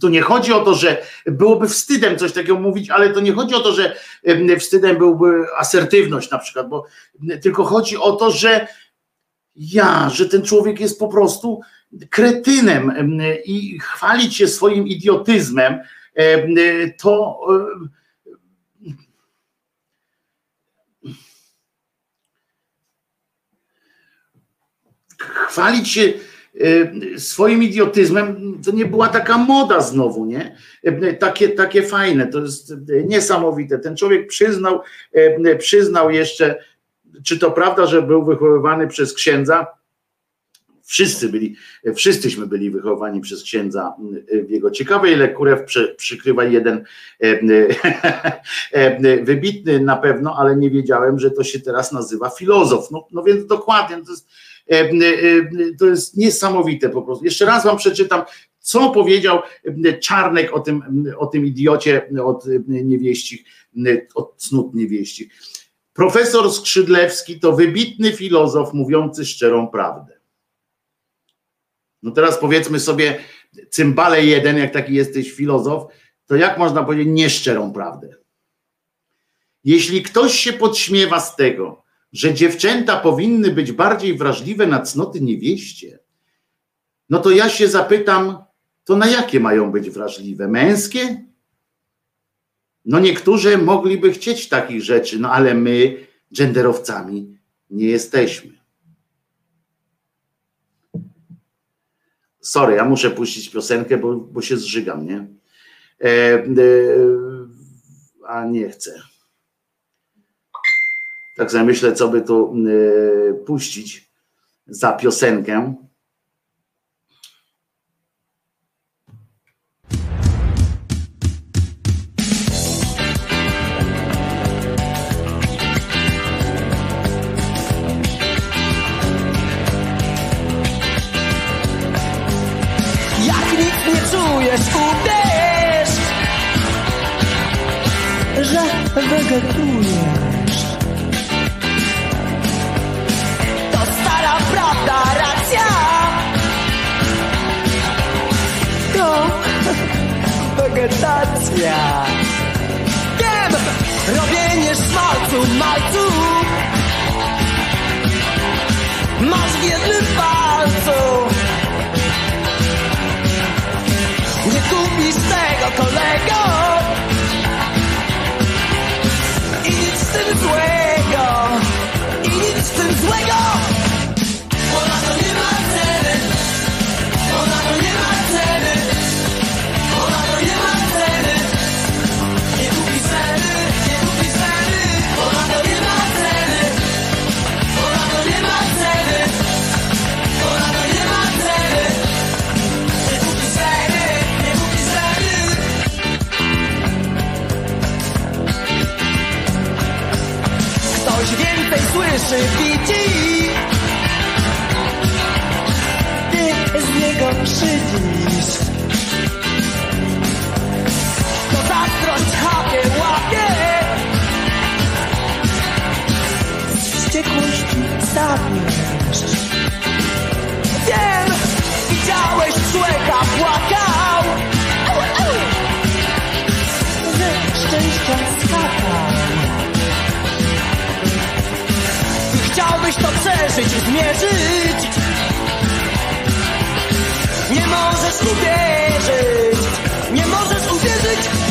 tu nie chodzi o to, że byłoby wstydem coś takiego mówić, ale to nie chodzi o to, że wstydem byłby asertywność na przykład, bo tylko chodzi o to, że ja, że ten człowiek jest po prostu kretynem em, i chwalić się swoim idiotyzmem, em, to chwalić się e, swoim idiotyzmem, to nie była taka moda znowu, nie? E, Takie, takie fajne, to jest e, niesamowite. Ten człowiek przyznał, e, przyznał jeszcze, czy to prawda, że był wychowywany przez księdza? Wszyscy byli, wszyscyśmy byli wychowani przez księdza w jego ciekawej, ile przykrywa jeden e, e, wybitny na pewno, ale nie wiedziałem, że to się teraz nazywa filozof. No, no więc dokładnie, to jest, e, e, to jest niesamowite po prostu. Jeszcze raz wam przeczytam, co powiedział Czarnek o tym, o tym idiocie od niewieścich, od cnót niewieścich. Profesor Skrzydlewski to wybitny filozof mówiący szczerą prawdę. No teraz powiedzmy sobie, cymbale jeden, jak taki jesteś filozof, to jak można powiedzieć nieszczerą prawdę? Jeśli ktoś się podśmiewa z tego, że dziewczęta powinny być bardziej wrażliwe na cnoty niewieście, no to ja się zapytam, to na jakie mają być wrażliwe? Męskie? No niektórzy mogliby chcieć takich rzeczy, no ale my genderowcami nie jesteśmy. Sorry, ja muszę puścić piosenkę, bo, bo się zżygam, nie? E, e, a nie chcę. Tak sobie myślę, co by tu e, puścić za piosenkę.
Czujesz, uwierz Że wegetujesz wegetacja. Wiem, robienie szmalcu, malcu. Masz w jednym palcu. Nie kupisz tego kolego. I nic z tym złego słyszy, widzi. Ty z niego szydzisz. To zazdrość chapie, łapie. Z wściekłości zabierz. Wiem, przeżyć, zmierzyć. Nie możesz uwierzyć Nie możesz uwierzyć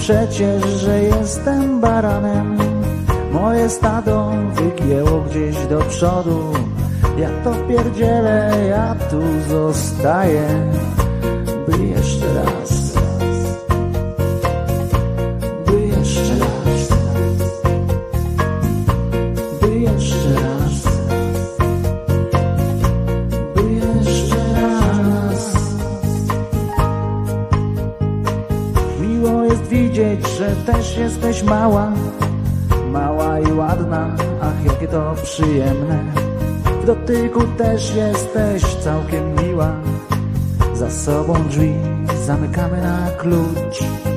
przecież, że jestem baranem. Moje stado wygięło gdzieś do przodu. Ja to pierdzielę, ja tu zostaję, dotyku też jesteś całkiem miła. Za sobą drzwi zamykamy na klucz.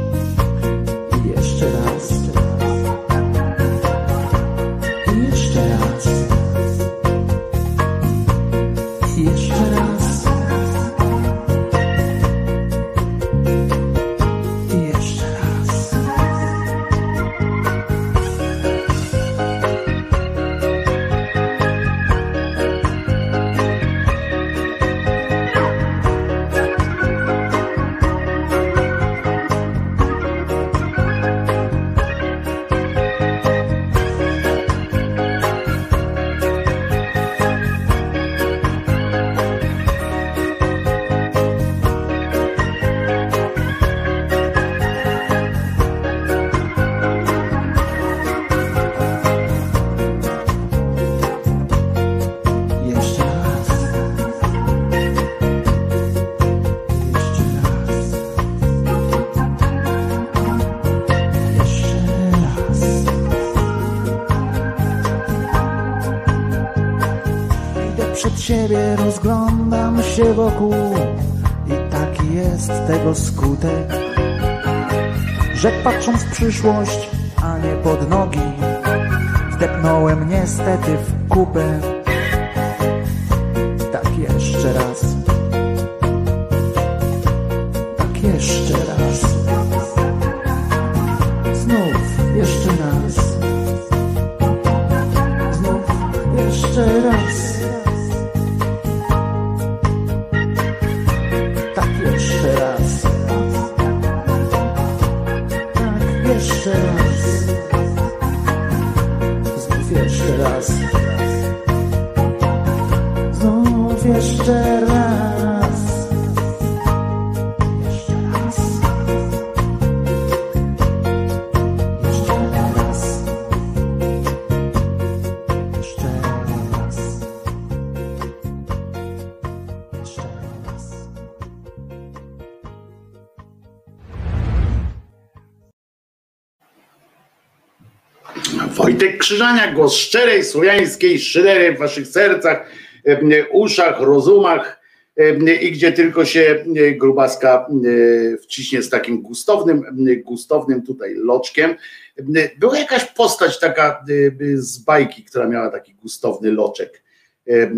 Wokół i taki jest tego skutek, że patrząc w przyszłość, a nie pod nogi, wdepnąłem niestety w kupę
Wojtek Krzyżaniak, głos szczerej, słowiańskiej szydery w waszych sercach, em, uszach, rozumach em, i gdzie tylko się e, grubaska e, wciśnie z takim gustownym, gustownym tutaj loczkiem. Em, Była jakaś postać taka e, z bajki, która miała taki gustowny loczek. E,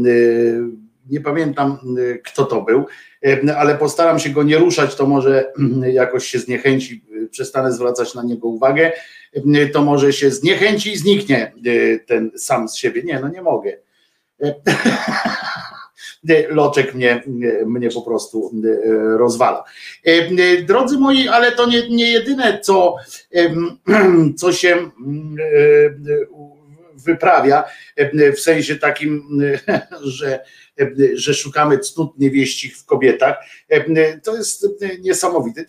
Nie pamiętam, e, kto to był, ale postaram się go nie ruszać, to może jakoś się zniechęci, e, przestanę zwracać na niego uwagę to może się zniechęci i zniknie e, ten sam z siebie. Nie, no nie mogę. Nie, Loczek mnie, mnie po prostu rozwala. Drodzy moi, ale to nie, nie jedyne, co, co się wyprawia, w sensie takim, że, że szukamy cnót niewieścich w kobietach. To jest niesamowite.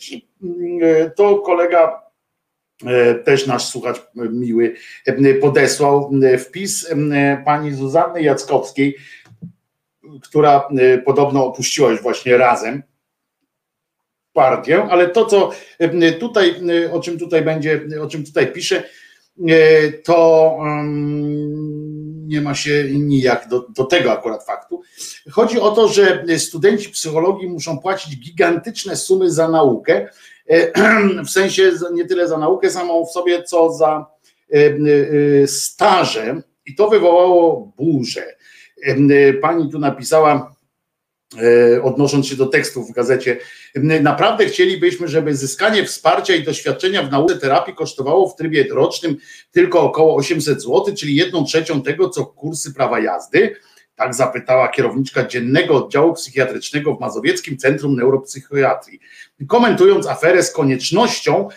To kolega też nasz słuchacz e, miły e, podesłał e, wpis e, pani Zuzanny Jackowskiej, która e, podobno opuściła już właśnie razem partię, ale to, co e, tutaj, e, o czym tutaj będzie, o czym tutaj pisze, e, to nie ma się nijak do, do tego akurat faktu. Chodzi o to, że studenci psychologii muszą płacić gigantyczne sumy za naukę, e, w sensie nie tyle za naukę samą w sobie, co za e, e, staże i to wywołało burzę. E, Pani tu napisała, e, odnosząc się do tekstów w gazecie, e, naprawdę chcielibyśmy, żeby zyskanie wsparcia i doświadczenia w nauce terapii kosztowało w trybie rocznym tylko około 800 zł, czyli jedną trzecią tego, co kursy prawa jazdy. Tak zapytała kierowniczka dziennego oddziału psychiatrycznego w Mazowieckim Centrum Neuropsychiatrii, komentując aferę z koniecznością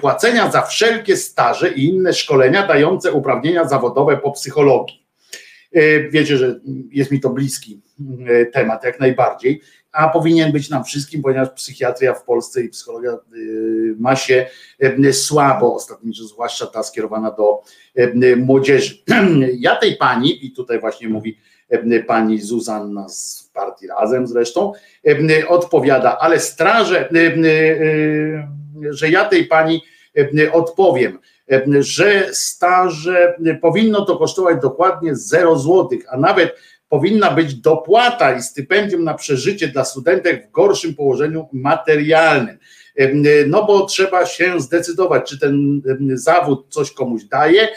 płacenia za wszelkie staże i inne szkolenia dające uprawnienia zawodowe po psychologii. E, wiecie, że jest mi to bliski e, temat jak najbardziej, a powinien być nam wszystkim, ponieważ psychiatria w Polsce i psychologia e, ma się słabo ostatnio, zwłaszcza ta skierowana do młodzieży. Ja tej pani, i tutaj właśnie mówi pani Zuzanna z partii Razem zresztą, odpowiada, ale strażę, że ja tej pani odpowiem, że staże powinno to kosztować dokładnie 0 zł, a nawet powinna być dopłata i stypendium na przeżycie dla studentek w gorszym położeniu materialnym. No bo trzeba się zdecydować, czy ten zawód coś komuś daje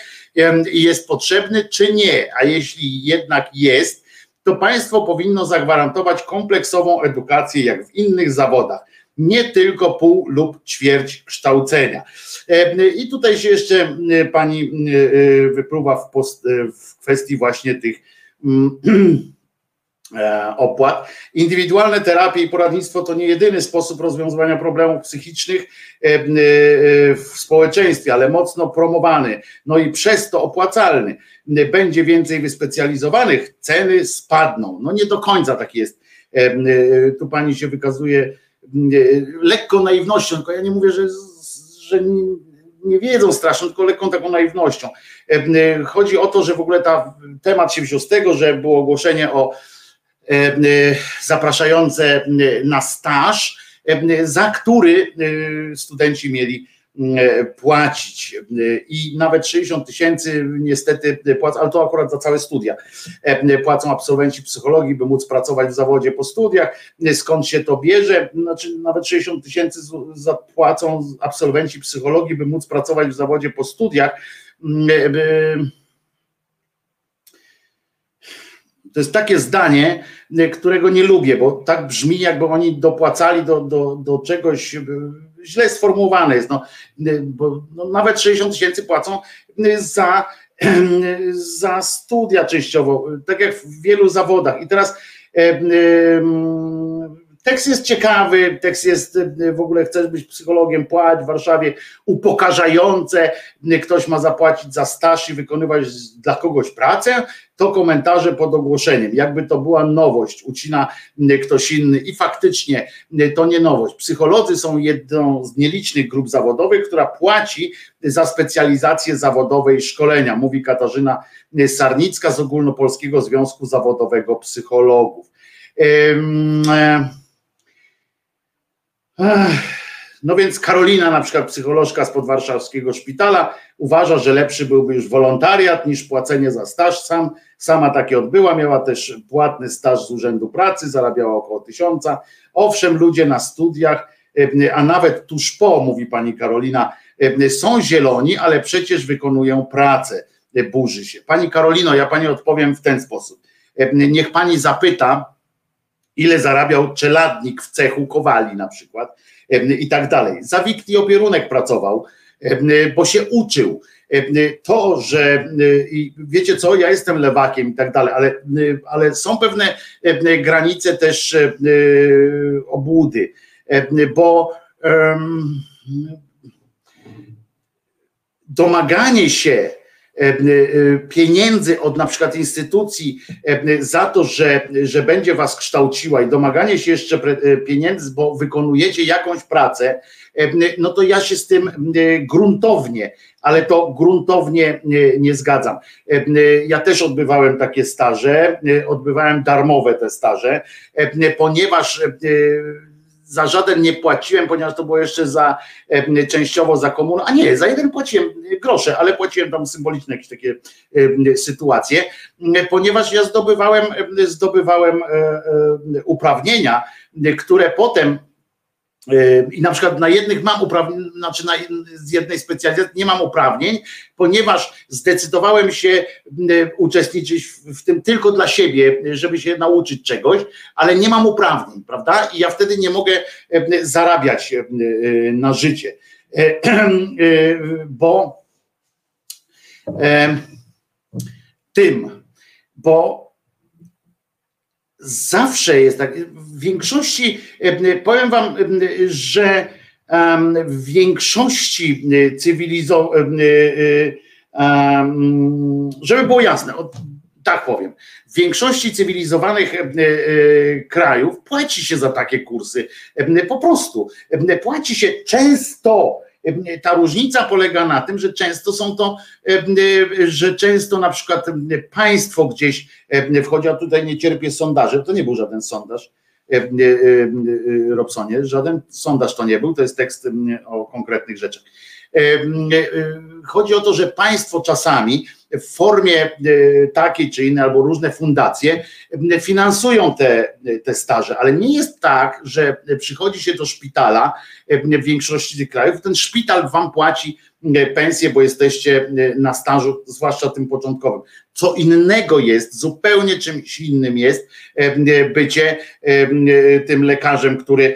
jest potrzebny, czy nie. A jeśli jednak jest, to państwo powinno zagwarantować kompleksową edukację jak w innych zawodach nie tylko pół lub ćwierć kształcenia. E, I tutaj się jeszcze e, pani e, wypruwa w, post, w kwestii właśnie tych mm, opłat. Indywidualne terapie i poradnictwo to nie jedyny sposób rozwiązywania problemów psychicznych w społeczeństwie, ale mocno promowany, no i przez to opłacalny. Będzie więcej wyspecjalizowanych, ceny spadną. No nie do końca tak jest. Tu pani się wykazuje lekką naiwnością, tylko ja nie mówię, że, że nie, wiedzą strasznie, tylko lekką taką naiwnością. Chodzi o to, że w ogóle ta, temat się wziął z tego, że było ogłoszenie o zapraszające na staż, za który studenci mieli E, płacić i nawet 60 tysięcy niestety płacą, ale to akurat za całe studia e, płacą absolwenci psychologii, by móc pracować w zawodzie po studiach. Skąd się to bierze? Znaczy nawet 60 tysięcy zapłacą absolwenci psychologii, by móc pracować w zawodzie po studiach. E, to jest takie zdanie, którego nie lubię, bo tak brzmi, jakby oni dopłacali do, do, do czegoś źle sformułowane jest, no, bo no, nawet 60 tysięcy płacą za, za studia częściowo, tak jak w wielu zawodach. I teraz tekst jest ciekawy, tekst jest w ogóle chcesz być psychologiem, płać w Warszawie, upokarzające, ktoś ma zapłacić za staż i wykonywać dla kogoś pracę, to komentarze pod ogłoszeniem, jakby to była nowość, ucina ktoś inny i faktycznie to nie nowość. Psycholodzy są jedną z nielicznych grup zawodowych, która płaci za specjalizację zawodowe i szkolenia, mówi Katarzyna Sarnicka z Ogólnopolskiego Związku Zawodowego Psychologów. No więc Karolina, na przykład psycholożka z podwarszawskiego szpitala, uważa, że lepszy byłby już wolontariat niż płacenie za staż. Sam, sama takie odbyła, miała też płatny staż z Urzędu Pracy, zarabiała około tysiąca. Owszem, ludzie na studiach, e, a nawet tuż po, mówi pani Karolina, e, są zieloni, ale przecież wykonują pracę, e, burzy się. Pani Karolino, ja pani odpowiem w ten sposób. Niech pani zapyta, ile zarabiał czeladnik w cechu kowali na przykład i tak dalej. Za Wikti Opierunek pracował, bo się uczył. To, że wiecie co, ja jestem lewakiem i tak dalej, ale, ale są pewne granice też obłudy, bo domaganie się pieniędzy od na przykład instytucji e, za to, że, że będzie was kształciła i domaganie się jeszcze pieniędzy, bo wykonujecie jakąś pracę, no to ja się z tym gruntownie, ale to gruntownie nie zgadzam. Ja też odbywałem takie staże, odbywałem darmowe te staże, ponieważ za żaden nie płaciłem, ponieważ to było jeszcze za częściowo za komunę, a nie, za jeden płaciłem grosze, ale płaciłem tam symboliczne jakieś takie sytuacje, ponieważ ja zdobywałem, zdobywałem e, e, uprawnienia, które potem i na przykład na jednych mam uprawnień, znaczy na, z jednej specjalizacji nie mam uprawnień, ponieważ zdecydowałem się uczestniczyć w, tym tylko dla siebie, żeby się nauczyć czegoś, ale nie mam uprawnień, prawda? I ja wtedy nie mogę zarabiać na życie, e, bo tym, bo zawsze jest tak. W większości, powiem wam, że w większości cywilizowanych, żeby było jasne, tak powiem, w większości cywilizowanych krajów płaci się za takie kursy. Po prostu płaci się często ta różnica polega na tym, że często są to, że często na przykład państwo gdzieś wchodzi, a tutaj nie cierpię sondaży, to nie był żaden sondaż, Robsonie, żaden sondaż to nie był, to jest tekst o konkretnych rzeczach. Chodzi o to, że państwo czasami w formie e, takiej czy innej, albo różne fundacje finansują te, te staże, ale nie jest tak, że przychodzi się do szpitala w większości tych krajów, ten szpital wam płaci pensję, bo jesteście na stażu, zwłaszcza tym początkowym. Co innego jest, zupełnie czymś innym jest bycie tym lekarzem, który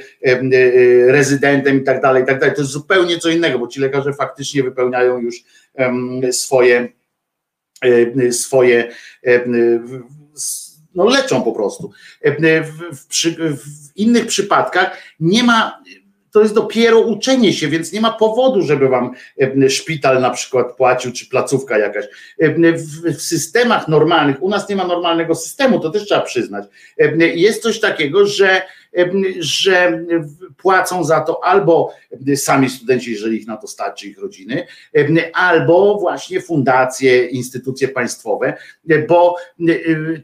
rezydentem i tak dalej, i tak dalej. To jest zupełnie co innego, bo ci lekarze faktycznie wypełniają już swoje E, swoje e, no leczą po prostu. E, w, w, innych przypadkach nie ma, to jest dopiero uczenie się, więc nie ma powodu, żeby wam szpital na przykład płacił, czy placówka jakaś. W, systemach normalnych, u nas nie ma normalnego systemu, to też trzeba przyznać. Jest coś takiego, że że płacą za to albo sami studenci, jeżeli ich na to stać, czy ich rodziny, albo właśnie fundacje, instytucje państwowe, bo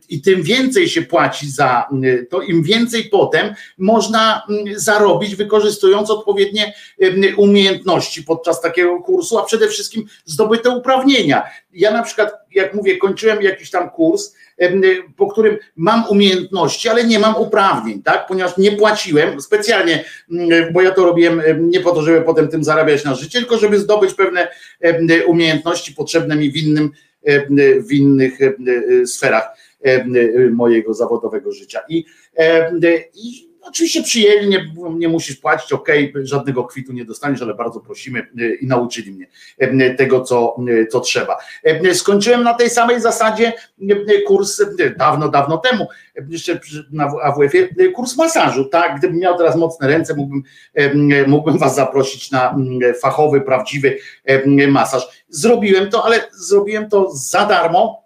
i tym więcej się płaci za to, im więcej potem można zarobić, wykorzystując odpowiednie umiejętności podczas takiego kursu, a przede wszystkim zdobyte uprawnienia. Ja na przykład, jak mówię, kończyłem jakiś tam kurs, po którym mam umiejętności, ale nie mam uprawnień, tak? Ponieważ nie płaciłem specjalnie, bo ja to robiłem nie po to, żeby potem tym zarabiać na życie, tylko żeby zdobyć pewne umiejętności potrzebne mi w, innym, w innych sferach mojego zawodowego życia. I, i Oczywiście przyjęli, nie, nie musisz płacić, ok, żadnego kwitu nie dostaniesz, ale bardzo prosimy y, i nauczyli mnie y, tego, co, y, co trzeba. Skończyłem na tej samej zasadzie kurs dawno, dawno temu, jeszcze na AWF-ie, kurs masażu. Tak, gdybym miał teraz mocne ręce, mógłbym, mógłbym Was zaprosić na fachowy, prawdziwy masaż. Zrobiłem to, ale zrobiłem to za darmo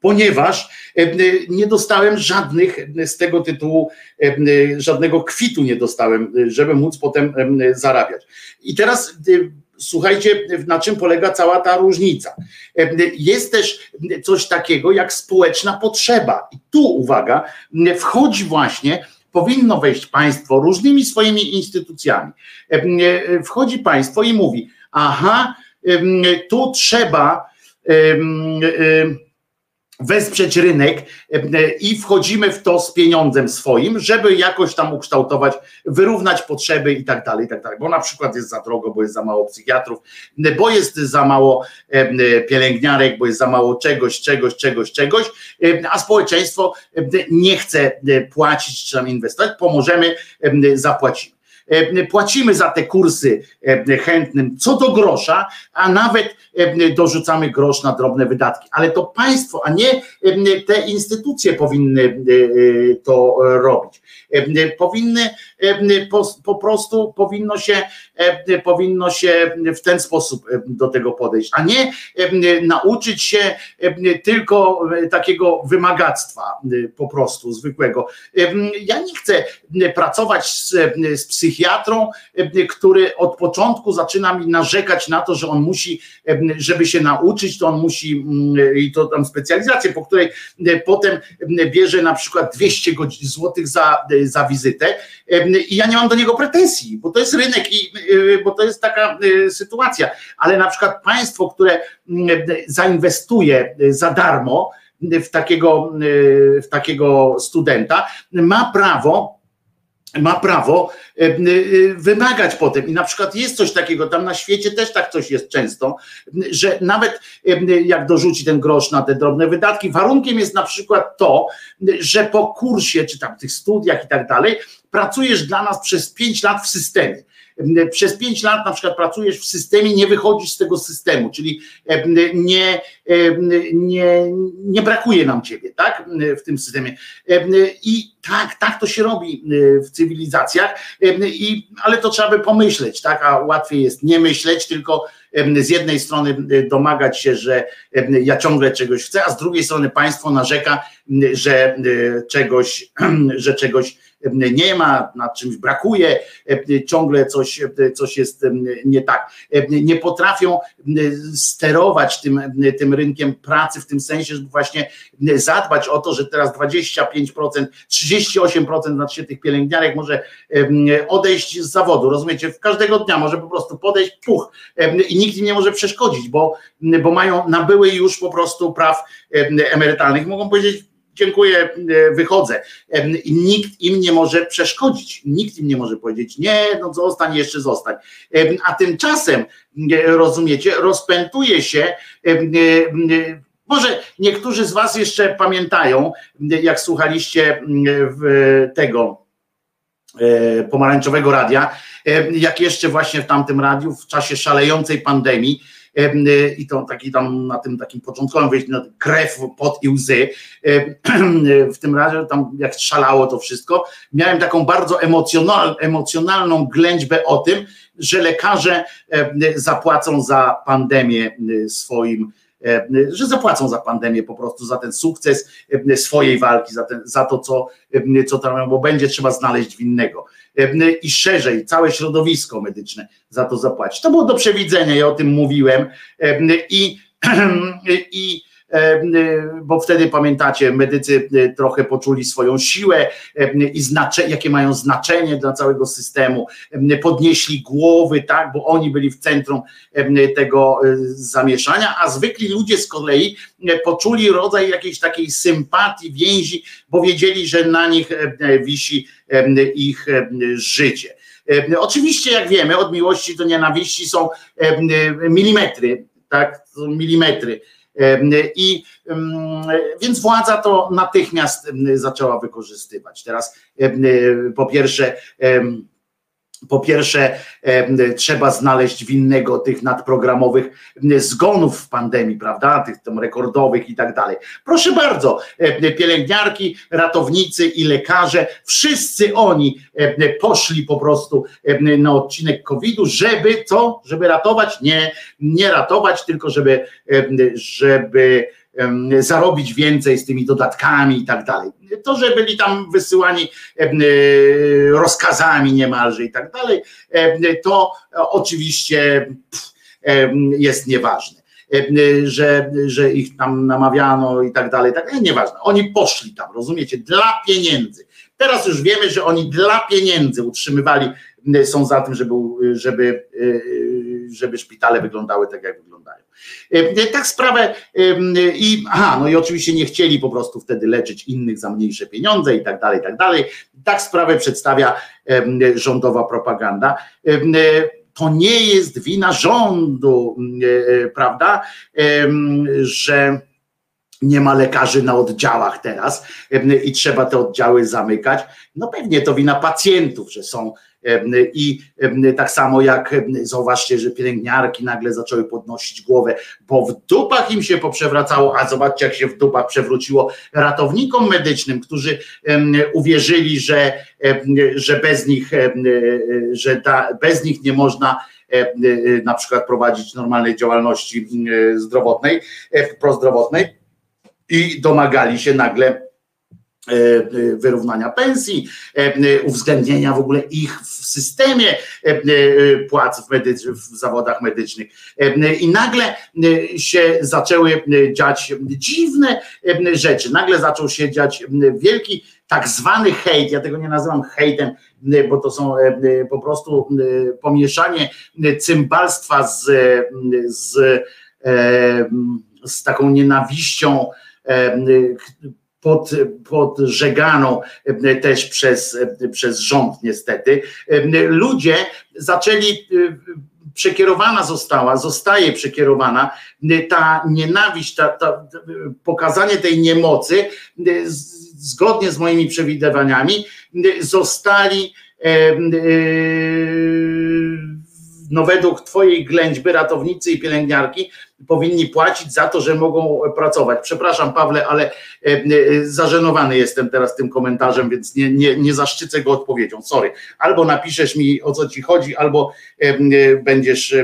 ponieważ e, nie dostałem żadnych z tego tytułu, e, żadnego kwitu nie dostałem, żeby móc potem zarabiać. I teraz słuchajcie, na czym polega cała ta różnica. Jest też coś takiego jak społeczna potrzeba. I tu uwaga, wchodzi właśnie powinno wejść państwo różnymi swoimi instytucjami. Wchodzi państwo i mówi: Aha, tu trzeba wesprzeć rynek e, i wchodzimy w to z pieniądzem swoim, żeby jakoś tam ukształtować, wyrównać potrzeby i tak dalej, i tak dalej. Bo na przykład jest za drogo, bo jest za mało psychiatrów, bo jest za mało e, pielęgniarek, bo jest za mało czegoś, czegoś, czegoś, czegoś, e, a społeczeństwo nie chce płacić czy tam inwestować, pomożemy, zapłacimy. E, płacimy za te kursy e, chętnym co do grosza, a nawet e, dorzucamy grosz na drobne wydatki. Ale to państwo, a nie te instytucje powinny to robić. Powinny po, po prostu powinno się, powinno się w ten sposób do tego podejść, a nie nauczyć się tylko takiego wymagactwa po prostu zwykłego. Ja nie chcę pracować z, z psychiatrą, który od początku zaczyna mi narzekać na to, że on musi, żeby się nauczyć, to on musi i to tam specjalizację, po której potem bierze na przykład 200 złotych za, za wizytę i ja nie mam do niego pretensji, bo to jest rynek i bo to jest taka sytuacja, ale na przykład państwo, które zainwestuje za darmo w takiego, w takiego studenta, ma prawo ma prawo wymagać potem. I na przykład jest coś takiego, tam na świecie też tak coś jest często, że nawet jak dorzuci ten grosz na te drobne wydatki, warunkiem jest na przykład to, że po kursie, czy tam tych studiach i tak dalej, pracujesz dla nas przez pięć lat w systemie. Przez pięć lat na przykład pracujesz w systemie, nie wychodzisz z tego systemu, czyli nie, nie, nie brakuje nam ciebie, tak, w tym systemie. I tak, tak to się robi w cywilizacjach, i, ale to trzeba by pomyśleć, tak, a łatwiej jest nie myśleć, tylko z jednej strony domagać się, że ja ciągle czegoś chcę, a z drugiej strony państwo narzeka, że czegoś, że czegoś nie ma, nad czymś brakuje, ciągle coś, coś jest nie tak. Nie potrafią sterować tym, tym rynkiem pracy w tym sensie, żeby właśnie zadbać o to, że teraz 25%, 38% znaczy tych pielęgniarek może odejść z zawodu, rozumiecie? W każdego dnia może po prostu podejść, puch, i nikt im nie może przeszkodzić, bo, bo mają, nabyły już po prostu praw emerytalnych. Mogą powiedzieć, dziękuję, e, wychodzę. Nikt im nie może przeszkodzić, nikt im nie może powiedzieć, nie, no zostań, jeszcze zostań. A tymczasem, rozumiecie, rozpętuje się, może niektórzy z Was jeszcze pamiętają, jak słuchaliście tego e, pomarańczowego radia, jak jeszcze właśnie w tamtym radiu, w czasie szalejącej pandemii, i to taki tam na tym takim początkowym wejściu, na krew, pot i łzy. W tym razie tam jak szalało to wszystko, miałem taką bardzo emocjonal, emocjonalną ględźbę o tym, że lekarze zapłacą za pandemię y, swoim że zapłacą za pandemię po prostu, za ten sukces swojej walki, za, ten, za to, co, co tam, bo będzie trzeba znaleźć winnego i szerzej całe środowisko medyczne za to zapłaci. To było do przewidzenia, ja o tym mówiłem i, i bo wtedy pamiętacie, medycy trochę poczuli swoją siłę i znacze, jakie mają znaczenie dla całego systemu, podnieśli głowy, tak, bo oni byli w centrum tego e, zamieszania, a zwykli ludzie z kolei poczuli rodzaj jakiejś takiej sympatii, więzi, bo wiedzieli, że na nich wisi ich życie. Oczywiście, jak wiemy, od miłości do nienawiści są milimetry, tak, milimetry i więc władza to natychmiast zaczęła wykorzystywać. Teraz po pierwsze po pierwsze, trzeba znaleźć winnego tych nadprogramowych zgonów w pandemii, prawda? Tych tam rekordowych i tak dalej. Proszę bardzo, pielęgniarki, ratownicy i lekarze, wszyscy oni poszli po prostu na odcinek COVID-u, żeby co? Żeby ratować? Nie, nie ratować, tylko żeby, żeby zarobić więcej z tymi dodatkami i tak dalej. To, że byli tam wysyłani e, rozkazami niemalże i tak dalej, to oczywiście jest nieważne. Że, że ich tam namawiano i tak dalej, tak nieważne. Oni poszli tam, rozumiecie, dla pieniędzy. Teraz już wiemy, że oni dla pieniędzy utrzymywali, są za tym, żeby, żeby, e, żeby szpitale wyglądały tak, jak. E, tak sprawę i aha, no i oczywiście nie chcieli po prostu wtedy leczyć innych za mniejsze pieniądze i tak dalej, i tak dalej. Tak sprawę przedstawia rządowa propaganda to nie jest wina rządu, e, prawda, że nie ma lekarzy na oddziałach teraz i trzeba te oddziały zamykać. No pewnie to wina pacjentów, że są i tak samo jak zauważcie, że pielęgniarki nagle zaczęły podnosić głowę, bo w dupach im się poprzewracało, a zobaczcie jak się w dupach przewróciło ratownikom medycznym, którzy uwierzyli, że, że bez nich, że ta, bez nich nie można na przykład prowadzić normalnej działalności zdrowotnej, prozdrowotnej. I domagali się nagle E, e, wyrównania pensji, e, uwzględnienia w ogóle ich w systemie płac w, w zawodach medycznych. I nagle się zaczęły dziać dziwne rzeczy. Nagle zaczął się dziać wielki tak zwany hejt, ja tego nie nazywam hejtem, bo to są po prostu pomieszanie cymbalstwa z, z, z taką nienawiścią pod, podżeganą e, też przez, e, przez rząd niestety. E, ludzie zaczęli przekierowana została, zostaje przekierowana ta nienawiść, ta, ta, pokazanie tej niemocy, zgodnie z moimi przewidywaniami, zostali no według twojej ględźby ratownicy i pielęgniarki powinni płacić za to, że mogą pracować. Przepraszam Pawle, ale e, e, zażenowany jestem teraz tym komentarzem, więc nie, nie, nie zaszczycę go odpowiedzią. Sorry. Albo napiszesz mi o co ci chodzi, albo e, będziesz.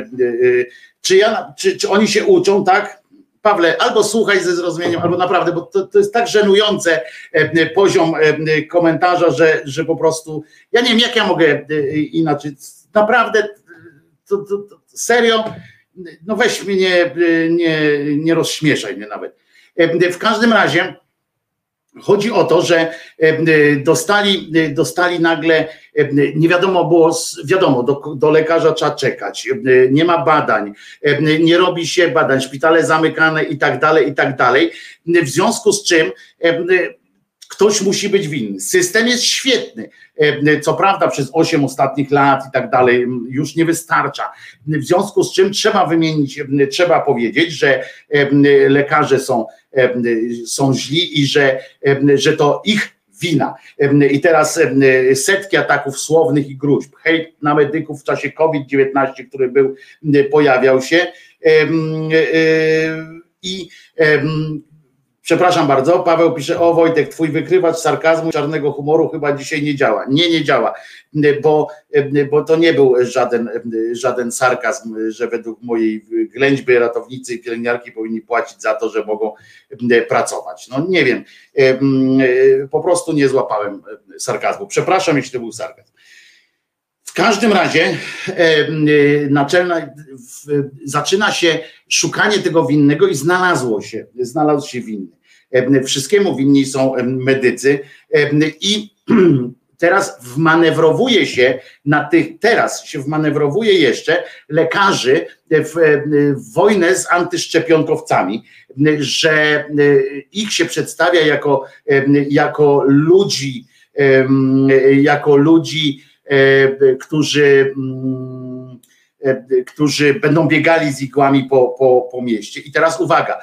Czy, ja, czy, czy oni się uczą, tak? Pawle, albo słuchaj ze zrozumieniem, albo naprawdę, bo to, to jest tak żenujące e, poziom e, komentarza, że, że po prostu ja nie wiem, jak ja mogę e, inaczej. Naprawdę, to, to, to, serio, no weź mnie, nie, nie, nie rozśmieszaj mnie nawet. E, W każdym razie chodzi o to, że e, dostali, dostali nagle, e, nie wiadomo było, wiadomo, do, do lekarza trzeba czekać, nie ma badań, nie robi się badań, szpitale zamykane i tak dalej, i tak dalej. W związku z czym ktoś musi być winny. System jest świetny. E, Co prawda przez 8 ostatnich lat i tak dalej już nie wystarcza. W związku z czym trzeba wymienić, trzeba powiedzieć, że lekarze są, są źli i że, że to ich wina. I teraz setki ataków słownych i gruźb, hejt na medyków w czasie COVID-19, który był, pojawiał się. E, I Przepraszam bardzo, Paweł pisze, o Wojtek, twój wykrywacz sarkazmu, czarnego humoru chyba dzisiaj nie działa. Nie, nie działa, bo, bo to nie był żaden, żaden sarkazm, że według mojej ględźby ratownicy i pielęgniarki powinni płacić za to, że mogą pracować. No nie wiem, po prostu nie złapałem sarkazmu. Przepraszam, jeśli to był sarkazm. W każdym razie naczelna, zaczyna się szukanie tego winnego i znalazło się, znalazł się winny. Wszystkiemu winni są medycy i teraz wmanewrowuje się na tych, teraz się wmanewrowuje jeszcze lekarzy w, wojnę z antyszczepionkowcami, że ich się przedstawia jako, jako ludzi, jako ludzi, którzy którzy będą biegali z igłami po, po, po mieście. I teraz uwaga,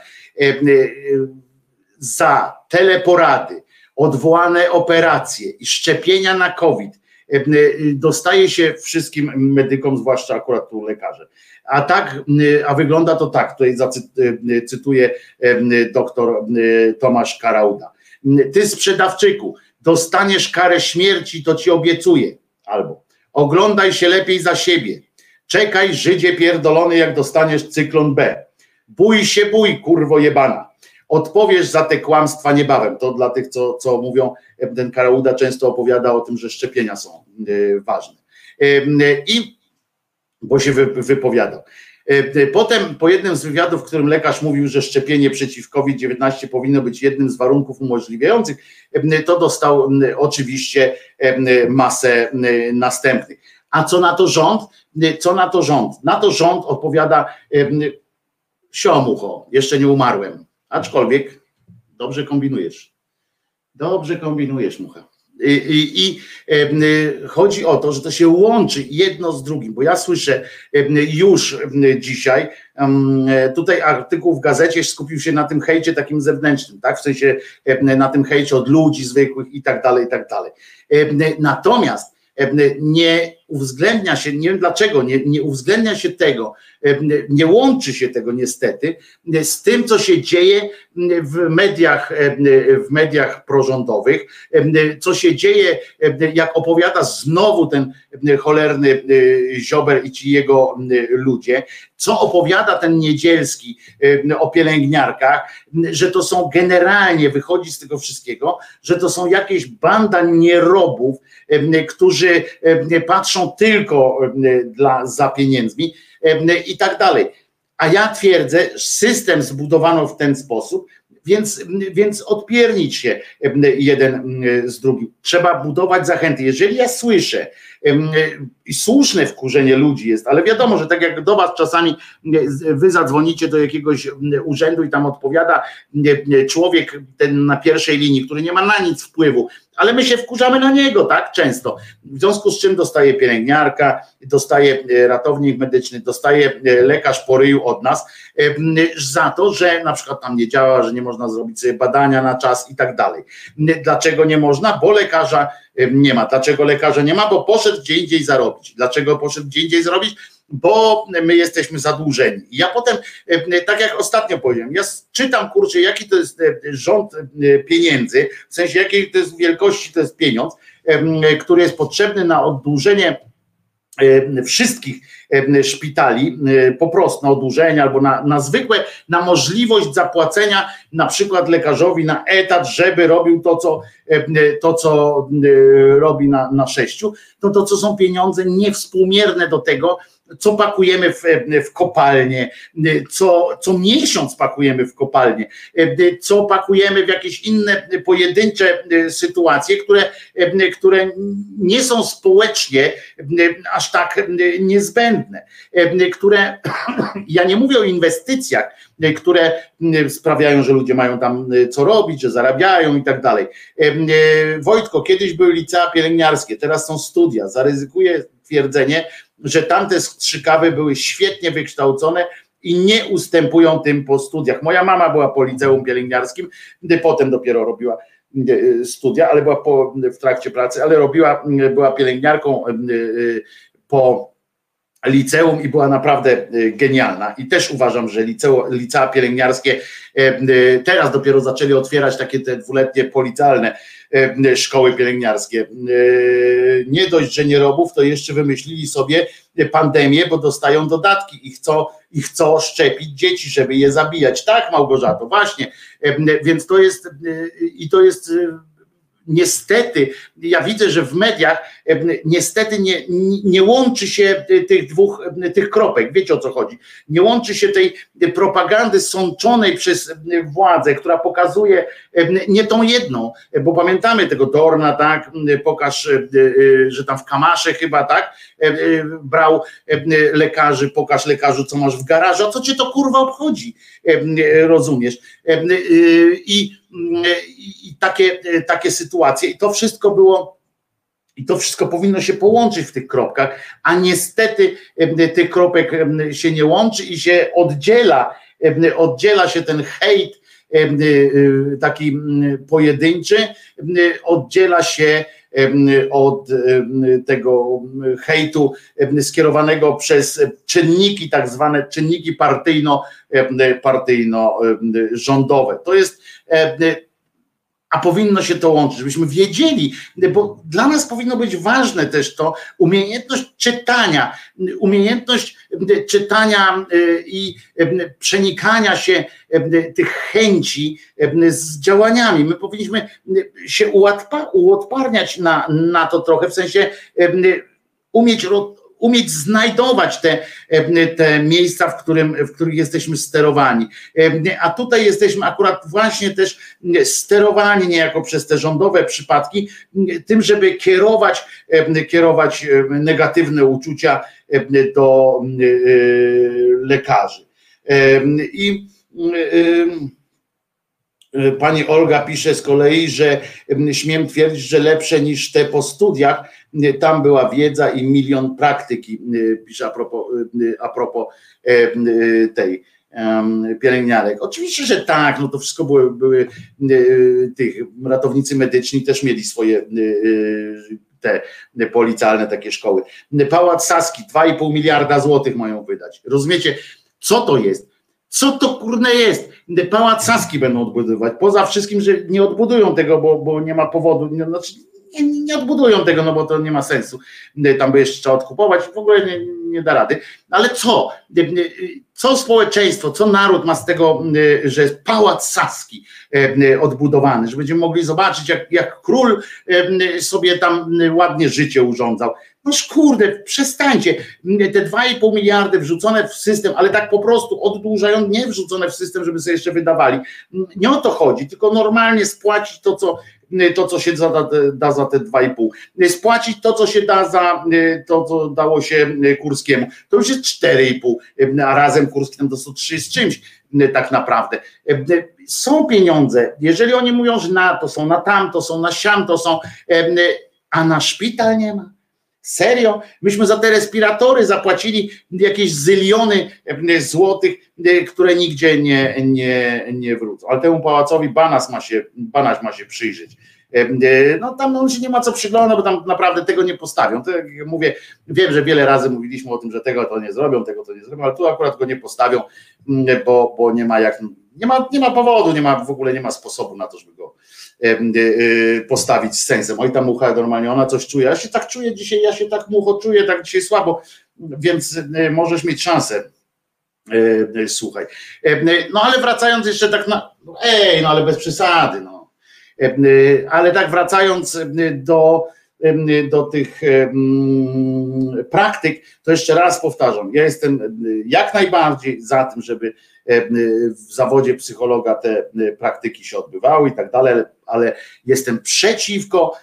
za teleporady, odwołane operacje i szczepienia na COVID dostaje się wszystkim medykom, zwłaszcza akurat tu lekarze. A tak, a wygląda to tak, tutaj zacytuję doktor Tomasz Karauda. Ty sprzedawczyku, dostaniesz karę śmierci, to ci obiecuję. Albo oglądaj się lepiej za siebie. Czekaj, Żydzie pierdolony, jak dostaniesz cyklon B. Bój się, bój, kurwo jebana. Odpowiesz za te kłamstwa niebawem. To dla tych, co, co mówią, ten Karauda często opowiada o tym, że szczepienia są y, ważne. Y, I bo się wy, wypowiadał. Y, Potem po jednym z wywiadów, w którym lekarz mówił, że szczepienie przeciw COVID-19 powinno być jednym z warunków umożliwiających, to dostał oczywiście masę następnych. A co na to rząd? Co na to rząd? Na to rząd odpowiada siomucho, jeszcze nie umarłem, aczkolwiek dobrze kombinujesz. Dobrze kombinujesz, mucha. I, i, I chodzi o to, że to się łączy jedno z drugim, bo ja słyszę już dzisiaj, tutaj artykuł w gazecie skupił się na tym hejcie takim zewnętrznym, tak, w sensie na tym hejcie od ludzi zwykłych i tak dalej, i tak dalej. Natomiast nie uwzględnia się, nie wiem dlaczego, nie, nie uwzględnia się tego, nie łączy się tego niestety z tym, co się dzieje w mediach, w mediach prorządowych, co się dzieje, jak opowiada znowu ten cholerny Ziober i ci jego ludzie, co opowiada ten Niedzielski o pielęgniarkach, że to są generalnie, wychodzi z tego wszystkiego, że to są jakieś banda nierobów, którzy patrzą tylko dla, za pieniędzmi i tak dalej. A ja twierdzę, system zbudowano w ten sposób, więc, więc odpiernić się jeden z drugim. Trzeba budować zachęty. Jeżeli ja słyszę, i słuszne wkurzenie ludzi jest, ale wiadomo, że tak jak do was czasami wy zadzwonicie do jakiegoś urzędu i tam odpowiada człowiek ten na pierwszej linii, który nie ma na nic wpływu, ale my się wkurzamy na niego, tak, często. W związku z czym dostaje pielęgniarka, dostaje ratownik medyczny, dostaje lekarz po ryju od nas za to, że na przykład tam nie działa, że nie można zrobić sobie badania na czas i tak dalej. Dlaczego nie można? Bo lekarza nie ma. Dlaczego lekarza nie ma? Bo poszedł gdzie indziej zarobić. Dlaczego poszedł gdzie indziej zarobić? Bo my jesteśmy zadłużeni. Ja potem, tak jak ostatnio powiedziałem, ja czytam, kurczę, jaki to jest rząd pieniędzy, w sensie jakiej to jest wielkości to jest pieniądz, który jest potrzebny na oddłużenie E, wszystkich e, szpitali e, po prostu na odurzenie albo na, na zwykłe, na możliwość zapłacenia na przykład lekarzowi na etat, żeby robił to, co, to, co robi na, na sześciu, to to, co są pieniądze niewspółmierne do tego, co pakujemy w, w kopalnię, co, co miesiąc pakujemy w kopalnię, co pakujemy w jakieś inne pojedyncze sytuacje, które, które nie są społecznie aż tak niezbędne, które ja nie mówię o inwestycjach, które sprawiają, że ludzie mają tam co robić, że zarabiają i tak dalej. Wojtko, kiedyś były licea pielęgniarskie, teraz są studia. Zaryzykuję twierdzenie, że tamte strzykawy były świetnie wykształcone i nie ustępują tym po studiach. Moja mama była po liceum pielęgniarskim, potem dopiero robiła e, studia, ale była po, w trakcie pracy, ale robiła, była pielęgniarką e, e, po liceum i była naprawdę genialna. I też uważam, że liceo, licea pielęgniarskie teraz dopiero zaczęli otwierać takie te dwuletnie policjalne E, szkoły pielęgniarskie. E, nie dość, że nie robów, to jeszcze wymyślili sobie pandemię, bo dostają dodatki i chcą, i chcą szczepić dzieci, żeby je zabijać. Tak, Małgorzato, właśnie. E, więc to jest i to jest niestety, ja widzę, że w mediach niestety nie, nie łączy się tych dwóch, tych kropek, wiecie o co chodzi, nie łączy się tej propagandy sączonej przez władzę, która pokazuje nie tą jedną, bo pamiętamy tego Dorna, tak, pokaż, że tam w Kamasze chyba, tak, brał lekarzy, pokaż lekarzu, co masz w garażu, a co cię to kurwa obchodzi, rozumiesz, i i takie, takie sytuacje. I to wszystko było, i to wszystko powinno się połączyć w tych kropkach, a niestety tych kropek się nie łączy i się oddziela, oddziela się ten hejt taki pojedynczy, oddziela się od tego hejtu skierowanego przez czynniki, tak zwane czynniki partyjno, partyjno rządowe. To jest a powinno się to łączyć, żebyśmy wiedzieli, bo dla nas powinno być ważne też to umiejętność czytania, umiejętność czytania i przenikania się tych chęci z działaniami. My powinniśmy się uodparniać na, na to trochę, w sensie umieć umieć znajdować te, e, te miejsca, w, którym, w których jesteśmy sterowani. E, a tutaj jesteśmy akurat właśnie też sterowani niejako przez te rządowe przypadki, tym, żeby kierować, e, kierować negatywne uczucia do lekarzy. I Pani Olga pisze z kolei, że śmiem twierdzić, że lepsze niż te po studiach, tam była wiedza i milion praktyki, pisze a propos, a propos tej pielęgniarek. Oczywiście, że tak, no to wszystko były, były tych ratownicy medyczni też mieli swoje te policjalne takie szkoły. Pałac Saski 2,5 miliarda złotych mają wydać. Rozumiecie, co to jest? Co to kurne jest? Pałac Saski będą odbudowywać. Poza wszystkim, że nie odbudują tego, bo, bo nie ma powodu. Znaczy, nie, nie odbudują tego, no bo to nie ma sensu. Tam by jeszcze trzeba odkupować, w ogóle nie, nie da rady. Ale co? Co społeczeństwo, co naród ma z tego, że jest pałac saski odbudowany, że będziemy mogli zobaczyć, jak, jak król sobie tam ładnie życie urządzał. No kurde, przestańcie. Te 2,5 miliardy wrzucone w system, ale tak po prostu oddłużają, nie wrzucone w system, żeby sobie jeszcze wydawali. Nie o to chodzi, tylko normalnie spłacić to, co to, co się da, da za te 2,5. Spłacić to, co się da za to, co dało się Kurskiemu. To już jest 4,5, a razem Kurskim to są 3 z czymś tak naprawdę. Są pieniądze, jeżeli oni mówią, że na to są, na tamto są, na siam to są, a na szpital nie ma Serio? Myśmy za te respiratory zapłacili jakieś zyliony e, złotych, e, które nigdzie nie, nie, nie wrócą. Ale temu pałacowi Banas ma się, Banaś ma się przyjrzeć. no tam no, się nie ma co przyglądać, bo tam naprawdę tego nie postawią. To jak mówię, wiem, że wiele razy mówiliśmy o tym, że tego to nie zrobią, tego to nie zrobią, ale tu akurat go nie postawią, bo, bo nie ma jak, nie ma, nie ma powodu, nie ma w ogóle nie ma sposobu na to, żeby go postawić z sensem. Oj, ta mucha normalnie, ona coś czuje. Ja się tak czuję dzisiaj, ja się tak mucho czuję, tak dzisiaj słabo, więc możesz mieć szansę E, e, słuchaj. E, no ale wracając jeszcze tak na. No, ej, no ale bez przesady, no. Ale tak wracając do, do tych praktyk, to jeszcze raz powtarzam, ja jestem jak najbardziej za tym, żeby w zawodzie psychologa te praktyki się odbywały i tak dalej, ale jestem przeciwko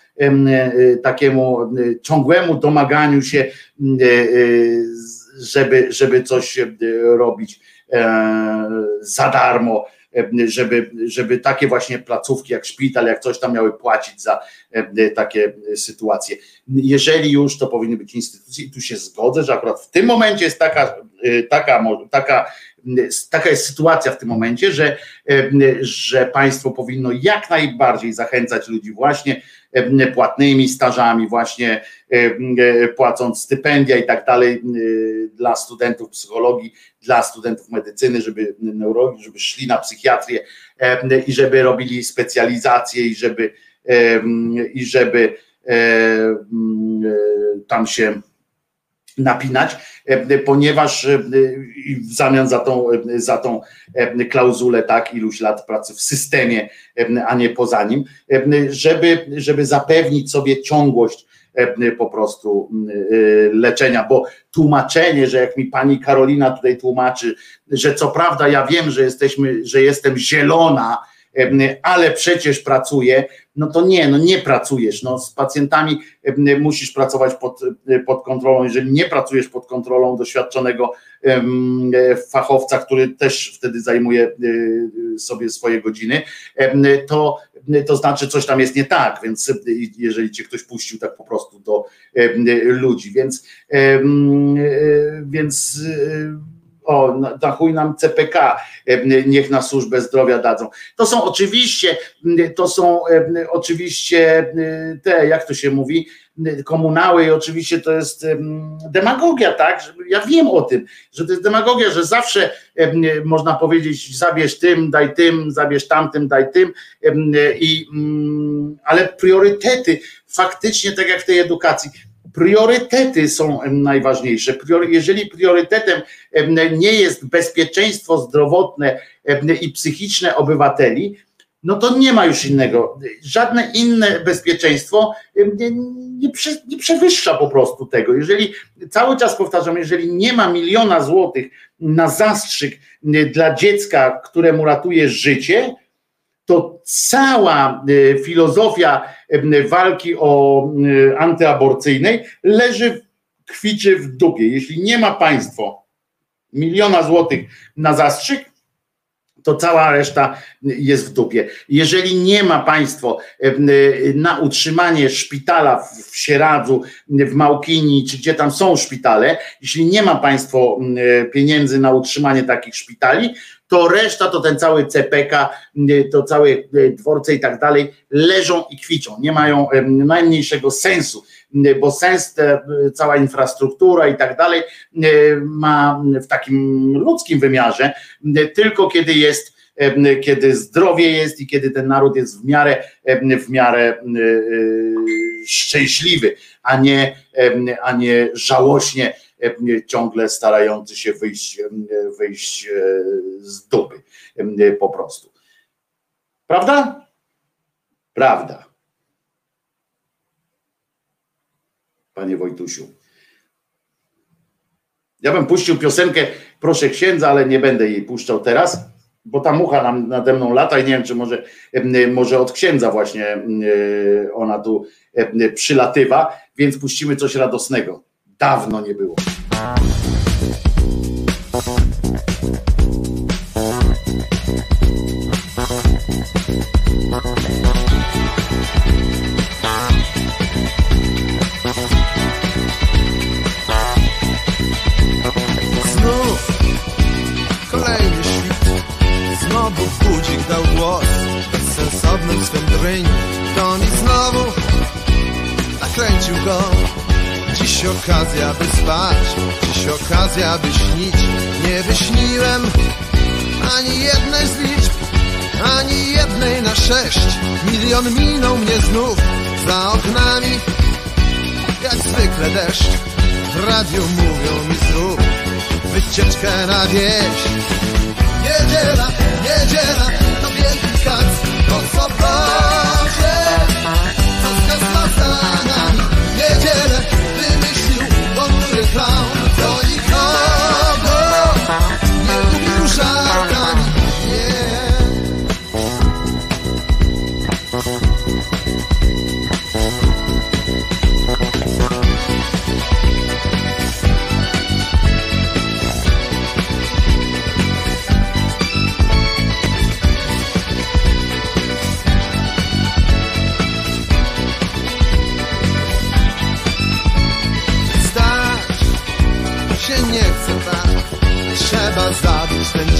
takiemu ciągłemu domaganiu się żeby, żeby coś e, robić e, za darmo, e, żeby, żeby takie właśnie placówki jak szpital, jak coś tam miały płacić za takie sytuacje. Jeżeli już, to powinny być instytucje i tu się zgodzę, że akurat w tym momencie jest taka, taka, taka, taka jest sytuacja w tym momencie, że, że państwo powinno jak najbardziej zachęcać ludzi właśnie płatnymi stażami, właśnie płacąc stypendia i tak dalej dla studentów psychologii, dla studentów medycyny, żeby neurologii, żeby szli na psychiatrię i żeby robili specjalizację i żeby i żeby tam się napinać, ponieważ w zamian za tą, za tą klauzulę tak iluś lat pracy w systemie, a nie poza nim, żeby, żeby zapewnić sobie ciągłość po prostu leczenia, bo tłumaczenie, że jak mi pani Karolina tutaj tłumaczy, że co prawda ja wiem, że jesteśmy, że jestem zielona, ale przecież pracuję, no to nie, no nie pracujesz. No z pacjentami musisz pracować pod, pod kontrolą. Jeżeli nie pracujesz pod kontrolą doświadczonego fachowca, który też wtedy zajmuje e, sobie swoje godziny, to, to znaczy coś tam jest nie tak, więc jeżeli cię ktoś puścił tak po prostu do ludzi, więc więc o, na chuj nam CPK, niech na służbę zdrowia dadzą. To są oczywiście, to są oczywiście te, jak to się mówi, komunały i oczywiście to jest demagogia, tak? Ja wiem o tym, że to jest demagogia, że zawsze można powiedzieć zabierz tym, daj tym, zabierz tamtym, daj tym, i, ale priorytety faktycznie, tak jak w tej edukacji, priorytety są najważniejsze. Jeżeli priorytetem nie jest bezpieczeństwo zdrowotne i psychiczne obywateli, no to nie ma już innego. Żadne inne bezpieczeństwo nie, nie, nie, przewyższa po prostu tego. Jeżeli cały czas powtarzam, jeżeli nie ma miliona złotych na zastrzyk dla dziecka, któremu ratuje życie, to cała e, filozofia e, walki o e, antyaborcyjnej leży, kwiczy w dupie. Jeśli nie ma państwo miliona złotych na zastrzyk, to cała reszta jest w dupie. Jeżeli nie ma państwo na utrzymanie szpitala w Sieradzu, w Małkini, czy gdzie tam są szpitale, jeśli nie ma państwo pieniędzy na utrzymanie takich szpitali, to reszta, to ten cały CPK, to całe e, dworce i tak dalej, leżą i kwiczą, nie mają najmniejszego sensu, bo sens, te, cała infrastruktura i tak dalej ma w takim ludzkim wymiarze tylko kiedy jest kiedy zdrowie jest i kiedy ten naród jest w miarę, w miarę szczęśliwy, a nie, a nie żałośnie ciągle starający się wyjść, e, wyjść e, z dupy po prostu. Prawda? Prawda. Panie Wojtusiu. Ja bym puścił piosenkę Proszę księdza, ale nie będę jej puszczał teraz, bo ta mucha nam nade mną lata i nie wiem, czy może, może od księdza właśnie ona tu przylatywa, więc puścimy coś radosnego. Dawno nie było.
Znów kolejny świt. Znowu budzik dał głos Bezsensownym swym drwieniu To nic
nakręcił go Okazja, by spać. Dziś okazja, by śnić. Nie wyśniłem ani jednej z liczb Ani jednej na sześć. Milion minął mnie znów Za oknami Jak zwykle deszcz. W radiu mówią mi zrób Wycieczkę na wieś. Niedziela, niedziela To wielki kac. Po sobocie Co z nami Niedzielę wymyślił ponury clown Do nikogo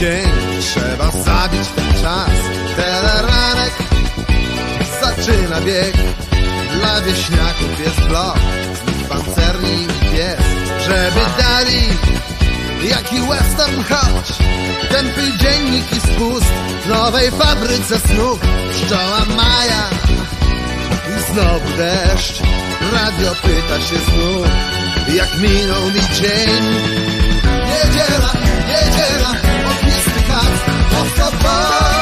dzień, trzeba zabić ten czas Teleranek zaczyna bieg. Dla wieśniaków jest blok. Znów pancerni i pies. Żeby dali jaki western choć. Tępy dziennik i spust W nowej fabryce snów. Pszczoła Maja i znowu deszcz. Radio pyta się znów Jak minął mi dzień. Niedziela, niedziela kac po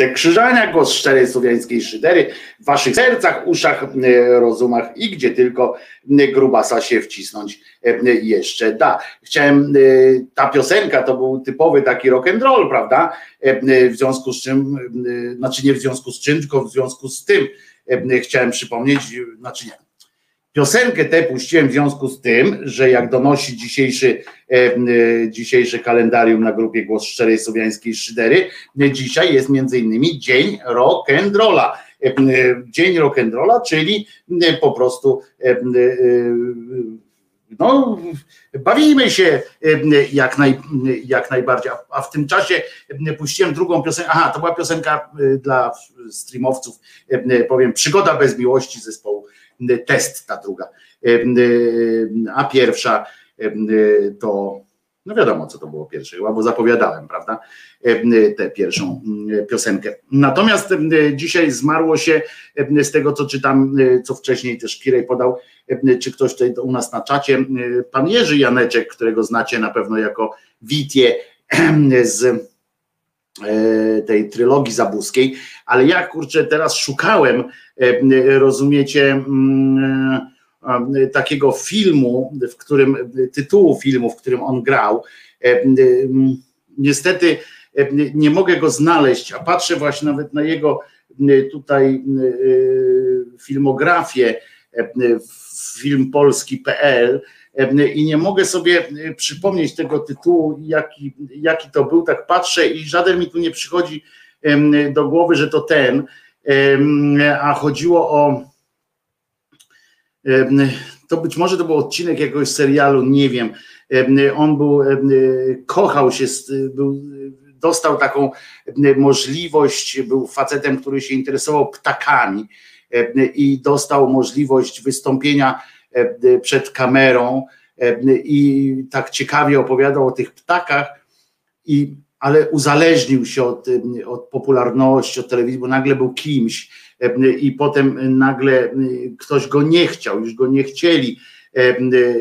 Wojtek Krzyżania, głos szczerej słowiańskiej szydery w waszych sercach, uszach, e, rozumach i gdzie tylko e, grubasa się wcisnąć e, jeszcze da. Chciałem, ta piosenka to był typowy taki rock and roll, prawda? W związku z czym, znaczy nie w związku z czym, tylko w związku z tym chciałem przypomnieć, znaczy nie, Piosenkę tę puściłem w związku z tym, że jak donosi dzisiejszy, e, e, dzisiejsze kalendarium na grupie Głos Szczerej Słowiańskiej Szydery, e, dzisiaj jest między innymi Dzień Rock'n'Rolla. E, e, Dzień Rock'n'Rolla, czyli e, po prostu no, bawimy się jak, naj, jak najbardziej, a- w tym czasie puściłem drugą piosenkę, aha, to była piosenka dla streamowców, powiem, Przygoda bez miłości zespołu test ta druga. A pierwsza to, no wiadomo co to było pierwsze, bo zapowiadałem, prawda, tę pierwszą piosenkę. Natomiast dzisiaj zmarło się z tego, co czytam, co wcześniej też Kirej podał, czy ktoś tutaj u nas na czacie, pan Jerzy Janeczek, którego znacie na pewno jako Witie z e, tej trylogii zabuskiej, ale ja kurczę teraz szukałem, e, rozumiecie, mm, e, takiego filmu, w którym, tytułu filmu, w którym on grał. E, mm, Niestety e, nie mogę go znaleźć, a patrzę właśnie nawet na jego e, tutaj e, filmografię e, filmpolski.pl e, i nie mogę sobie e, przypomnieć tego tytułu, jaki, jaki to był, tak patrzę i żaden mi tu nie przychodzi do głowy, że to ten, a chodziło o to być może to był odcinek jakiegoś serialu, nie wiem. Em, On był, kochał się, był, dostał taką możliwość, był facetem, który się interesował ptakami i dostał możliwość wystąpienia przed kamerą i tak ciekawie opowiadał o tych ptakach, i, ale uzależnił się od, od popularności, od telewizji, bo nagle był kimś i potem nagle ktoś go nie chciał, już go nie chcieli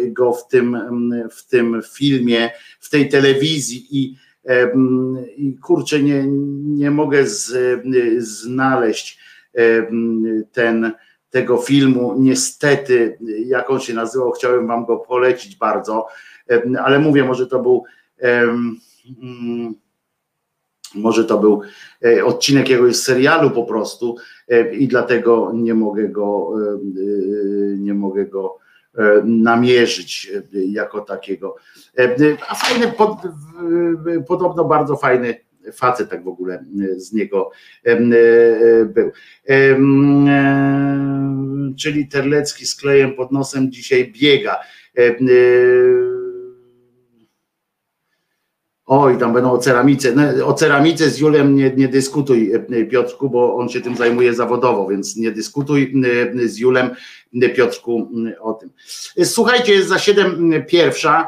go w tym, w tym filmie, w tej telewizji i, i kurczę, nie, nie mogę z, znaleźć ten, tego filmu. Niestety, jak on się nazywał, chciałem wam go polecić bardzo, ale mówię, może to był mm, może to był e, odcinek jakiegoś serialu po prostu e, i dlatego nie mogę go e, nie mogę go namierzyć jako takiego. A fajny, pod, podobno bardzo fajny facet tak w ogóle z niego był. Czyli Terlecki z klejem pod nosem dzisiaj biega. Oj, tam będą o ceramice. No, O ceramice z Julem nie, nie dyskutuj, e, Piotrku, bo on się tym zajmuje zawodowo, więc nie dyskutuj e, z Julem, e, Piotrku, o tym. Słuchajcie, jest za 7 pierwsza.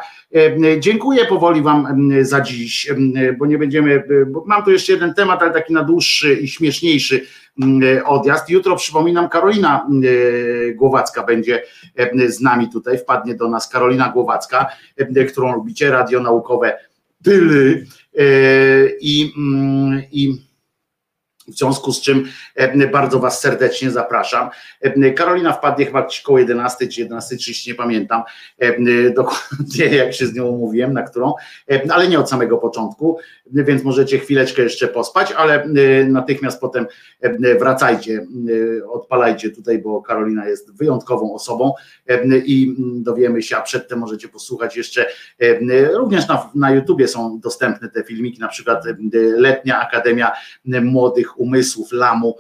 Dziękuję powoli Wam za dziś, bo nie będziemy. Bo mam tu jeszcze jeden temat, ale taki na dłuższy i śmieszniejszy m, odjazd. Jutro przypominam, Karolina Głowacka będzie z nami tutaj. Wpadnie do nas Karolina Głowacka, którą lubicie, radio naukowe Tyly. E, I, mm, i W związku z czym e, bardzo Was serdecznie zapraszam. E, Karolina wpadnie chyba koło 11 czy 11.30, nie pamiętam e, dokładnie jak się z nią umówiłem, na którą, ale nie od samego początku, więc możecie chwileczkę jeszcze pospać, ale natychmiast potem wracajcie, odpalajcie tutaj, bo Karolina jest wyjątkową osobą i dowiemy się, a przedtem możecie posłuchać jeszcze, również na, na YouTubie są dostępne te filmiki, na przykład Letnia Akademia Młodych Umysłów Lamu,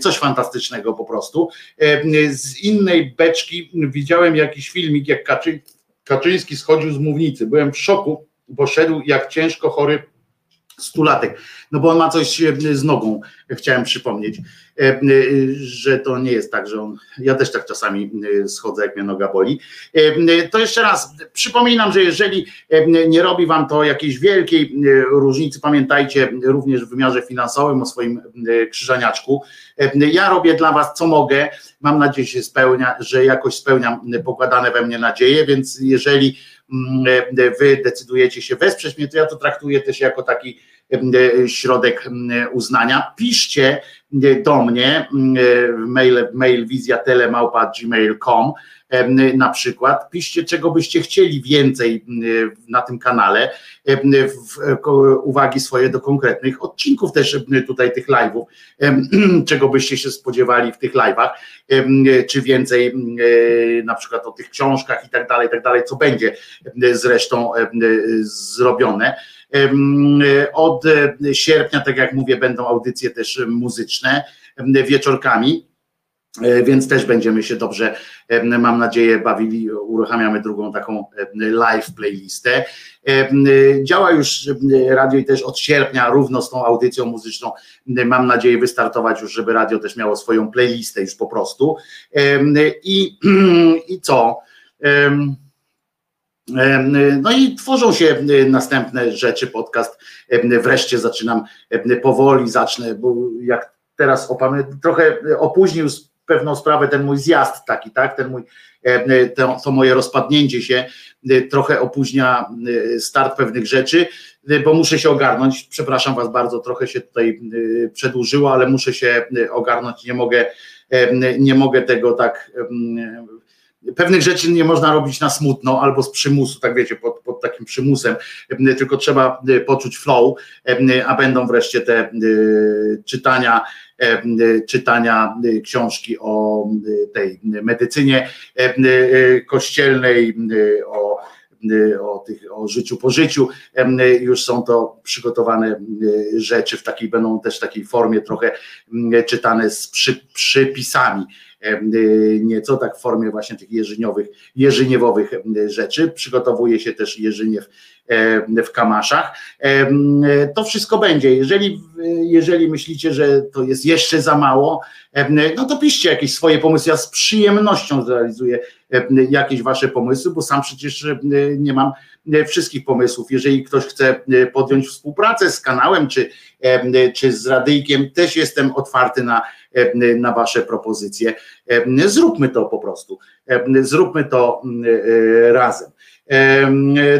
coś fantastycznego po prostu. Z innej beczki widziałem jakiś filmik, jak Kaczy, Kaczyński schodził z mównicy, byłem w szoku, bo szedł jak ciężko chory stulatek, no bo on ma coś z nogą, chciałem przypomnieć, e, że to nie jest tak, że on, ja też tak czasami e, schodzę, jak mnie noga boli. E, to jeszcze raz przypominam, że jeżeli nie robi wam to jakiejś wielkiej różnicy, pamiętajcie również w wymiarze finansowym o swoim krzyżaniaczku. Ja robię dla was co mogę, mam nadzieję, że spełnia, że jakoś spełniam pokładane we mnie nadzieje, więc jeżeli wy decydujecie się wesprzeć mnie, to ja to traktuję też jako taki środek uznania. Piszcie do mnie mail, mail wizjatelemałpa.gmail.com na przykład. Piszcie, czego byście chcieli więcej na tym kanale, uwagi swoje do konkretnych odcinków też tutaj tych live'ów, czego byście się spodziewali w tych live'ach, czy więcej na przykład o tych książkach i tak dalej, i tak dalej, co będzie zresztą zrobione. Od sierpnia, tak jak mówię, będą audycje też muzyczne wieczorkami E, więc też będziemy się dobrze, e, mam nadzieję, bawili. Uruchamiamy drugą taką e, live playlistę. Działa już radio i też od sierpnia równo z tą audycją muzyczną. Mam nadzieję wystartować już, żeby radio też miało swoją playlistę już po prostu. I, i co? No i tworzą się następne rzeczy, podcast. Wreszcie zaczynam powoli, zacznę, bo jak teraz opamy, trochę opóźnił pewną sprawę ten mój zjazd taki, tak, ten mój, e, to, to moje rozpadnięcie się e, trochę opóźnia e, start pewnych rzeczy, bo muszę się ogarnąć, przepraszam Was bardzo, trochę się tutaj przedłużyło, ale muszę się ogarnąć, nie mogę, nie mogę tego tak pewnych rzeczy nie można robić na smutno albo z przymusu, tak wiecie, pod, pod takim przymusem, tylko trzeba poczuć flow, a będą wreszcie te czytania czytania książki o tej medycynie kościelnej, o, o, tych, o życiu po życiu. Już są to przygotowane rzeczy w takiej, będą też takiej formie trochę czytane z przy, przypisami nieco tak w formie właśnie tych jeżyniowych, jeżyniewowych rzeczy. Przygotowuje się też jeżyniew w kamaszach. To wszystko będzie. Jeżeli, jeżeli myślicie, że to jest jeszcze za mało, no to piszcie jakieś swoje pomysły. Ja z przyjemnością zrealizuję jakieś wasze pomysły, bo sam przecież nie mam wszystkich pomysłów. Jeżeli ktoś chce podjąć współpracę z kanałem czy, czy z radyjkiem, też jestem otwarty na, na wasze propozycje. Zróbmy to po prostu. Zróbmy to razem.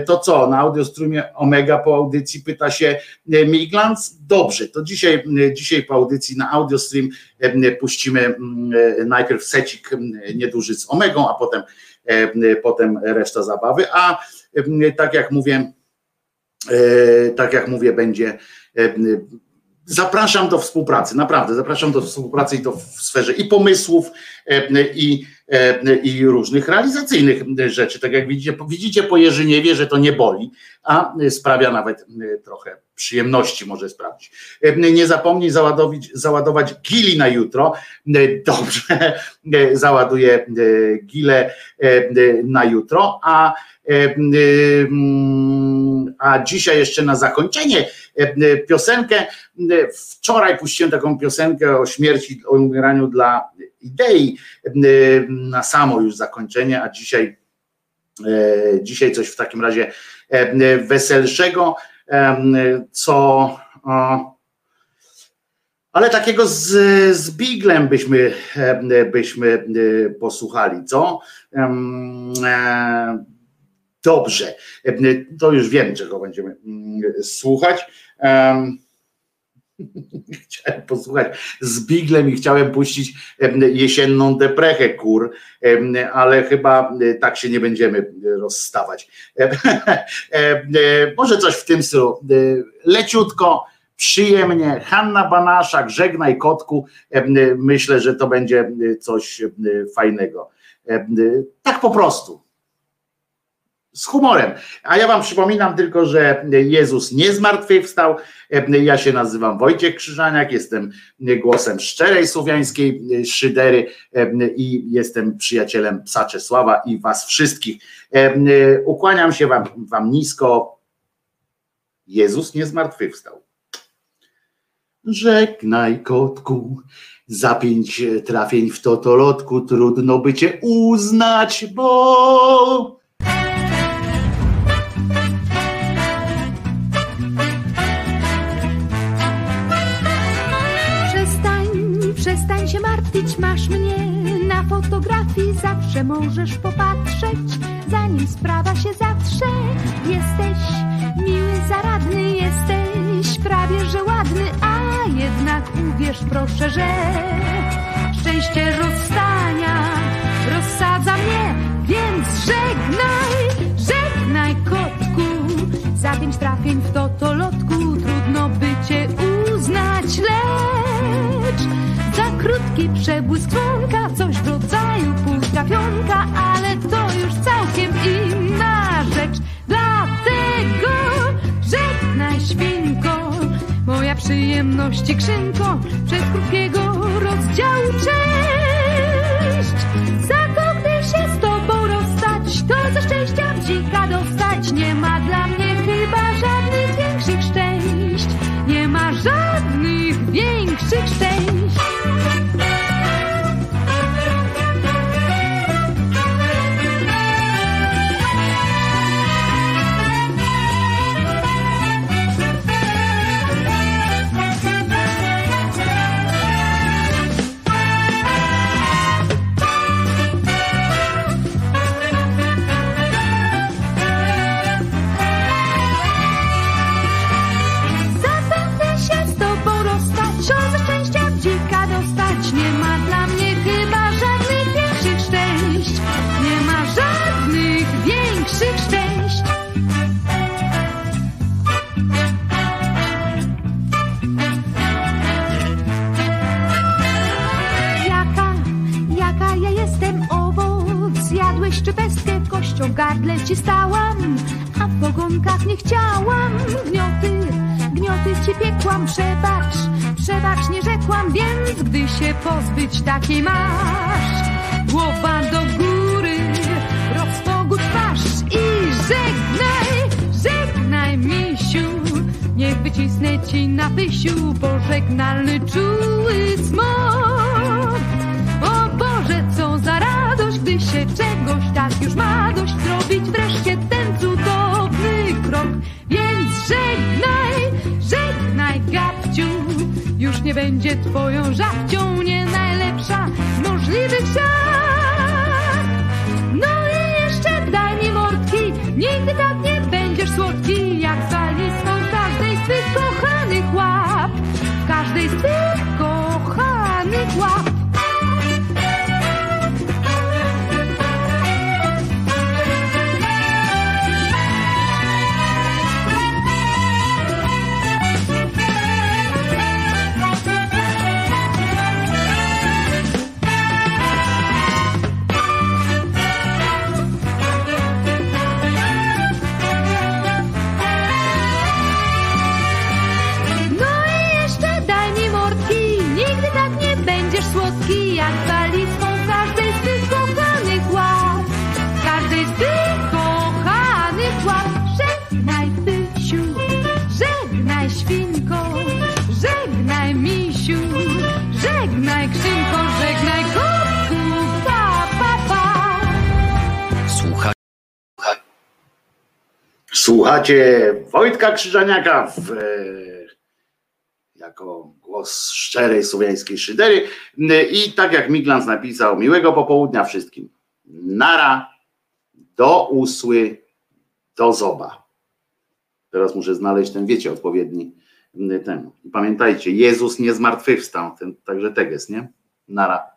To co, na audiostrumie Omega po audycji pyta się Miglans? Dobrze, to dzisiaj, dzisiaj po audycji na audiostream puścimy najpierw secik nieduży z Omegą, a potem, potem reszta zabawy, a tak jak mówię, tak jak mówię, będzie zapraszam do współpracy, naprawdę zapraszam do współpracy i to w sferze i pomysłów, i E, i różnych realizacyjnych rzeczy. Tak jak widzicie, widzicie po Jerzyniewie, że to nie boli, a sprawia nawet e, trochę przyjemności może sprawdzić. E, nie zapomnij załadować, załadować gili na jutro. Dobrze, załaduję gile na jutro, a a dzisiaj jeszcze na zakończenie piosenkę. Wczoraj puściłem taką piosenkę o śmierci, o umieraniu dla idei na samo już zakończenie, a dzisiaj, e, dzisiaj coś w takim razie e, weselszego, co ale takiego z, z Biglem byśmy, byśmy posłuchali, co? Dobrze, to już wiem, czego będziemy słuchać. Chciałem posłuchać z Biglem i chciałem puścić jesienną deprechę kur, ale chyba e, tak się nie będziemy e, rozstawać. E, Może coś w tym stylu. Leciutko, przyjemnie. Hanna Banaszak, żegnaj kotku. Myślę, że to będzie coś fajnego. Tak po prostu z humorem. A ja wam przypominam tylko, że Jezus nie zmartwychwstał. Ja się nazywam Wojciech Krzyżaniak, jestem głosem szczerej słowiańskiej szydery i jestem przyjacielem psa Czesława i was wszystkich. Ukłaniam się wam, wam nisko. Jezus nie zmartwychwstał. Żegnaj kotku, za pięć trafień w totolotku trudno by cię uznać, bo
fotografii, zawsze możesz popatrzeć, zanim sprawa się zatrze. Jesteś miły, zaradny, jesteś prawie że ładny, a jednak uwierz proszę, że szczęście rozstania rozsadza mnie, więc żegnaj, żegnaj kotku, za pięć trafień w totolotku przebłysk dzwonka, coś w rodzaju półtrafionka, ale to już całkiem inna rzecz. Dlatego żegnaj świnko, moja przyjemności krzynko, przez krótkiego rozdziału cześć. Za to, gdy się z tobą rozstać, to ze szczęścia bzika dostać. Nie ma dla mnie chyba żadnych większych szczęść. Nie ma żadnych większych szczęść. W gardle ci stałam, a w ogonkach nie chciałam. Gnioty, gnioty ci piekłam, przebacz, przebacz nie rzekłam, więc gdy się pozbyć takiej masz, głowa do góry, rozpogu twarz i żegnaj, żegnaj misiu, niech wycisnę ci na pysiu pożegnalny czuły smok. Się czegoś tak już ma dość, zrobić wreszcie ten cudowny krok. Więc żegnaj, żegnaj gabciu, już nie będzie twoją żabcią, nie najlepsza możliwych siat. No i jeszcze daj mi mordki, nigdy tak nie będziesz słodki, jak zalistą każdej z twych kochanych łap, każdej z twych
Słuchacie Wojtka Krzyżaniaka w, e, jako głos szczerej słowiańskiej szydery. I tak jak Miglans napisał, miłego popołudnia wszystkim. Nara, do usły, do zoba. Teraz muszę znaleźć ten, wiecie, odpowiedni, temu. I pamiętajcie, Jezus nie zmartwychwstał, ten, także teges, nie? Nara.